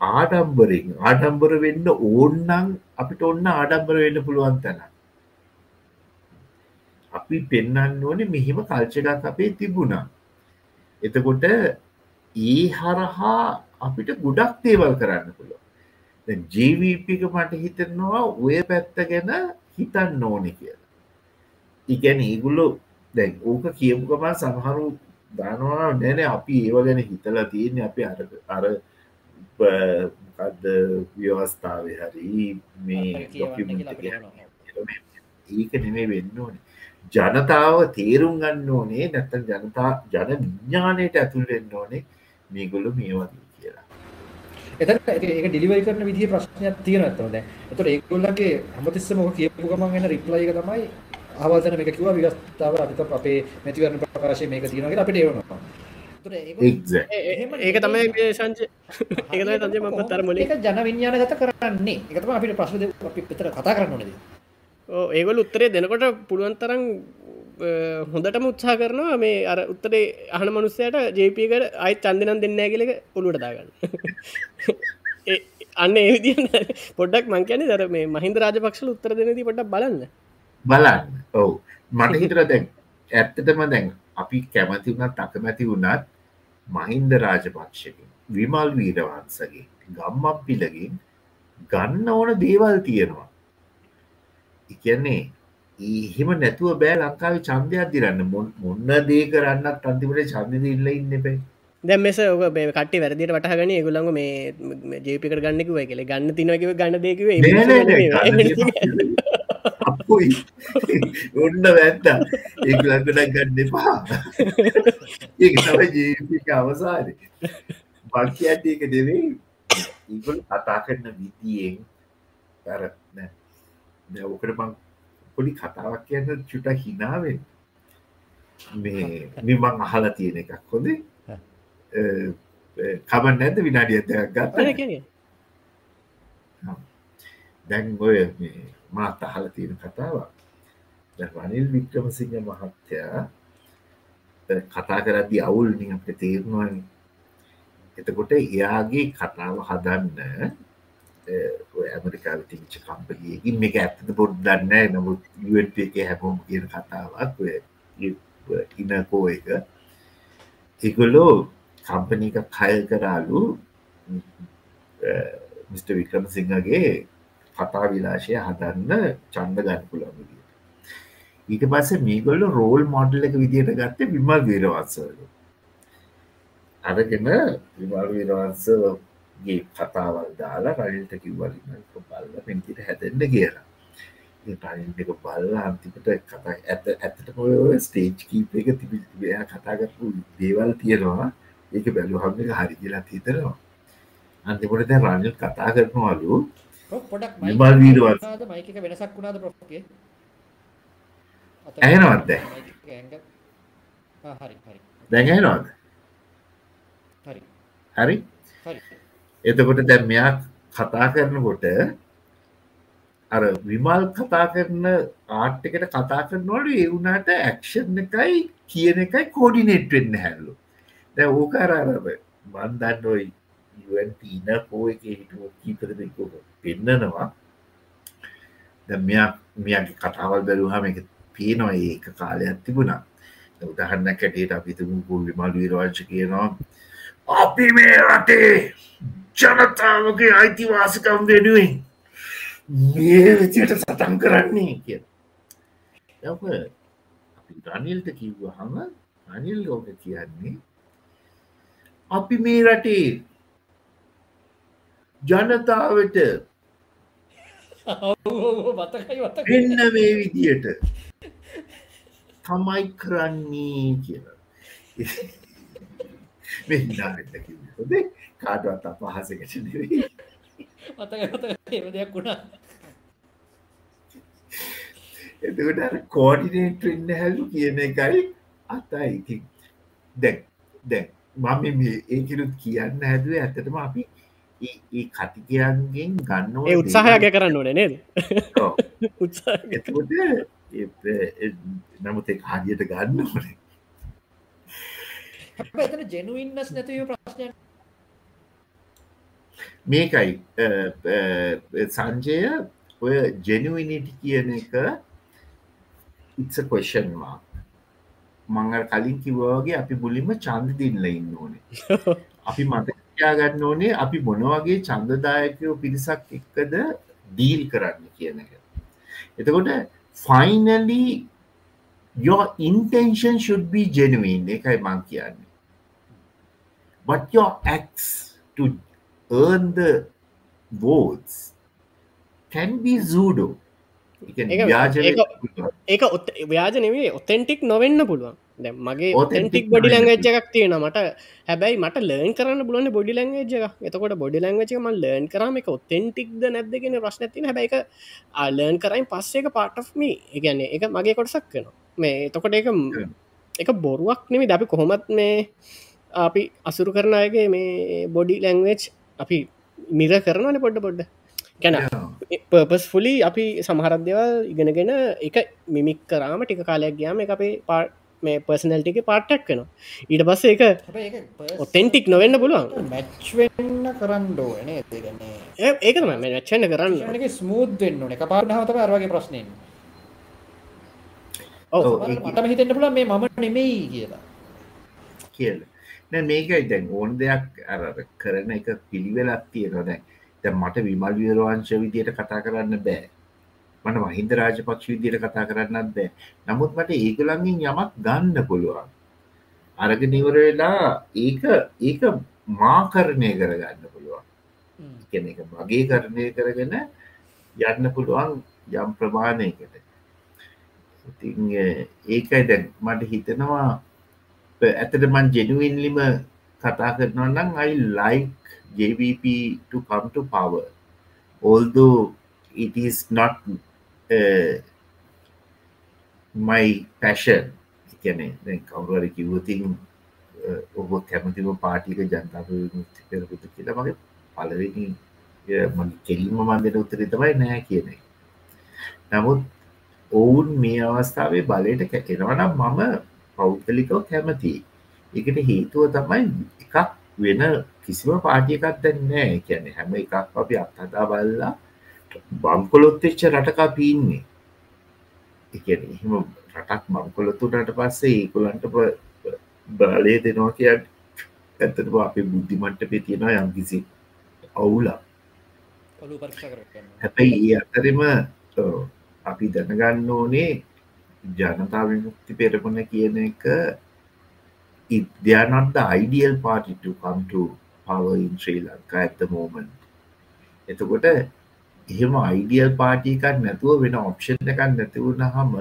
ආඩම්බරෙන් ආඩම්බර වෙන්න ඕන්නන් අපිට ඔන්න ආඩම්බර වෙන්න පුළුවන් තැන අපි පෙන්න්න ඕනේ මෙහිම කල්චකක් අපේ තිබුණා. එතකොට ඒ හරහා අපිට ගොඩක් දේවල් කරන්න පුළුව ජීවීපික මට හිතෙනවා ඔය පැත්ත ගැන හිතන්න ඕනෙ කියලා. ඉගැන ඒගුල්ලො දැන් ඕක කියපුකම සමහරු දනවා නැන අපි ඒව ගැන හිතලා තියෙන අපි අර අර මොකක්ද ව්‍යවස්ථාව හරි මේ ඒක නෙමේ වෙන්න ඕනේ. ජනතාව තේරුම් ගන්න ඕනේ නැත්තන් ජනතා ජන විඤ්ඥානයට ඇතුල් වෙන්න ඕනේ මේගොල්ලු මේ වගේ කියලා එත ඒක ඩිලිවරි කරන විදිහ ප්‍රශ්නයක් තියෙන ඇත්තම දැන්. එතකොට ඒගොල්ලන්ගේ හැමතිස්සෙම ඔක කියපු ගමන් එන රිප්ලයි එක තමයි අහවල් තැන මේක කිව්වා විවස්ථාව අපිට අපේ මැතිවරණ ප්‍රකාශය මේක තියෙනවා කියලා අපිට එවනවා. ඒක තමයි සංච ඒක තමයි සංජය මම තර මොලේ ඒක ජන විඤ්ඥානගත කරන්නේ? එක තමයි අපිට ප්‍රශ්න අපි පිතර කතා කරන්න ඕනේද ඒගොල් උත්තරේ දෙනකොට පුළුවන් තරම් හොඳටම උත්සා කරනවා මේ අර උත්තරේ අහන මනුස්සයට ජේපකට අයි චන්දනම් දෙන්න කියලක ඔළුවට දාගන්න. අන්න ඒවිදි පොඩක් මංකයන දර මේ මහින්ද රාජපක්ෂල උත්තර දෙනදී පොඩක් බලන්න. බලන්න. ඔවු. මට හිතර දැන් ඇත්තටම දැන් අපි කැමති වුණත් අකමැති වුණත් මහින්ද රාජපක්ෂකින් විමල් වීරවන්සගේ ගම්මක් පිලගින් ගන්න ඕන දේවල් තියෙනවා. ඉකන්නේ ඒහෙම නැතුව බෑ ලංකාව චන්දයක් දිරන්න මොන්න දේ කරන්නත් අන්තිමට චන්දද ඉල්ල ඉන්න බෑ දැම් මෙස ඔක මේ කට වැරදිට වටහගන ගුලඟ මේ ජේපික ගන්නකිව කියල. ගන්න තිනකිව ගන්න දෙකිව ඔන්න වැත්තා ඒ ලඟටක් ගන්න එපා. ඒ ජීපික අවසාරය බල්කයට ඒක දෙවේ ඉගොල් කතා කරන විදියෙන් තර ඕකට බං පොඩි කතාවක් කියන්න චුට හිනාවෙන් මේ මෙමං අහලා තියෙන එකක් හොඳේ. කමන් නැද විනාඩිය දෙයක් ගත්ත දැන් ඔය මාත් අහල තියෙන කතාවක්. රනිල් වික්‍රමසිංහ මහත්තයා කතා කරදදි අවුල්නින් අපට තේරුණවාන එතකොට එයාගේ කතාව හදන්න ඇමරිකාව තිංච කම්පලියකින් මේක ඇත්තද පොඩ් දන්න නමුත් යුවට එක හැමෝම කියන කතාවක් ඉනකෝ එක. එකොල්ලෝ කම්පනි එක කය කරාලු මිට. වික්‍රම සිංහගේ කතා විලාශය හදන්න චන්ද ගන්න පුළමගිය ඊට පස්ස මේගොල්ල රෝල් මොඩල් එක විදියට ගත්තේ විමල් වීරවත්සලු අරගෙන විමල් වීරවත්සගේ කතාවල් දාලා රනිල්ට කිව්වලින් බල්ල පෙන්තිට හැදෙන්න්න කියලා. පනික බල්ල අන්තිකට කතා ඇත ඇතට ඔය ස්ටේජ් කීප එක තිබි කතා කරපු දේවල් තියෙනවා. ඒක බැලුහම එක හරි කියලා හිතනවා. අන්තිකොට දැ රනිල් කතා කරනවලු. පොඩක් විමල් වීරවත් මයික වෙනසක් වුණාද ප්‍රෝගේ ඇහෙනවත්ද දැඟහෙනවද හරි? හරි එතකොට දැම් මෙයා කතා කරනකොට අර විමල් කතා කරන ආට්කට කතා කරනවලු ඒවුනාට ඇක්ෂන් එකයි කියන එකයි කෝඩිනේට් වෙන්න හැල්ලු දැ ඕකාරාරබ බන්දන්න ඔයි ඉන පෝ එක හිටුව කීපදක පෙන්නනවා. මෙයා මෙයාගේ කතාවල් බැලූහම එක පේනවා ඒක කාලයක් තිබුණා. උදහන්න කැටේට අපිතුමු විමල් විරවාංශ කියනවා අපි මේ රටේ ජනතාවගේ අයිතිවාසිකම් වෙනුවෙන් මේ විචයට සටන් කරන්නේ කිය රනිල්ට කිව්ව හම අනිල් ලෝක කියන්නේ අපි මේ රටේ ජනතාවට වෙන්න මේ විදියට තමයි කරන්නේ කියලා. වෙන්නවෙන්න කාටවත් අපහසකට නෙවෙයි. මතක එම දෙයක් වුණා. එතකට අර කෝඩිනේට් වෙන්න හැලු කියන එකයි අතා ඉතින් දැන් දැන් මම මේ ඒකිරුත් කියන්න හැදුවේ ඇතටම අපි ඒ- කතිකයන්ගෙන් ගන්න ඒ උත්සාහයක කරන්න ඕන නේද? නමුත් ඒ හදියට ගන්න ඕනේ. එතන ජෙනුවන්නස් නැතිව ප්‍රශ්නයක් මේකයි සංජය ඔය ජෙනුවිනිටි කියන එක ඉත්ස කොෂන් මාක් මංගල් කලින් කිවෝගේ අපි බුලිම චන්ද දින්න ඉන්න ඕනේ. අපි මතයා ගන්න ඕනේ අපි මොනවගේ චන්දදායකයෝ පිරිසක් එක්කද ඩීල් කරන්න කියන එක. එතකොට finally your intention should be genuine. එකයි මං කියන්නේ. But your acts to earn the votes. Can be zudo. ඒක- ව්‍යාජ නෙවේ ඔතෙන්ටික් නොවෙන්න පුළුවන්. දැ මගේ ඔතෙන්ටික් බොඩි ලංගජ් එකක් තියෙන මට හැබැයි මට ලර්න් කරන්න බලන බොඩි ලංගජ එතකොට බොඩි ලංගච ම ලර්න් කරම එක ඔතෙන්ටික්ද නැද්දගෙන ප්‍රශ්නතින හැබැයි එක ආලර්න් කරයින් පස්සේ එක පාට්ම එකගැන්නේ එක මගේ කොටසක් කන මේ එතකොට එක එක බොරුවක් නෙමි අපි කොහොමත් මේ අපි අසුරු කරන අයගේ මේ බොඩි ලැංවේච් අපි මිර කරනන පොඩ්ඩ පොඩ්ඩ කැන. පර්පස් ෆුලි අපි සමහරද්‍යවල් ඉගෙනගෙන එක මිමික් කරාම ටික කාලයක් ගයාම එක අපේ පා මේ පර්සනල්ටික පාට්ටක් කනවා ඊට පස්ස එක ඔතෙන්ටික් නොවෙන්න පුළුවන්. මැච්වෙන්න කරන්න ඕනේ දෙගන්නේ ඒ- ඒක තම මැච්චන්න කරන්න. ස්මූද් වෙන්න ඕන. එක පාට හතම අරවගේ ප්‍රශ්නයෙන්. ඒක- මටම හිතෙන්ට පුල මේ මම නෙමෙයි කියලා. කියල නෑ මේකයි දැන් ඕන දෙයක්. අර කරන එක පිළිවෙලක් තියෙනවා දැන් දැන් මට විමල් විරවංශ විදියට කතා කරන්න බෑ. මට මහින්ද රාජපක්ෂ විදියට කතා කරන්නත් බෑ. නමුත් මට ඒගොලන්ගෙන් යමක් ගන්න පුළුවන්. අරග නිවර වෙලා ඒක ඒක මාකරණය කරගන්න පුළුවන්. කියන එක මගේ කරණය කරගෙන යන්න පුළුවන් යම් ප්‍රමාණයකට. ඉතින් ඒකයි දැන් මට හිතනවා ඇතට මන් ජෙනුවන්ලිම කතා කරනවා නම් I like JVP to come to power although it is not uh, my passion එකන දැන් කවරුවර කිවතින් uh, ඔබ කැමතිම පාටික ජනතාව මුක්ති කරපුතු කියලා මගේ පලවෙනි uh, මගේ කෙලින්ම මන්දට උත්තර තමයි නෑ කියන එක. නමුත් ඔවුන් මේ අවස්ථාවේ බලයට කැකෙනවනම් මම පෞද්ගලිකව කැමති එකට හේතුව තමයි එකක් වෙන කිසිම පාටියකත් දැන්නෑ කියන හැම එකක් අපි අත්හදා බල්ලා බංකොලොත්තෙච්ච රටකා පීන්නේ එකන එහෙම රටක් මංකොලොතුනට පස්සේ ඒකුලන්ට බලය දෙනවා කිය ඇතටම අපි බුද්ධිමට්ට පේ තියෙනවා යම් කිසි අවුලා හැබැයි ඒ අතරෙම අපි දැනගන්න ඕනේ ජනතා විමුක්ති පෙරමුණ කියන එක ඉදයානොත් ideal party to come to power in Sri Lanka at the moment. එතකොට එහෙම අයිඩියල් පාටිකක් නැතුව වෙන ඔප්ෂන් එකක් නැතිවුණ හම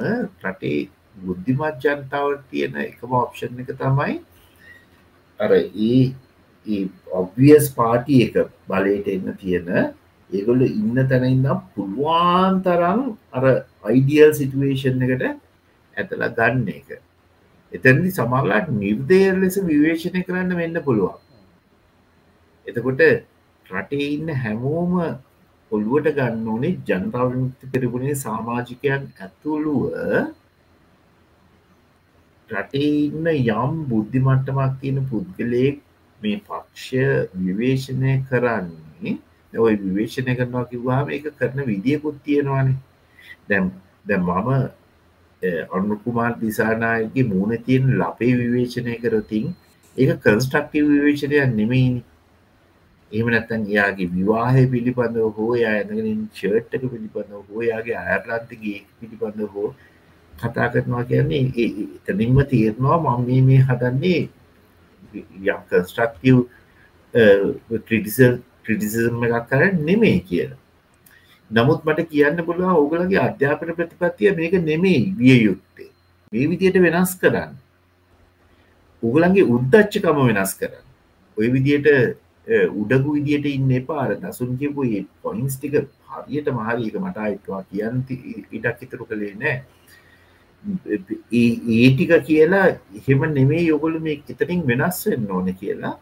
රටේ බුද්ධිමත් ජනතාවට තියෙන එකම ඔප්ෂන් එක තමයි අර ඒ ඔබවියස් පාටි එක බලයට එන්න තියෙන ඒගොල්ල ඉන්න තැන ඉන්නම් පුළුවන් තරම් අර අයිඩියල් සිටුවේෂන් එකට ඇතල ගන්න එක. එතැදි සමරලාට නිර්දේර ලෙස විවේශනය කරන්න වෙන්න පුළුවන්. එතකොට රටේ ඉන්න හැමෝම ඔළුවට ගන්න ඕනේ ජනතාව විමුක්ති පෙරගුණේ සාමාජිකයන් ඇතුළුව රටේ ඉන්න යම් බුද්ධිමට්ටමක් තියෙන පුද්ගලයෙක් මේ පක්ෂය විවේශනය කරන්නේ ඔය විවේශනය කරනවා කිව්වාම එක කරන විදිියකුත් තියෙනවානේ. දැම් දැම් මම අනුකුමාර් දිසානායගේ මූුණ තියෙන ලපේ විවේශනය කරතින් ඒක කන්ස්ටක්ටව විවේශනයක් නෙමයිනි. එහම නැත්තන් යාගේ විවාහය පිළිබඳව හෝ යා ඇනගෙන ෂර්ට්ක පිළිබඳව හෝ යාගේ අයර්ලන්තගේ පිළිබඳ හෝ කතා කරනවා කියන්නේ එතනින්ම තේරනවා මම මේ මේ හදන්නේ යම් කන්ස්ට්‍රක්ටව් ක්‍රිටිසල් ක්‍රිටිසිසම් එකක් කර නෙමේ කියලා. නමුත් මට කියන්න පුළුවන් ඕගලගේ අධ්‍යාපන ප්‍රතිපත්තිය මේක නෙමෙයි විය යුත්තේ. මේ විදියට වෙනස් කරන්න. උගලන්ගේ උද්දච්චකම වෙනස් කරන්න. ඔය විදියට උඩගු විදියට ඉන්න එපාර දසුන් කියපු පොයින්ස් ටික හරියට මහරික මට අයිත්වා කියන්න ඉටක් ඉතුරු කළේ නෑ. ඒ ටික කියලා එහෙම නෙමේ යොගොලු මේ එතනින් වෙනස් වෙන්න ඕන කියලා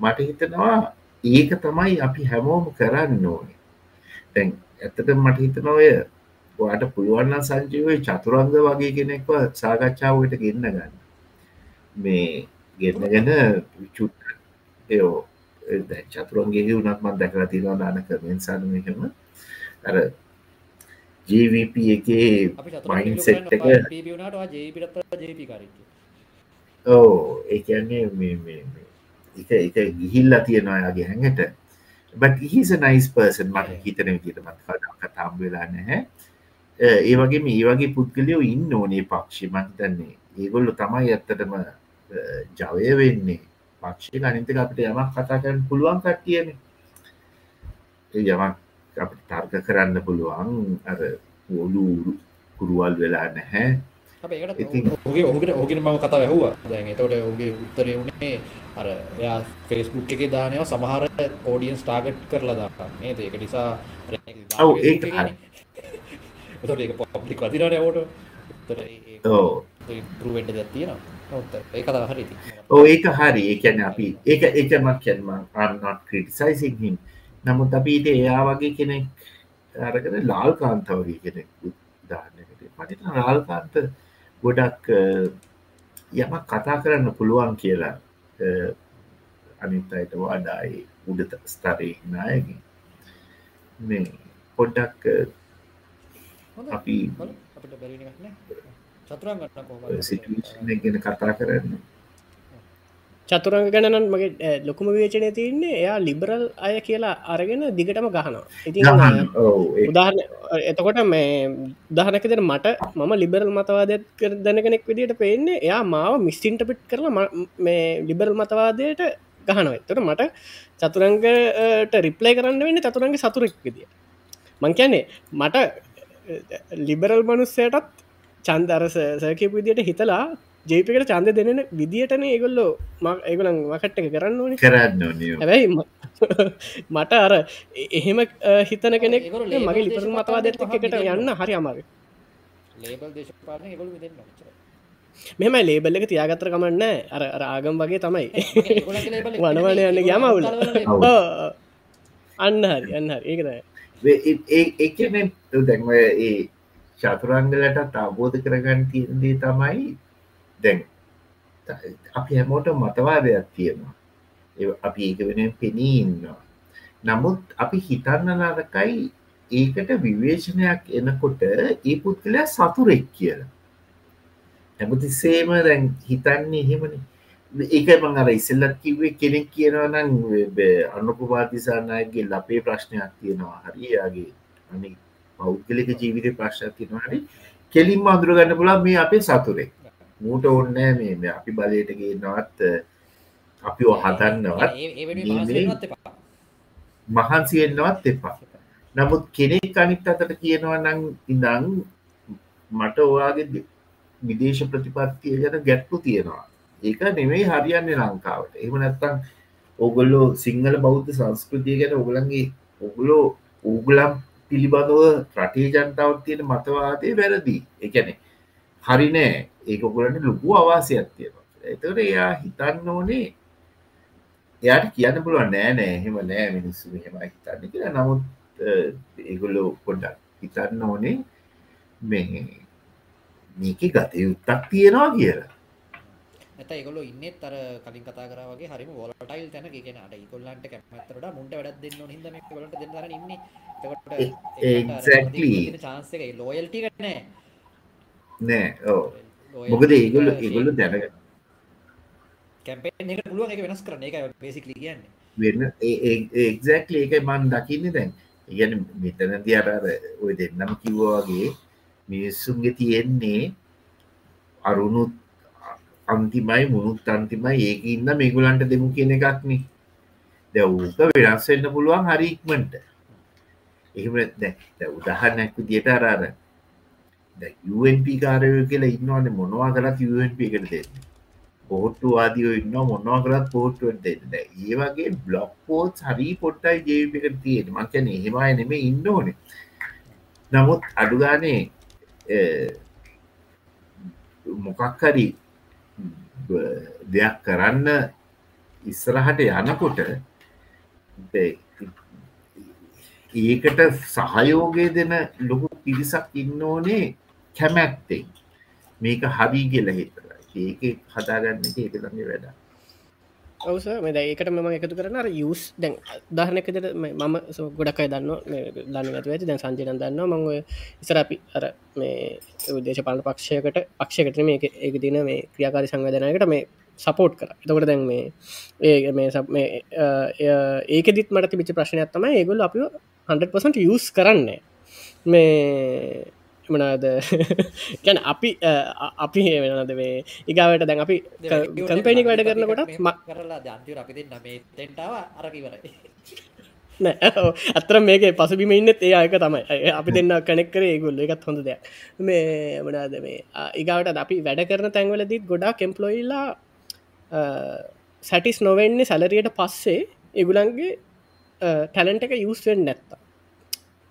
මට හිතනවා. ඒක තමයි අපි හැමෝම කරන්න ඕනේ. තැන් ඇත්තට මට හිතන ඔය වාට පුළුවන්න සංජීවය චතුරංග වගේ කෙනෙක්ව සාකච්ඡාවට ගෙන්න්න ගන්න මේ ගෙන්න්නගෙන චුට් එයෝ චතුරන්ගේ වනත් මත් දැකලා තිනවා දාන කරෙන් සානකම අර ජීවප එකේ මයින්සෙට් එක ඕ ඒන්නේ එක එක ගිහිල්ලා තියෙනවායාගේ හැඟට බට හිස නයිස් පර්සන් මට හිතන විදිට මත් කතාම් වෙලා නැහැ. ඒ වගේ මේ වගේ පුද්ගලයෝ ඉන්න ඕනේ පක්ෂි. මහිතන්නේ ඒගොල්ලු තමයි ඇත්තටම ජවය වෙන්නේ. පක්ෂය අනිතක අපිට යමක් කතා කරන්න පුළුවන් කට්ටියන. යමක් අපිට තර්ක කරන්න පුළුවන්. අර ඔලු කුරුවල් වෙලා නැහැ. ඔගේ ඕකට ඕගෙන මම කතා ඇහවා. දැන් එතකොට ඔගේ උත්තරය වුණේ අර එයා ෆෙස්බුක් එක දානව සමහර ඕඩියන් ස්ටාගට් කරලා දාන්නේ ඒක නිසා ඔව ඒ එතට ඒක පබ්ලික් වතිරට ඇවට පරුවෙන්ට දැත්තියෙනවා ඒ කතා හරි ඕ ඒක හරි ඒකැන අපි ඒක එකමක් කියන්ම අන්නත් ක්‍රටිසයිසින් හිම් නමුත් අපිට එයා වගේ කෙනෙක් අරකන ලාල් කාන්ත වගේ කෙනෙක් දාන්නකට මට රාල්කාන්ත ගොඩක් යමක් කතා කරන්න පුළුවන් කියලා අනිත් අයට වඩායි උඩ ස්තරය නායක මේ පොඩ්ඩක් අපි චතුරන් ගැන කතා කරන්න චතුරංග ගැනන් මගේ ලොකුම විවේචනය තියන්නේ එයා ලිබරල් අය කියලා අරගෙන දිගටම ගහනවා. ඉති උදාහරන එතකොට මේ උදාහනකදර මට මම ලිබරල් මතවාදයක් දැන කෙනෙක් විදිට පේන්නේ එයා මාව මිස්ටින්ට පිට් කරලා මේ ලිබරල් මතවාදයට ගහනව. එතට මට චතුරංගට රිප්ලේ කරන්න වෙන්න චතුරන්ගේ සතුරෙක් විදිිය මං කියන්නේ මට ලිබරල් මනුස්සයටත් චන්දර සැකපු විදියට හිතලා ජේපකට චන්ද දෙන විදිටන ඒගොල්ලෝ මක් ඒගොලන් වකට්ට එක කරන්න ඕන. කරන්න හැබැයි මට අර එහෙම හිතන කෙනෙක් මගේ ලිපර මතවා දෙත් එකට යන්න හරි අමාර මෙම ලේබල් එක තියාගත්තර කමන්න අර රාගම් වගේ තමයි. වනවන යන්න ගමවුල අන්න හරි අන්න ඒක ඒකන දැන්ව ඒ චතුරංගලට අවබෝධ කරගන්න තියන්දී තමයි දැන් අපි හැමෝට මතවාදයක් තියෙනවා. අපි ඒක වෙන පෙනී ඉන්නවා. නමුත් අපි හිතන්න නරකයි ඒකට විවේශනයක් එනකොට ඒ පුද්ගලයා සතුරෙක් කියලා. හැමතිස්සේම දැන් හිතන්නේ එහෙමන. ඒක මං අර ඉසල්ලත් කිවේ කෙනෙක් කියනවා නම් අන්නකුපාතිසානායගේ ලපේ ප්‍රශ්නයක් තියෙනවා. හරියාගේ අනි පෞද්ගලික ජීවිත ප්‍රශ්න තිනවාට කෙලින්ම අඳුරගන්න පුලා මේ අපේ සතුරේ මූට ඔන්නෑ මේ අපි බලයට ගන්නවත් අපි හදන්නවත් මහන්සියෙන්න්නවත් එපා. නමුත් කෙනෙක් අනිත් අතට කියනවා නං ඉඳං මට ඔයාගේ විදේශ ප්‍රතිපත්තිය ගැන ගැට්පු තියෙනවා. ඒක නෙමෙයි හරියන්නේ ලංකාවට. එහම නැත්තං ඔගොල්ලෝ සිංහල බෞද්ධ සංස්කෘතිය ගැන ඔගලන්ගේ ඔගුලෝ උගලම් පිළිබඳව රටේ ජනතාවත් තියෙන මතවාදය වැරදි. එකැනෙ හරිනෑ ඒකොගලට ලොකු අවාසයක් තියෙනවා. එතකට එයා හිතන්න ඕනේ එයාට කියන්න පුළුවන් නෑ නෑ හෙම නෑ මිනිස්සු හෙම හිතන්න කියලා. නමුත් ඒගොල්ලෝ පොඩ්ඩක් හිතන්න ඕනේ මේ මේක ගත යුත්තක් තියෙනවා කියලා. ඇත ඒගොල්ලෝ ඉන්නේ අර කලින් කතා කරා වගේ හරිම වොලටයිල් තැනක. කියන්නේ අර ඒගොල්ලන්ට කැමැත්තට වඩා මුන්ට වැඩක් දෙන්න මේ ඒගොල්ලන්ට දෙන්න ඉන්නේ. එක. ලොයල්ටි එක නෑ. ඔව්. මොකද ඒගොල්ලෝ ඒගොල්ලෝ දැනගන්න කැම්පේන් එකට පුළුවන් ඒක වෙනස් කරන්න. ඒකයි බේසිකලි කියන්නේ. වෙන එක්සැක්ලි ඒක මන් දකින්නේ දැන්. ඉගැන මෙතනති අර ඔය දෙන්නම් කිව්වාගේ මිනිස්සුන්ගේ තියෙන්නේ අරුණුත් අන්තිමයි මුණුත් අන්තිමයි. ඒක ඉන්න මේගුලන්ට දෙමු කියන එකක්නේ. දැවූක වෙනස් වෙන්න පුළුවන් හරික්මට එහෙම නැ උදාහරණයක් විදියට අරාර UNP කාරයෝ කියලා ඉන්නවන්නේ මොනවා කරත් UNP එකට දෙන්න. පොහොට්ටු වාදියෝ ඉන්න මොනවා කරත් පොහොට්ටුවට දෙන්න ඒ වගේ බ්ලොක් පෝත් හරි පොට්ටයි ජේවිකට තියෙන මංකන එහෙමයි නෙම ඉන්න ඕනේ නමුත් අඩුගානේ මොකක් හරි දෙයක් කරන්න ඉස්සරහට යනකොට ඒකට සහයෝගය දෙන ලොකු පිරිසක් ඉන්න ඕනේ කැමැත්තෙන්. මේක හරි කියල හිතර ඒක හදාගන්න ඒක තමයි වැඩ ඔවස මෙද ඒකට මම එකතු කරන යස් දැන් ධාරනකද මම ගොඩක් අයි දන්න දන්න ඇතු ඇති. දැන් සංජයන දන්න මං ඉසර අපි අර මේ දේශපාල පක්ෂයකට පක්ෂකට මේ ඒක දින මේ ක්‍රියාකාරි සංවධනයකට මේ සපෝට් කර. එතකට දැන් මේ ඒ මේ සබ මේ ඒක දිත් මට තිබිචි ප්‍රශ්නයක් තමයි ඒගොල් අපි 100% යස් කරන්න. මේ මනාද ගැන අපි අපි වෙනද මේ ඉගාවට දැන් අපි කම්පැනික් වැඩ කරනකොට ම කරලා ජන්තිව අපි නමේ තෙන්ටාව අරකිවරයි අතර මේක පසුබිම ඉන්න ඒ අයක තමයි. අපි දෙන්න කනෙක් කරේ ගුල්ල එකත් හොඳ දෙයක්. මේ මනාද මේ ඉගාවට අපි වැඩ කරන තැන්වලදීත් ගොඩා කෙම්පලොයිල්ලා සැටිස් නොවෙන්නේ සැලරියට පස්සේ එගුලන්ගේ ටැලන්ට එක යස්වෙන් නැත්තා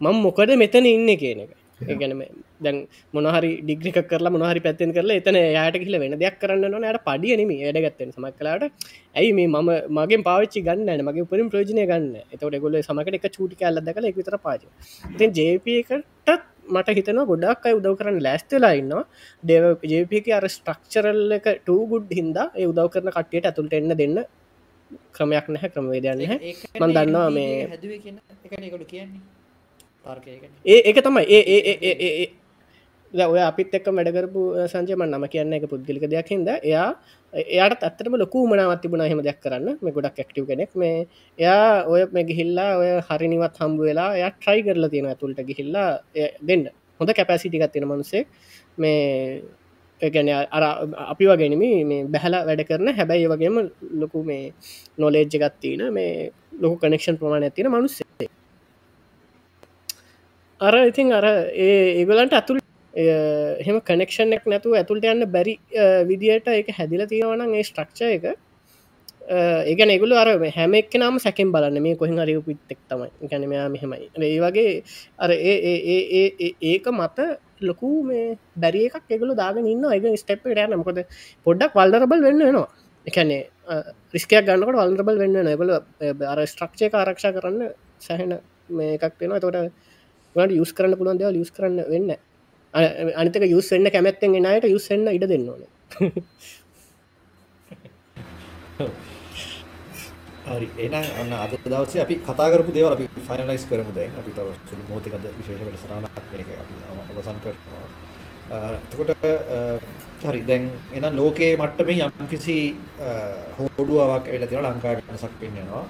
මං මොකද මෙතන ඉන්න කියන එක ඒගැනම දැන් මොනහරි ඩිග්‍රික කරලා මොනහරි පැත්තෙන් කරලා එතන යායට කියල වෙන දෙයක් කරන්න නොන යට පඩියනම වැඩගත්තෙන සමක් කලාට ඇයි මේ මම මගේ පාච්චි ගන්න මගේ උපරින් ප්‍රෝජනය ගන්න එතවට ගොල සමකට එක චූටි කල්ල දකල එක විතර පාච ඉතින් ජපකටත් මට හිතන ගොඩක් අයි උදව කරන්න ලෑස්තලා ඉන්නවා. දේව ජපක අර ස්ට්‍රක්චරල් එක ටූගුඩ් හින්දා ඒ උදව කරන කට්ටියට ඇතුළට එන්න දෙන්න ක්‍රමයක් නැහැ ක්‍රමවේදයන්න මන් දන්නවා මේ හැදුව කියන එකනකොට කියන්නේ ඒ ඒක තමයි. ඒ ඒ ඔය අපිත් එක්ක වැඩකරපු සංජයම නම කියන්න එක පුද්ගලික දෙයක් හිද එයා එයාට අත්තටම ලොකු මනාවත් තිබුණ හෙම දෙයක් කරන්න. මේ ගොඩක් ඇක්ටව කෙනෙක්. මේ එයා ඔය මේ ගිහිල්ලා ඔය හරිනිවත් හම්බු වෙලා එයා ට්‍රයි කරලා තියෙන ඇතුළට ගිහිල්ලා දෙන්න. හොඳ කැපැසිටිකත් තියෙන මනුසේ මේ ගැන අර අපි වගෙනම මේ බැහලා වැඩ කරන හැබැයි වගේම ලොකු මේ නොලේජ්ජ ගත්තින මේ ලොකු කනෙක්ෂන් ප්‍රමාණ ඇතින මනුස්සේ අර ඉතින් අර ඒ ඒගලන්ට අතුල් එහෙම කනෙක්ෂණක් නැතුව ඇතුළට යන්න බැරි විදියට එක හැදිල තියෙනවන ඒ ස්ට්‍රක්ෂ එක. ඒක නෙගුල අර හැම එක් නම සැකෙන් බලන්න. මේ කොහි අරයු පිත්තෙක් තමයි. ගැනමයා මෙහෙමයි. ඒ වගේ අර ඒක මත ලොකු මේ බැරි එකක් එගුල දාගෙන ඉන්න එක ස්ටප් ට නමකොද පොඩ්ඩක් වල්ඩරබල් වෙන්න වෙනවා. එකන්නේ රිස්කයක් ගන්නකට වල්රබල් වෙන්න නැගල අර ස්ට්‍රක්ෂය ආරක්ෂා කරන්න සැහෙන මේ එකක් වෙනවා. තොට ට යුස් කරන්න පුළුවන් දෙව යුස් කරන්න වෙන්න. අනිතක යුස් වෙන්න කැමැත්තෙන් එනයට යුස්සෙන්න්න ඉඩ දෙන්න ඕන. හරි. එන අන්න අද දවස අපි කතාකරපු දේව අපි ෆයිනලයිස් කරමු දැන්. අපි තව සුළු මොහොතකද විශේෂ වැඩසටහනක් මේක අපි අවසන් කරනවා. එතකොට හරි. දැන් එහෙනම් ලෝකයේ මට්ටමේ යම්කිසි හෝඩුවාවක් ඇවිල්ලා තියෙනවා ලංකාවේ වෙනසක් පෙන්වනවා.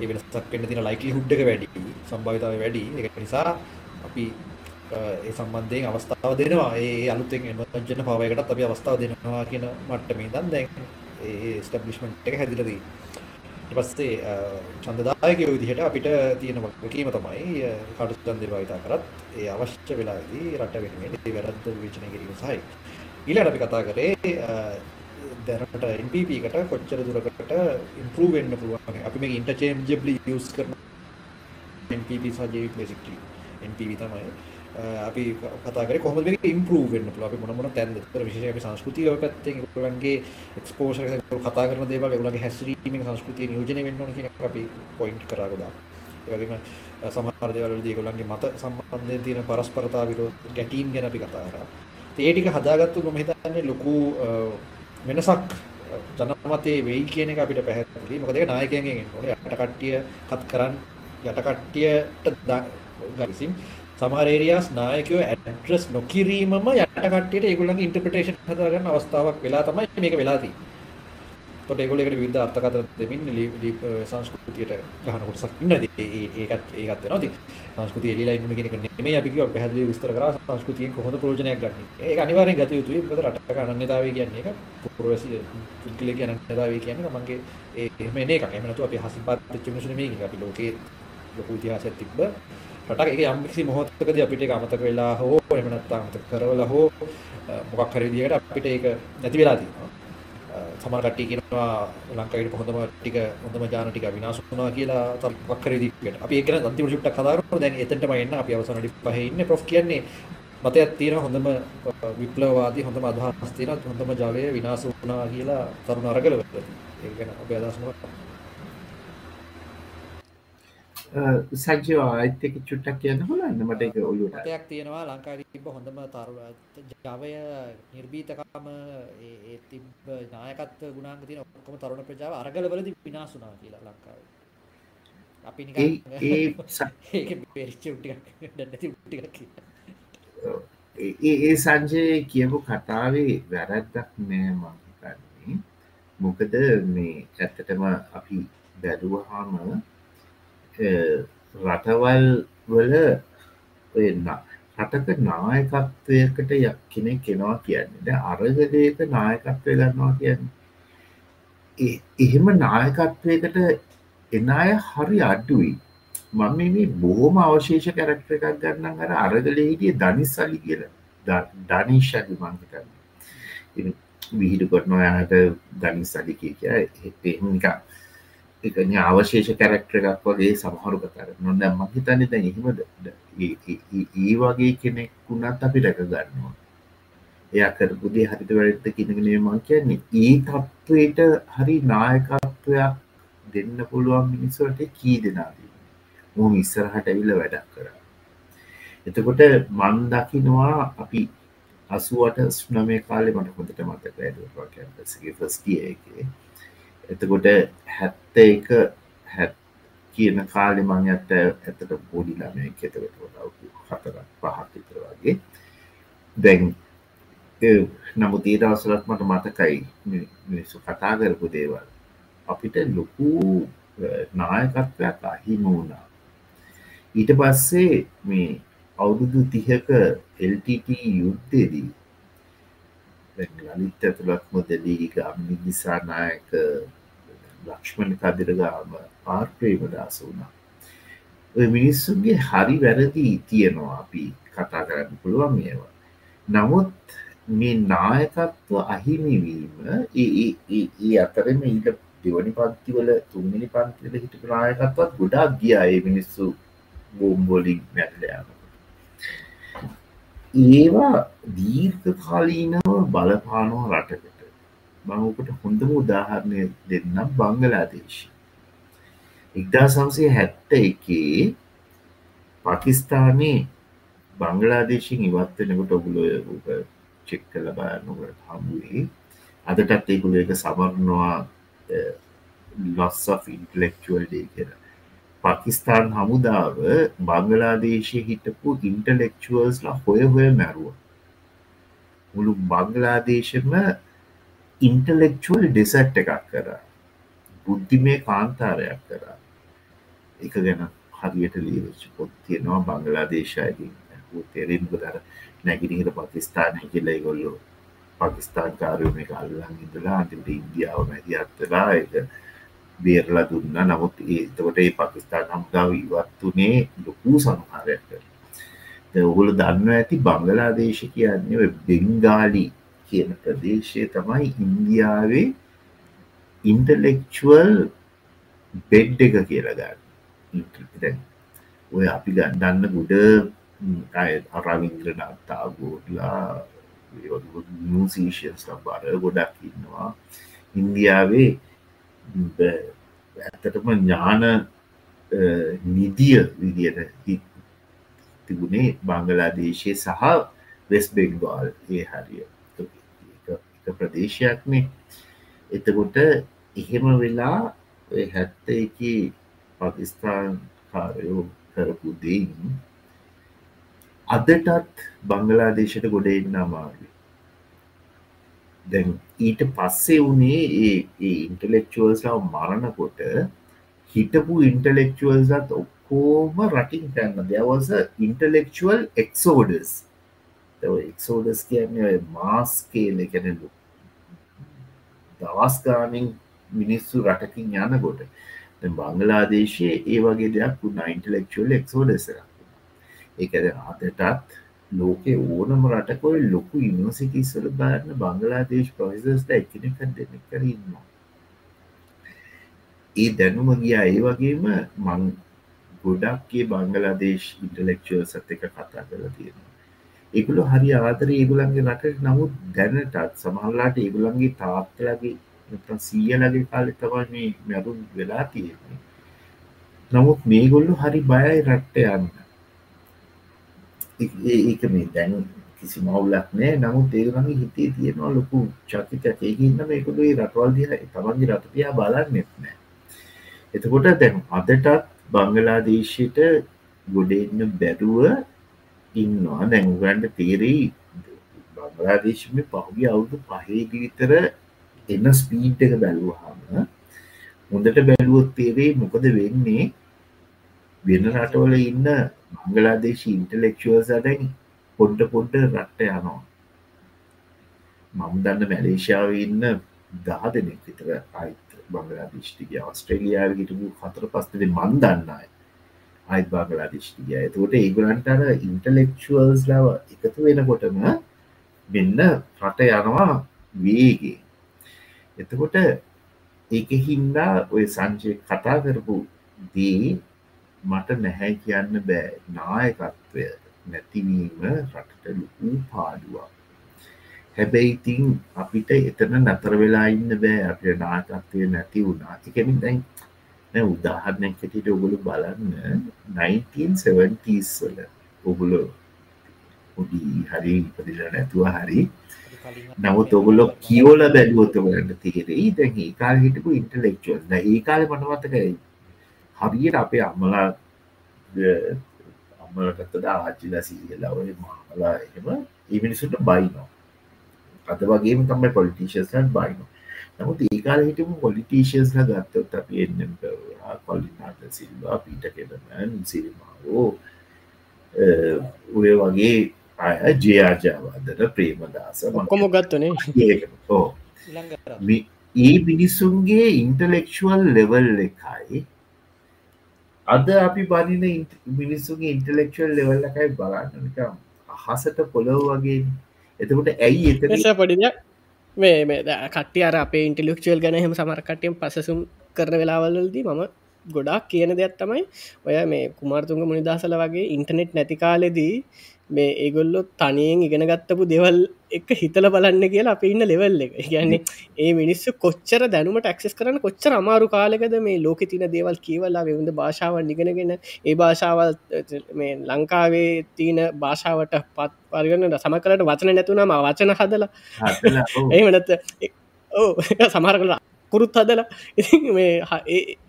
ඒ වෙනසක් වෙන්න තියෙන ලයික්ලිහුඩ් එක වැඩි සම්භාවිතාවය වැඩි. ඒක නිසා අපි ඒ සම්බන්ධයෙන් අවස්ථාව දෙනවා. ඒ අලුතෙන් එමර්ජන පව එකටත් අපි අවස්ථාව දෙනවා කියන මට්ටමේ ඉඳන් දැන් ඒ ස්ටැබ්ලිෂ්මන්ට් එක හැදිලා තියෙනවා ඊට පස්සේ ඡන්දදායකයෝ විදිහට අපිට තියෙන වගකීම තමයි කටු ඡන්දේ භාවිතා කරත් ඒ අවශ්‍ය වෙලාවේදී රට වෙනුවෙන් ඒ වැරද්ද විචනය කිරීම සහයි. ඊළඟට අපි කතා කරේ දැනට NPP එකට කොච්චර දුරකට ඉම්ප්‍රූව් වෙන්න පුළුවන් අපි මේක ඉන්ටර්චේන්ජබ්ලි යූස් කරන NPP සහ JVP basically NPP තමයි. Uh, අපි කතා කරේ කොහොමද මේක ඉම්ප්‍රූව් වෙන්න පුළුවන්? අපි මොන මොන තැන්ද? ඒතර විශේෂයෙන් අපි සංස්කෘතිය පැත්තෙන් ඒගොල්ලන්ගේ එක්ස්පෝෂර් එක කතා කරන දේවල් ඒගොල්ලන්ගේ හැසිරීමේ සංස්කෘතිය නියෝජනය වෙන්න ඕන කියන එක අපි පොයින්ට් කරා ගොඩාක්. ඒ වගේම uh, සමහර දේවල් වලදී ඒගොල්ලන්ගේ මත සම්බන්ධයෙන් තියෙන පරස්පරතා විරෝධ ගැටීම් ගැන අපි කතා කරා. ඒ ටික හදාගත්තොත් මම හිතන්නේ ලොකු uh, වෙනසක් ජනමතයේ වෙයි කියන එක අපිට පැහැදිලි. මොකද ඒක නායකයන්ගෙන් එන්න ඕනේ. යට කට්ටිය කත් කරන් යට කට්ටියට ගසින් සමහර ඒරියාස් නායකයෝ ඇඩ්‍රස් නොකිරීමම යට කට්ටියට ඒගොල්ලන්ගේ ඉන්ටර්ප්‍රිටේෂන් හදාගන්න අවස්ථාවක් වෙලා තමයි මේක වෙලා තියෙන්නේ. එතකොට ඒගොල්ලෝ ඒකට විවිධ අර්ථකථන දෙමින් සංස්කෘතියට ගහන කොටසක් ඉන්නදී ඒකත් ඒකත් වෙනවා. ඉතින් සංස්කෘතිය එළිලා ඉන්න කියන එක නෙමෙයි අපි කිව්වා පැහැදිලිව විස්තර කරා සංස්කෘතියෙන් කොහොමද ප්‍රයෝජනයක් ගන්න. ඒක අනිවාර්යෙන් ගත යුතුයි. මොකද රටක අනන්‍යතාවය කියන්නේ ඒක පුරවැසි පුද්ගලික අනන්‍යතාවය කියන්නේ තමන්ගේ ඒ එහෙම එන එකක්. එහෙම නැතුව අපි හසින්පත් වෙච්ච මිනිස්සු නෙමෙයි. අපි ලෝකේ ලොකු ඉතිහාසයක් තිබ්බ රටක් එක යම්කිසි මොහොතකදී අපිට ඒක අමතක වෙලා හෝ එහෙම නැත්නම් අමතක කරවලා හෝ මොකක් හරි විදිහකට අපිට ඒක නැති වෙලා තියෙනවා. සමහර කට්ටිය කියනවා ලංකාවේ හොඳම ටික හොඳම ජාන ටික විනාශ වුණා කියලා තව මොකක් හරි විදිහකට. අපි ඒක ගැන අන්තිම ෂුට්ටක් කතා කරමු. දැන් එතනටම එන්න අපි අවසන් වැඩි පහේ ඉන්නේ. ප්‍රොෆ් කියන්නේ මතයක් තියෙනවා හොඳම විප්ලවවාදී හොඳම අදහස් තියෙනවා හොඳම ජලය විනාශ වුණා කියලා තරුණ අරගලවලදී. ඒක ගැන අපේ අදහස් මොකක්ද? සජ්ජව ආයිත්‍යක චුට්ටක් කියන්න හොලන්න මට එක ඔලුට මතයක් තියෙනවා ලංකාවේ තිබ්බ හොඳම තරු ජවය නිර්භීතකම ඒ තිබ්බ නායකත්ව ගුණාංග තියෙන ඔක්කොම තරුණ ප්‍රජාව අරගලවලදී වුණා කියලා ලංකාවේ. අපි ඒ සංජය කියපු කතාවේ වැරැද්දක් නෑ මහිතන්නේ මොකද මේ ඇත්තටම අපි බැලුවහාම රටවල් වල ඔන්න රටක නායකත්වයකට යක් කෙනෙක් කෙනවා කියන්නේ. ද අරගලයක නායකත්වය ගන්නවා කියන්නේ. එහෙම නායකත්වයකට එන අය හරි අඩුයි. මම මේ බොහෝම අවශේෂ කැරක්ට එකක් ගන්න අර අරගලේ හිටිය ධනිස් සලි කියල ධනිශලි මංහිතන්න විහිඩු කොටනවා යාට ධනිස් සලි කිය කිය එහෙමිකා එකන අවශේෂ කැරක්ටර එකක් වගේ සමහරු කතර නොද මහිතන්න දැ එහෙමද ඒ වගේ කෙනෙක් වුණත් අපි රැක ගන්නවා. එය කරපුදේ හරිත වැරත්ත කිනගෙන මං කියන්නේ. ඒ තත්ත්වයට හරි නායකත්වයක් දෙන්න පුළුවන් මිනිස්සුවට කී දෙනාදී මොම ඉස්සරහට ඇවිල්ල වැඩක් කර. එතකොට මන් දකිනවා අපි අසුවට ස්නමය කාලෙ මට හොඳට මතක ඇඩවා කැම්පසගේ ෆස්ටිය එකේ. එතකොට හැත්ත එක හැත් කියන කාලෙ මං ඇත්ත ඇතට පොඩි ළමය කෙතකට වලවපු හතරක් පහක් විතර වගේ. දැන් නමුත් ඒ දවසලත් මට මතකයි මිනිස්සු කතා කරපු දේවල්. අපිට ලොකු නායකත්වයක් අහිම වුණා. ඊට පස්සේ මේ අවුරුදු තිහක එල්ටට යුද්ධයේදී ලලිත් ඇතුළත් මොදලී ගම්නි නිසානායක ලක්ෂ්මණ කදිරගාම ආර්ප්‍රේමදාස වුණා. ඔය මිනිස්සුන්ගේ හරි වැරදි තියෙනවා අපි කතා කරන්න පුළුවන් ඒවා. නමුත් මේ නායකත්ව අහිමිවීම ඒ අතරම ඊට දෙවනි පන්තිවල තුන්මිනි පන්තිවල හිටපු නායකත්වත් ගොඩාක් ගියා ඒ මිනිස්සු බෝම්බොලින් මැරලයාම ඒවා දීර්ඝ කාලීනව බලපානෝ රටකට මංකට හොඳම උදාහරණය දෙන්නම් බංගලාදේශ එක්දා සම්සේ හැත්ත එකේ පකිස්ථානයේ බංගලාදේශෙන් ඉවත්වෙනකොට ඔගුලෝ චෙක් කල බානකට හමුවේ අදටත් ඒකුල එක සමරනවා ලොස් ඉන්ටලෙක්චුවල් ඩේ කර පකිස්ාන් හමුදාව බංගලාදේශය හිටපු ඉන්ටලෙක්චුවල්ස්ලා හොය හොය මැරුව. මුළු බංගලාදේශම ඉන්ටලෙක්චුවල් ඩෙසට් එකක් කර. බුද්ධිමය කාන්තාරයක් කර. එක ගැන හරියට ලියවෙච්ච පොත් තියෙනවා බංගලාදේශයකින් තෙරෙන් දර නැගිනිහිර පකිස්ථානය කියලයි ගොල්ලෝ පකිස්ථාන් කාරයම එක අල්ලන් ඉඳලා අන්තිමට ඉන්දියාව මැති අත්තලා එක බේරලා දුන්න. නමුත් ඒතකොට ඒ පකිස්ථාන් හම්ගාව ඉවත්තුනේ ලොකූ සමහරයක් කර ඔහුල දන්න ඇති බංගලාදේශ කියන්නේ බෙංගාලි කියන ප්‍රදේශය තමයි ඉන්දියාවේ ඉන්ටලෙක්චුවල් බෙඩ් එක කියලගන්න ඔය අපි ගන්නන්න ගුඩ අරවින්ද්‍රනත්තා ගෝඩලා නිසීෂන්ස් බර ගොඩක් ඉන්නවා. ඉන්දියාවේ ඇත්තටම ඥාන නිදිය විදියට තිබුණේ බංගලාදේශය සහ වෙස් බෙන්ගාල් ඒ හරිය එක ප්‍රදේශයක්නේ එතකොට එහෙම වෙලා හැත්ත එක පකිස්ථාන් කාරයෝ කරපු දෙයින් අදටත් බංගලාදේශයට ගොඩ එන්න අමාරු දැන් ඊට පස්සේ වනේ ඒ ඉන්ටලෙක්චුවල්ස්ලාව මරණකොට හිටපු ඉන්ටලෙක්චුවල්සත් ඔක්කෝම රටින් කරන්න දවස ඉන්ටලෙක්චුවල් එක්සෝඩස් එක්සෝඩස් කියන්නේ මාස් කේල කැනලු දවස් ගානින් මිනිස්සු රටකින් යනකොට බංගලාදේශයේ ඒ වගේ දෙයක් වුණ ඉන්ටලෙක්චුවල් එක්සෝඩසර එක අදටත් ලෝක ඕනම රටකොයි ලොකු ඉනිවසිටිස්වල බාරන්න බංගලාදේශ ප්‍රවිසස්ට එකනෙක දෙනෙක් කර ඉන්නවා. ඒ දැනුම ගියා ඒ වගේම මං ගොඩක්ගේ බංගලාදේශ ඉන්ටලෙක්ෂුවල් සත් එක කතා කරලා තියෙනවා. ඒගුලු හරි ආදර ඒගුලන්ගේ රට. නමුත් දැනටත් සමහල්ලාට ඒගුලන්ගේ තාත්තලගේ සීයලගේ කාලෙ තමන් මේ මැරුම් වෙලා තියෙන්නේ. නමුත් මේගොල්ලු හරි බයයි රට්ට යන්න. ඒක මේ දැන් කිසි මවුලක් නෑ. නමුත් ඒගලගේ හිතේ තියෙනවා ලොකු චකිතයක්. ඒකඉන්න මේකුළු රටවල් දිහ තමන්ගේ රටතියා බලන්නෙත් නෑ. එතකොට දැන් අදටත් බංගලාදේශයට ගොඩෙන්න බැරුව ඉන්නවා. දැන් උගන්ට තේරෙයි. බංගලාදේශම පහුගිය අවුදු පහේදි විතර එන්න ස්පීට් එක බැලුවහම හොඳට බැලුවොත් තේරේ මොකද වෙන්නේ? වෙන රටවල ඉන්න මංගලාදේශ ඉන්ටලෙක්ෂුවල් සටැන් පොඩ්ඩ පොඩ්ඩ රට්ට යනවා. මම දන්න මැලේෂාව ඉන්න දහ දෙනෙක් විතර අයිත බංගලාදිෂ්ටික ඔස්ට්‍රේලියාව හිටපු හතර පස්තද මන් දන්නයි අයිත් බංගලාදිෂ්ටිකය එතකොට ඒගුලන්ටර ඉන්ටලෙක්ෂුවල්ස් ලව එකතු වෙනකොටම මෙන්න රට යනවා වේගේ එතකොට ඒක හින්දා ඔය සංචය කතා කරපු දී මට නැහැ කියන්න බෑ. නායකත්වය නැතිවීම රටට ලොකූ පාඩුවක්. හැබැයි ඉතින් අපිට එතන නතර වෙලා ඉන්න බෑ. අප නායකත්වය නැති වුණා. එකමින් දැන් උදාහරණයක් හැටියට ඔගුලු බලන්න. 1970s වල ඔගුලු උඩි හරි ඉපදිල නැතුව හරි නමුත් ඔගුලො කියෝල බැලුවොත්තවලට තේරෙයි. දැන් ඒ කාල හිටපු ඉන්ටලෙක්චුවල් ඒ කාල මනවතකයි හරියට අපේ අම්මලා අම්මලටත්තද ආච්චිල සීගලවය මාමලා එහෙම ඒ මිනිසුට බයිනෝ අද වගේම තමයි පොලිටිෂස්ලන් බයිනෝ නමුත් ඒකාල හිටම පොලිටිෂස්ල ගත්තොත් අපි එන්නම් කොලිනාට සිල්වා පිට කෙනමන් සිරිමාවෝ ඔය වගේ අය ජයාජාවදර ප්‍රේමදාස කොම ගත්තනේ. ඕ ඒ මිනිස්සුන්ගේ ඉන්ටලෙක්ෂුවල් ලෙවල් එකයි. අද අපි බනින මිනිස්සුගේ ඉන්ටලෙක්ෂල් ලෙවල් එකයි බලන්නක අහසට පොලොව වගේ. එතකොට ඇයි එත පොඩිද මේ කට්ටිය අර අපේ ඉන්ටලෙක්ෂල් ගැන හෙම සමරකටයෙන් පසසුම් කරන වෙලාවල්ලදී මම ගොඩක් කියන දෙයක් තමයි ඔය මේ කුමාර්තුන්ග මුනිදසල වගේ ඉන්ටනෙට් නැති කාලෙදී මේ ඒගොල්ලො තනියෙන් ඉගෙන ගත්තපු දෙවල් එක හිතල බලන්න කියලා අප ඉන්න ලෙවල් එක. කියන්නේ ඒ මිනිස්සු කොච්චර දැනුමට ක්සස් කරන කොච්චර අමාරු කාලෙකද මේ ලෝක තින දේවල් කියවල්ලා වෙවුද භාෂාවන් නිගෙනගෙන ඒ භාෂාවල් මේ ලංකාවේ තියන භාෂාවට පත් පරිගන්න සම කරට වචන නැතුනම වචන හදලා. ඒමනත් ඕ සමහර කලා කුරුත් හදලා.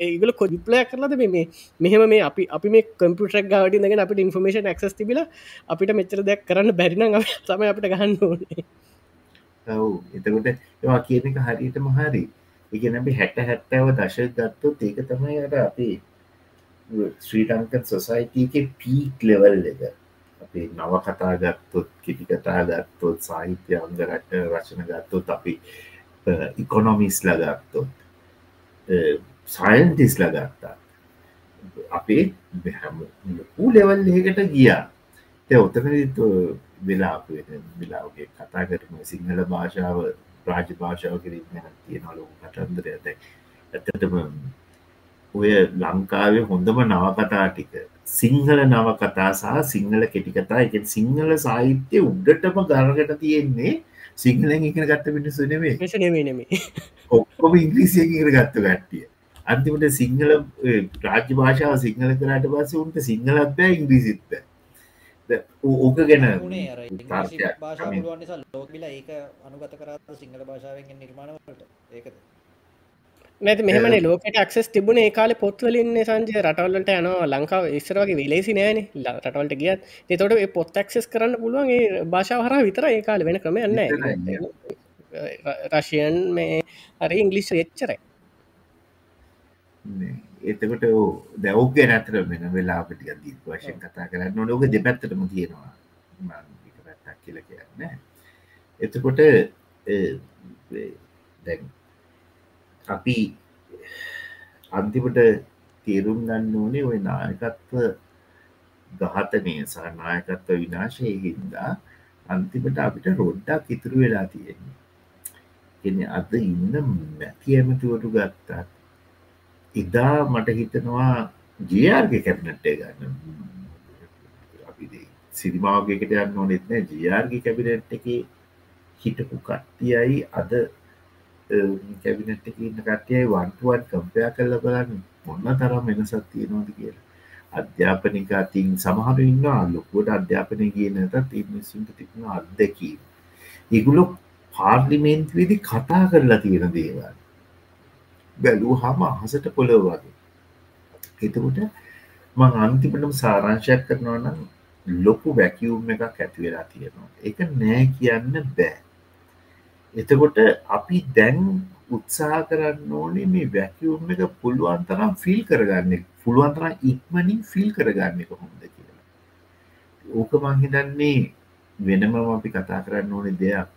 ඒගල කොඩිපලය කරලද මේ මෙහම මේ අපි අපි මේ කම්පියටක් ගවට ගෙන අපට ඉන්ෆර්මේෂන් ක්ස් තිබිල අපිට මෙච්චර දෙයක් කරන්න බැරින සම අපිට ගහන්න ඕනේ. ඔව්. එතකොට ඒවා කියන එක හරියට මහරි ඉගෙනබි හැට හැත්තෑව දශ ගත්තොත් ඒක තමයි අට අපේ ශ්‍රීටංකන් සොසයිටක පීක් ලෙවල් එක. අපේ නව කතා ගත්තොත් කිටි කතා ගත්තොත් සාහිත්‍ය අංග රට රචන ගත්තොත් අපි ඉකොනොමිස් ලගත්තොත් සයින්ටිස් ලගත්තා අපේ හැම ලොකු ලෙවල් ඒකට ගියා තැ ඔතනත් වෙලා වෙලාගේ කතා කරම සිංහල භාෂාව රාජ භාෂාව කිරීම තියෙන ලොකු කටන්දර ඇත ඇතටම ඔය ලංකාවේ හොඳම නවකතා ටික සිංහල නවකතා සහ සිංහල කෙටිකතා එක සිංහල සාහිත්‍යය උඩටම ගරගට තියෙන්නේ සිංහලෙන් ඉගෙන ගත්ත පිටසු නෙවේ නෙමේ ඔක්කොම ඉංග්‍රීසිය ඉගෙන ගත්ත ගට්ටිය අන්තිමට සිංහල රාජ්‍ය භාෂාව සිංහල කරට පස්ස උන්ට සිංහලත් බෑ ඉංග්‍රීසිත්ත ඕක ගැන ලෝකල ඒක අනුගත කරත් සිංහල භාෂාවෙන් නිර්මාණවලට? ඒකද නැති මෙහමන ලෝකට ක්සස් තිබුණ ඒකාල පොත්වලින් සංජය රටවල්ලට යනවා ලංකාව ඉස්සරගේ විලේසි නෑන. රටවල්ට ගියත්. එතොට පොත් ක්සස් කරන්න පුළුවන් භාෂාව හර විතර ඒකාල වෙන ක්‍රමයන්න රශයන් මේ හරි ඉංගලිස් එච්චරයි. එතකට දැව්ග නැතර වෙන වෙලාපටික දී වශයෙන් කතා කරන්න නොක දෙපැත්තටම තියෙනවා. පැත්තක් කියල කියන්න. එතකොට දැන් අපි අන්තිමට තේරුම් ගන්න ඕනේ ඔය නායකත්ව ගහතනය සහ නායකත්ව විනාශය හින්දා අන්තිමට අපිට රොඩ්ඩක් ඉතුරු වෙලා තියෙන්නේ එ අද ඉන්න මැති ඇමතිවරු ගත්තත් එදා මට හිතනවා ජයාර්ග කැබිනට්ටේ ගන්න. අපි සිරිමාවගේකට යන්න ඕනෙත් නෑ. ජයාර්ග කැබිනට් එක හිටපු කට්ටියයි අද කැබිනට් එක ඉන්න කට්ටියයි වන්ටුවන් කම්පයා කල්ල බලන්න මොන්න තරම් වෙනසත් තියෙනවාද කියලා. අධ්‍යාපනික අතින් සමහරු ඉන්නවා ලොකුවට අධ්‍යාපනය කියනතත් මිනිස්සුන්ට තිබුණ අත්දැකීම. ඉගුලො පාර්ලිමේන්තුවේදි කතා කරලා තියෙන දේවල්. බැලූ හම අහසට පොළොව වගේ. එතකොට මං අන්තිමටම සාරංශයක් කරනවා නම් ලොකු වැැකියුම් එකක් ඇතිවෙලා තියෙනවා. එක නෑ කියන්න බෑ. එතකොට අපි දැන් උත්සා කරන්න ඕනේ මේ වැැකියුම් එක පුළුවන් තරම් ෆිල් කරගන්න පුළුවන් තරම් ඉක්මනින් ෆිල් කරගන්න කොහොමද කියලා. ඕක මංහිතන්නේ වෙනම අපි කතා කරන්න ඕනේ දෙයක්.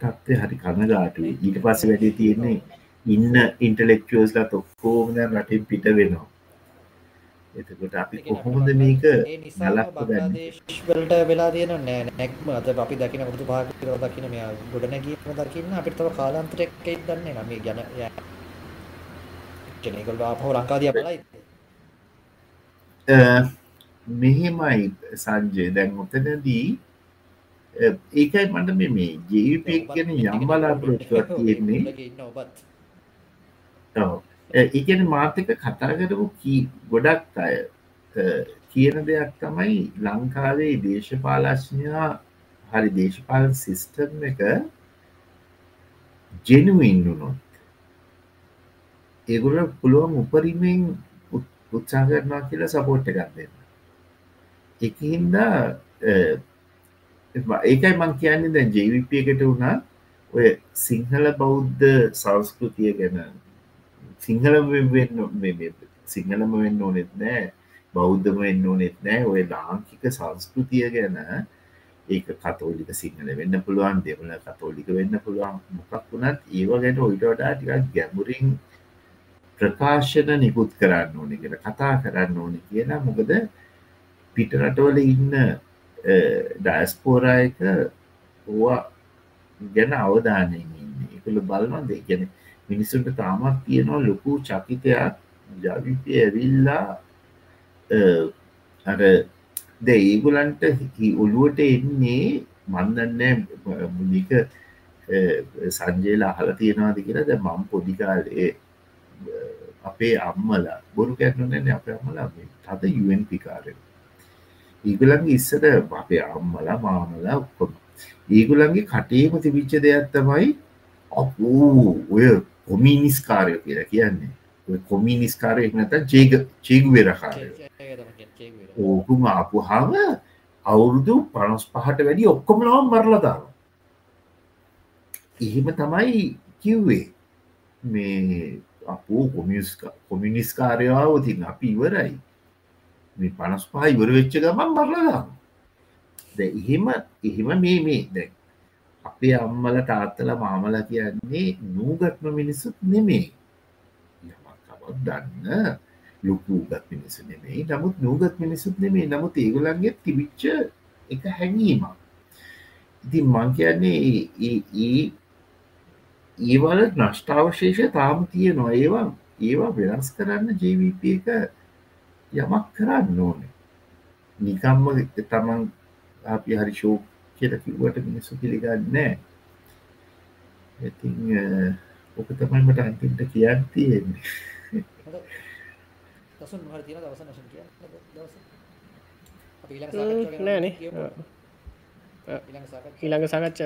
තත්ත්ය හරි කණගාටුවේ ඊට පස්ස වැඩි තියෙන්නේ ඉන්න ඉන්ටලෙක්චුවස්ලා තොක්කෝම රටින් පිට වෙනවා. එතකොට අපි කොහොමද මේක වලට වෙලා තියෙන නෑ නැක්ම අද අපි දකින පුතු පාකිර දකින මෙයා ගොඩ නැගීම දකින්න අපිට තව කාලාන්තරයක් දන්නේ නම ගැන කෙනෙකුට ආපහු ලංකාදිය බලයි මෙහෙමයි සංජය. දැන් ඔතනදී ඒකයි මට මේ ජීවිපයක් ගැන යම් බලාපොරොත්තුවක් තියෙන්නේ ඒගැන මාතක කතා කරපු කී ගොඩක් අය කියන දෙයක් තමයි ලංකාවේ දේශපාලශ්ඥයා හරි දේශපාල සිිස්ටම් එක ජෙනුවන්නුනොත් ඒගුල පුළුවන් උපරිමෙන් උත්සා කරනවා කියලා සපෝට්ට ගත්දන්න එක හින්දා ඒකයි මං කියන්නේ දැන් ජවිප එකට වුණා ඔය සිංහල බෞද්ධ සංස්කෘතිය ගැන සිංහල වෙන්න සිංහලම වෙන්න ඕනෙත් නෑ. බෞද්ධම වෙන්න ඕනෙත් නෑ. ඔය ලාංකික සංස්කෘතිය ගැන ඒක කතෝලික සිංහල වෙන්න පුළුවන් දෙවල කතෝලික වෙන්න පුළුවන්. මොකක් වුණත් ඒව ගැන ඔයිට වඩා ටිකක් ගැඹුරින් ප්‍රකාශන නිකුත් කරන්න ඕනෙ කියලා කතා කරන්න ඕනෙ කියලා. මොකද පිටරටවල ඉන්න ඩයිස්පෝරායක ඕවා ගැන අවධානයෙන් ඉන්න. එකළ බලනවා. දෙ ගැන මිනිසුන්ට තාමත් තියෙනවා ලොකු චකිතයක්. ජවිපය ඇවිල්ලා අර ද ඒගුලන්ට ඔළුවට එන්නේ මන්දන්න මුලික සංජයලා අහල තියෙනවාද කියලා. ද මම් පොඩිකාලේ අපේ අම්මලා බොරු කැටනන අප අම්මලා තද යුවන් පිකාරය ඒගුලන්ගේ ඉස්සට අපේ අම්මලා මාමලා ඔක්කොම. ඒගුලන්ගේ කටේම තිබිච්ච දෙයක් තමයි අපූ ඔය කොමිනිස්කාරය කියලා කියන්නේ. කොමිනිස්කාරය නැත ජේග චේගුවෙරකාරය ඕකුම ආපුහාම අවුරුදු පනස් පහට වැඩි ඔක්කොම නවම් මරලදාව එහෙම තමයි කිව්වේ. මේ අපෝ කොමිස්කා කොමිනිස්කාරයාව තින් අපි ඉවරයි. මේ පනස් පහ ඉවර වෙච්ච ගමන් මරලදාම ද එහෙම එහෙම මේ මේ දැ අපේ අම්මල තාත්තල මාමල කියන්නේ නූගත්ම මිනිස්සුත් නෙමේ යමක්කවත් දන්න ලොකූගත් මිනිසු නෙමෙයි. නමුත් නූගත් මිනිසුත් නෙමේ නමුත් ඒගොලන්ගේ තිබිච්ච එක හැඟීමක්. ඉතින් මං කියන්නේ ඒ ඒවල නෂ්ටාවශේෂ තාම තියෙනවා. ඒවා ඒවා වෙනස් කරන්න ජීවිප එක යමක් කරන්න ඕනේ. නිකම්ම තමන් අපි හරි ශෝක් කියල කිව්වට මිනිස්සු පිළිගන්නෑ ඉතින් ඕක තමයි මට අන්තිමට කියන්න තියෙන්නේ. නෑන ඊළඟ සාකච්ඡ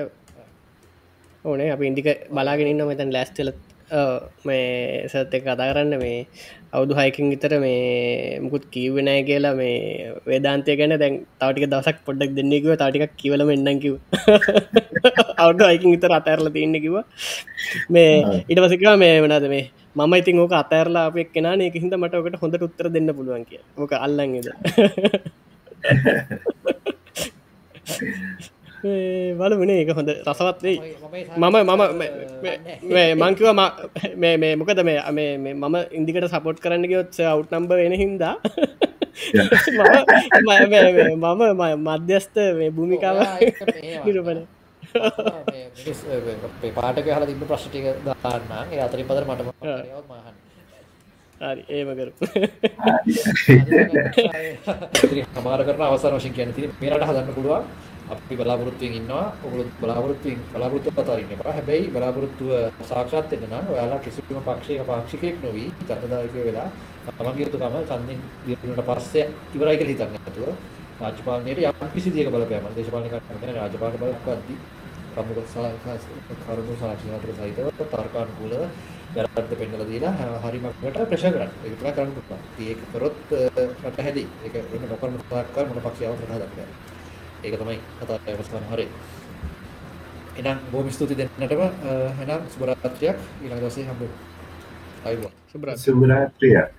ඕනේ අප ඉන්දික බලාගෙන ඉන්න මෙතැන් ලැස්ටල මේ සත් කතා කරන්න මේ අවුදු හයකින් විතර මේ මුකුත් කීවෙනෑ කියලා මේ වේදාන්තය ගැන දැන් තවටික දසක් පොඩ්ඩක් දෙන්නෙකිව තාටිකක් කිවලම එන්නම් කිව අවුදු අයකින් විතර අතැරල තියන්න කිව මේ ඉට පසිකා මේ වනද මේ මම ඉතින් ඕක අතෑරලා අප කෙනා එක හිද මට ඔකට හොඳට උත්තර දෙන්න පුළුවන් කිය ඕක අල්ලන්ද බලමනේ එක හොඳ රසවත් වෙයි මම මම මංකිව මේ මේ මොකද මේ මේ මම ඉන්දිකට සපොට් කරන්න ගයොත් අවු් නම්බ වෙන හින්දා මම මධ්‍යස්ත මේ භූමිකාව හිරපන පාටක හල තිබ ප්‍රශ්ටික දාන්න ඒ අතරි පදර මට මහන්න හරි ඒම කරු හමාර කරන අවසර වශයෙන් කියන ති මේරට හදන්න පුළුවන් අපි බලාපොරොත්තුවෙන් ඉන්නවා ඔගොල්ලෝ බලාපොරොත්තුවෙන් බලාපොරොත්තු අතරින්න එපා හැබැයි බලාපොරොත්තුව සාක්ෂාත් වෙන්න නම් ඔයාලා කිසිම පක්ෂයක පාක්ෂිකයෙක් නොවි තරදායකයෝ වෙලා තමන්ගේ යුතුකම ඡන්දෙන් දිනුනට පස්සේ ඉවරයි කියලා හිතන්න නැතුව රාජ්‍ය පාලනයට යම් කිසි දෙයක බලපෑමක් දේශපාලන කර්මකයන් රාජ්‍ය පාලන බලපෑමක් ප්‍රමුඛ කරුණු සාක්ෂි අතර සහිතව තර්කානුකූලව වැරද්ද පෙන්නලා දීලා හරිමකට ප්‍රෙෂර් කරන්න. ඒක තමයි කරන්න පුළුවන්. ඉතින් ඒක කරොත් රට හැදෙයි. ඒක වෙන නොකරන තාක්කල් මොන පක්ෂයවත් රට හදන්න බෑ. ඒක තමයි කතා අවස්ථාන හරි. එහෙනම් බොහොම ස්තුති දෙන්නටම එහෙනම් සුබ රාත්‍රියක් ඊළඟ දවසේ හම්බෙමු. අයුබෝවන්. සුබ රාත්‍රියක්. සුබ රාත්‍රියක්